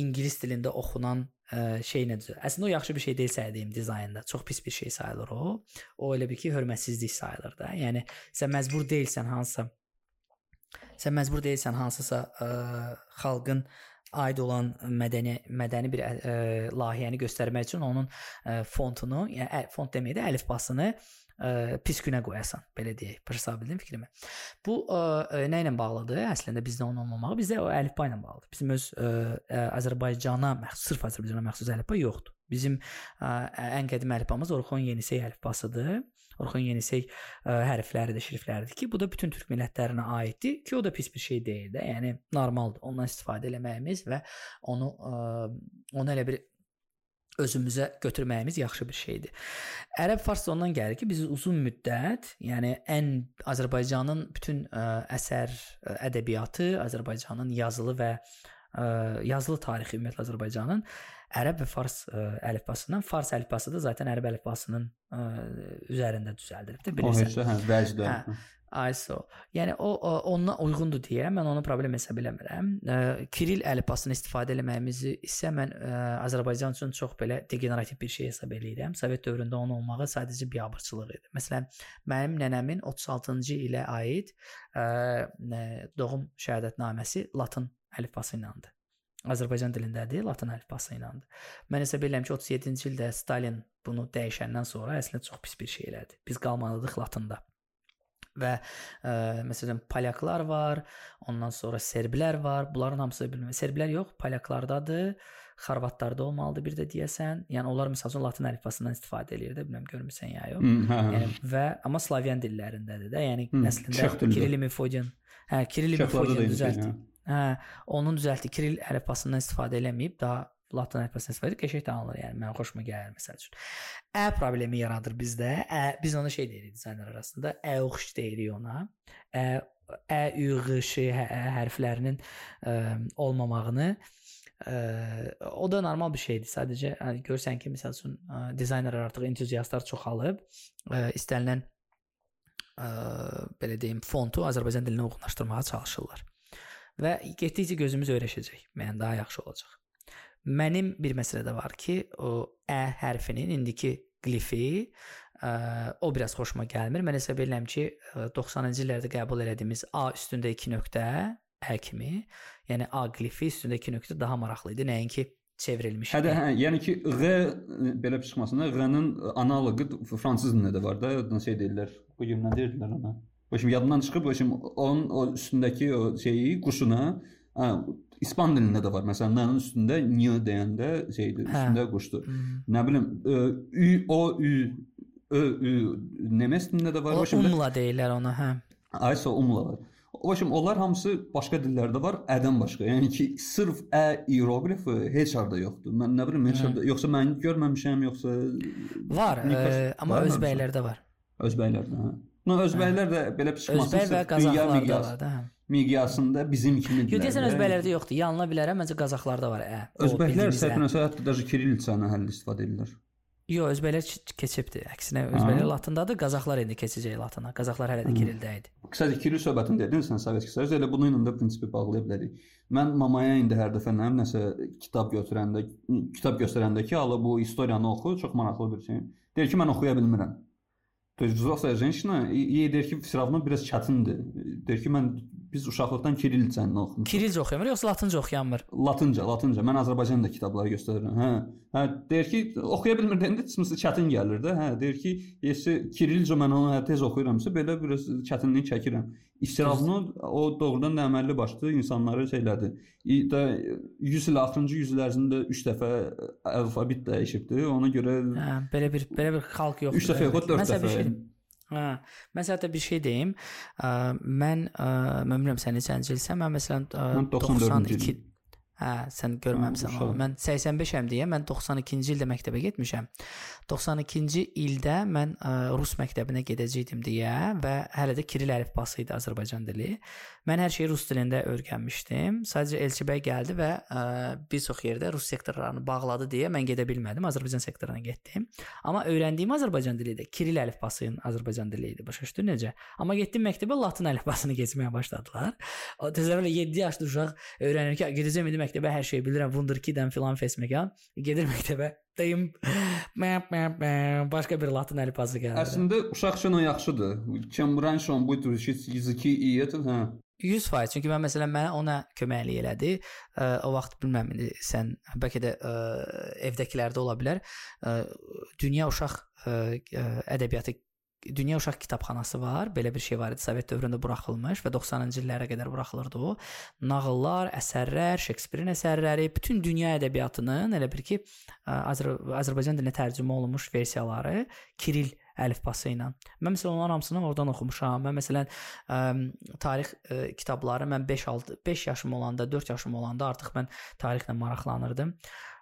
ingilis dilində oxunan ə, şey nədir? Əslində o yaxşı bir şey deyil sədiyim dizaynda. Çox pis bir şey sayılır o. O elə bir ki, hörmətsizlik sayılır da. Yəni sən məcbur deyilsən hansısa sən məcbur deyilsən hansısa ə, xalqın aid olan mədəni mədəni bir ə, layihəni göstərmək üçün onun ə, fontunu, yəni font deməkdə əlifbasını ə, pis günə qoyasan, belə deyək. Başa bildin fikrimi? Bu ə, nə ilə bağlıdır? Əslində bizdə onun olmamağı bizdə o əlifba ilə bağlıdır. Bizim öz ə, Azərbaycana məxsus, sırf Azərbaycana məxsus əlifba yoxdur. Bizim ə, ən qədim əlifbamız Orxon Yenisey əlifbasıdır. Orxon Yenisey ə, hərfləridir, şrifləridir ki, bu da bütün türk millətlərinə aiddir ki, o da pis bir şey deyil də. Yəni normaldır ondan istifadə etməyimiz və onu ə, onu elə bir özümüzə götürməyimiz yaxşı bir şeydir. Ərəb farsda ondan gəlir ki, biz uzun müddət, yəni ən Azərbaycanın bütün ə, əsər ə, ədəbiyyatı, Azərbaycanın yazılı və ə, yazılı tarixi ümumiyyətlə Azərbaycanın ərəb və fars ə, əlifbasından fars əlifbası da zaten ərəb əlifbasının ə, üzərində düzəldilibdir, bilirsən. O, hə, vəcdə. Hə. ISO. Yəni o, o onunla uyğundur deyə mən onu problem hesab eləmirəm. E, Kiril əlifbasını istifadə etməyimizi isə mən ə, Azərbaycan üçün çox belə degenerativ bir şey hesab eləyirəm. Sovet dövründə onun olmağı sadəcə biabırçılıq idi. Məsələn, mənim nənəmin 36-cı ilə aid ə, doğum şəhadətnaməsi latın əlifbası iləndir. Azərbaycan dilindədir, latın əlifbası iləndir. Mən hesab edirəm ki, 37-ci ildə Stalin bunu dəyişəndən sonra əslində çox pis bir şey elədi. Biz qalmalıyıq latında və ə, məsələn polyaklar var, ondan sonra serblər var. Bunların hamısı bilmirəm. Serblər yox, polyaklardadır. Xorvatlarda olmalıdır bir də deyəsən. Yəni onlar məsələn latın əlifbasından istifadə eləyir də, bilmirəm görmüsən ya yox. Hə, hə. Yəni və amma slavyan dillərindədir də. Yəni hmm, nəslində Kiril Mefodian. Hə, Kiril Mefodian düzəltdi. Hə, onun düzəltdi. Kiril əlifbasından istifadə eləməyib, daha latın əlifbasını istifadə qəşəng də anılır. Yəni mən xoşuma gəlir məsəl üçün. Ə problemi yaradır bizdə. Ə biz ona şey deyirik dizaynlar arasında. Ə oxş deyirik ona. Ə ə ü ş hərflərinin ə, olmamağını ə, o da normal bir şeydir. Sadəcə ə, görsən ki, məsəl üçün ə, dizaynerlər artıq entuziastlar çoxalıb, ə, istənilən ə, belə deyim, fontu Azərbaycan dilinə uyğunlaşdırmağa çalışırlar. Və getdikcə gözümüz öyrəşəcək. Yəni daha yaxşı olacaq. Mənim bir məsələ də var ki, o ə hərfinin indiki qlifi ə, o biraz xoşuma gəlmir. Mən hesab edirəm ki, 90-cı illərdə qəbul etdiyimiz A üstündə 2 nöqtə Ə kimi, yəni A qlifi üstündə 2 nöqtə daha maraqlı idi, nəinki çevrilmiş. Hə hə, yəni ki Q belə çıxmasında Q-nın analoqu fransız dilində də var da, necə deyirlər? Bu gün nə deyirdilər ona? Başım yadımdan çıxıb, başım onun o üstündəki o şeyi quşuna, hə, İspan dilində də var. Məsələn, nənin üstündə niyə deyəndə şeydir, hə. üstündə quşdur. Hmm. Nə bilim, ü, o, ü, ö, ü, nemes dilində də var. O, Başımda umla deyirlər ona, hə. Aysa umla var. Başım onlar hamısı başqa dillərdə var, ə-dən başqa. Yəni ki, sırf ə ieroqlifi heç harda yoxdur. Mən nə bilim, heç harda, yoxsa mən görməmişəm, yoxsa var, ə, amma özbəklərdə var. Özbəklərdə, hə. No özbəklər də belə çıxmasın. Özbək və qazaxlarda var da, hə miqyasında bizim kimi Yox, deyəsən özbəklərdə yoxdur. Yanıla bilərəm, məncə qazaxlarda var. Ə, özbəklər səhvənəsə hətta da kirilliçanı həll istifadə edirlər. Yox, özbəklər keçibdi. Əksinə özbəklər latındadır, qazaxlar indi keçəcək latına. Qazaxlar hələ də kirildə idi. Qısaca kiril söhbətini dedin sən Sovet Sovyet elə bunun ilə də prinsipi bağlaya bilərik. Mən mamaya indi hər dəfə nə nəsə kitab götürəndə, kitab göstərəndə ki, ala bu istoriyanı oxu, çox maraqlı bir şey. Deyir ki, mən oxuya bilmirəm. То есть взрослая женщина, ей deyir ki, все равно biraz çətindir. Deyir ki, mən biz uşaqlıqdan kirillicəni oxumuşuq. Kirilcə oxuyamır, yoxsa latınca oxuyanmır? Latınca, latınca. Mən Azərbaycanda kitabları göstərirəm. Hə. Hə, deyir ki, oxuya bilmir deyəndə çıxmısı çətin gəlir də. Hə, deyir ki, yesi kirilcə mən onu tez oxuyuramsa, belə biraz çətinlik çəkirəm. İstirafını o doğrudan da əməlli başlı insanları şeylədi. Da 100 il axırıncı 100 il ərzində 3 dəfə alfabet dəyişibdi. Ona görə Hə, belə bir belə bir xalq yoxdur. 3 dəfə yox, 4 dəfə. Şey, Hə, mən sənə bir şey deyim. Ə, mən ə, mən bilmirəm sən neçənci ilsən. Mən məsələn ə, 92 Hə, sən görməmisən onu. Mən 85-əm deyə mən 92-ci ildə məktəbə getmişəm. 92-ci ildə mən ə, rus məktəbinə gedəcəydim deyə və hələ də kiril əlifbası idi Azərbaycan dili. Mən hər şeyi rus dilində öyrənmişdim. Sadəcə Elçibəy gəldi və ə, bir çox yerdə rus sektorlarını bağladı deyə mən gedə bilmədim. Azərbaycan sektoruna getdim. Amma öyrəndiyim Azərbaycan dili də kiril əlifbasının Azərbaycan dili idi. Başa düşdün necə? Amma getdim məktəbə latın əlifbasını keçməyə başladılar. O təsəvvür 7 yaşlı uşaq öyrənir ki, gedəcəm indi məktəbə hər şeyi bilirəm. Wunderkid-dən filan fesmekan. Gedir məktəbə deyim başqa bir latın əlifbası gəlir. Əslində uşaq üçün o yaxşıdır. Чем раньше он будет учить языки и это, hə. 100%. Çünki mən məsələn mənə ona köməklik elədi. Ə, o vaxt bilmirəm indi sən bəlkə də ə, evdəkilərdə ola bilər. Ə, dünya uşaq ə, ədəbiyyatı Dünya Uşaq Kitabxanası var. Belə bir şey var idi. Sovet dövründə buraxılmış və 90-cı illərə qədər buraxılırdı o. Nağıllar, əsərlər, Şekspirin əsərləri, bütün dünya ədəbiyyatının elə bir ki Azər Azərbaycan dilinə tərcümə olunmuş versiyaları Kiril əlifbası ilə. Mən məsələn onların hamısını oradan oxumuşam. Mən məsələn ə, tarix ə, kitabları mən 5-6 5 yaşım olanda, 4 yaşım olanda artıq mən tarixlə maraqlanırdım.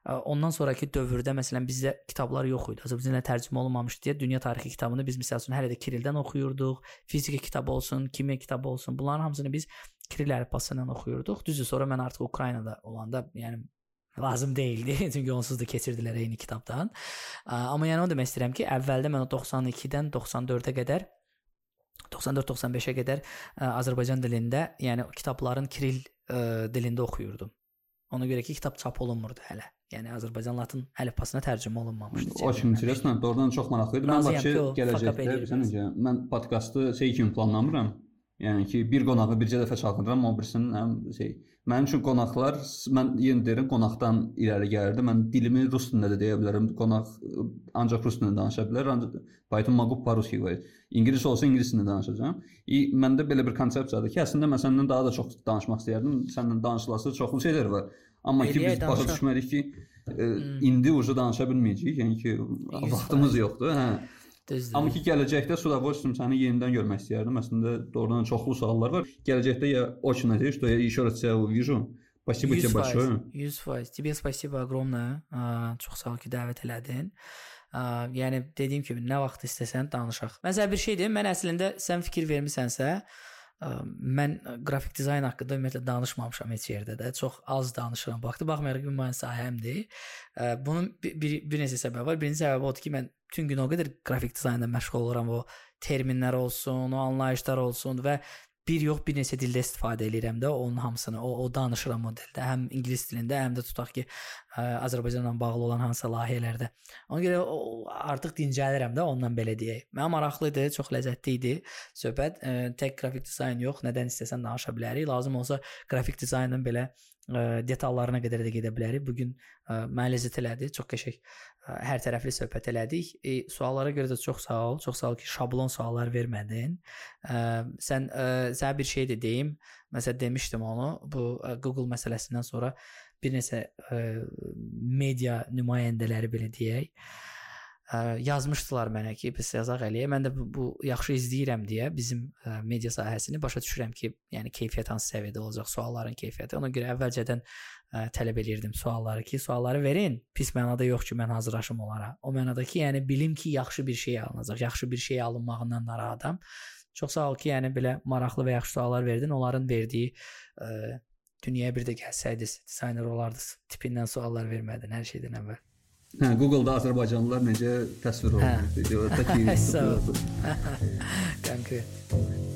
Ondan sonrakı dövrdə məsələn bizdə kitablar yox idi. Azərbaycanca tərcümə olunmamışdı deyə dünya tarixi kitabını biz məsəl üçün hələ də Kirildən oxuyurduq. Fizika kitabı olsun, kimya kitabı olsun, bunların hamısını biz Kiril əlifbası ilə oxuyurduq. Düzdür, sonra mən artıq Ukraynada olanda, yəni lazım deyildi. Çünki onsuz da keçirdilər eyni kitabdan. Amma yəni onu demək istəyirəm ki, əvvəldə mən o 92-dən 94-ə qədər 94-95-ə qədər Azərbaycan dilində, yəni kitabların Kiril ə, dilində oxuyurdum. Ona görə ki, kitab çap olunmurdu hələ. Yəni Azərbaycan Latın əlifbasına tərcümə olunmamışdı. O çox interesant, doğrudan çox maraqlıdır. Mən Bakı gələcəkdə bilirsən yəni necə, mən podkastı şey kimi planlamıram. Yəni ki, bir qonağı bircə dəfə çağırıram, o birisinin həm şey. Mənim üçün qonaqlar, mən yenə deyirəm, qonaqdan irəli gəlirdi. Mən dilimi rus dilində də deyə bilərəm. Qonaq ancaq rus dilində danışa bilər. Ancaq Python Magu Paruski var. İngilis olsa ingilis dilində danışacağam. İ, məndə belə bir konsepsiyadır ki, əslində mən səndən daha da çox danışmaq istəyərdim. Səndən danışılası çoxlu şeylər var. Amma ki biz başa düşmədik ki, e, hmm. indi ucu danışa bilməyəcəyik. Yəni ki, vaxtımız yoxdur. Hə. Düzdür. Amma ki gələcəkdə с удовольствием səni yenidən görmək istəyərdim. Əslində doğrudan çoxlu suallar var. Gələcəkdə я очень надеюсь, что я еще раз тебя увижу. Спасибо тебе большое. 100%. Тебе спасибо огромное. Çox sağ ol ki, dəvət elədin. Yəni dediyim kimi nə vaxt istəsən danışaq. Məsələn bir şey deyim, mən əslində sən fikir vermisənsə, mən qrafik dizayn haqqında ümumiyyətlə danışmamışam heç yerdə də. Çox az danışıram. Baxdı, baxmayaraq ki, mənim sahəmdir. Bunun bir, bir, bir neçə səbəbi var. Birinci səbəbi odur ki, mən bütün gün o qədər qrafik dizaynla məşğul oluram. O terminlər olsun, o anlayışlar olsun və bir yox bir neçə dildə istifadə edirəm də onun hamısını. O, o danışıram o dildə, həm ingilis dilində, həm də tutaq ki, ə, Azərbaycanla bağlı olan hansısa layihələrdə. Ona görə o, artıq dincəlirəm də ondan belə deyək. Mənə maraqlı idi, çox ləzzətli idi söhbət. Ə, tək qrafik dizayn yox, nədən istəsən danışa bilərik. Lazım olsa qrafik dizaynın belə ə, detallarına qədər də gedə bilərik. Bu gün mənə ləzzət elədi. Çox qəşəng hər tərəfli söhbət elədik. E, suallara görə də çox sağ ol. Çox sağ ol ki, şablon suallar vermədin. Ə, sən ə, sənə bir şey də deyim. Məsələn demişdim onu. Bu ə, Google məsələsindən sonra bir neçə ə, media nümayəndələri belə deyək ə, yazmışdılar mənə ki, biz yazaq eləyə. Mən də bu, bu yaxşı izləyirəm deyə bizim ə, media sahəsini başa düşürəm ki, yəni keyfiyyət hansı səviyyədə olacaq, sualların keyfiyyəti. Ona görə əvvəlcədən ə, tələb eləyirdim sualları ki, sualları verin. Pis mənada yox ki, mən hazırlaşım onlara. O mənada ki, yəni bilim ki, yaxşı bir şey alınacaq. Yaxşı bir şey alınmağından narahatam. Çox sağ ol ki, yəni belə maraqlı və yaxşı suallar verdin. Onların verdiyi ə, dünyaya bir də gəlsəydiniz, dizayner olardınız. Tipindən suallar vermədin hər şeydən əvvəl. Hə, Google-da Azərbaycanlılar necə təsvir olunur? Videoda tək Konkret.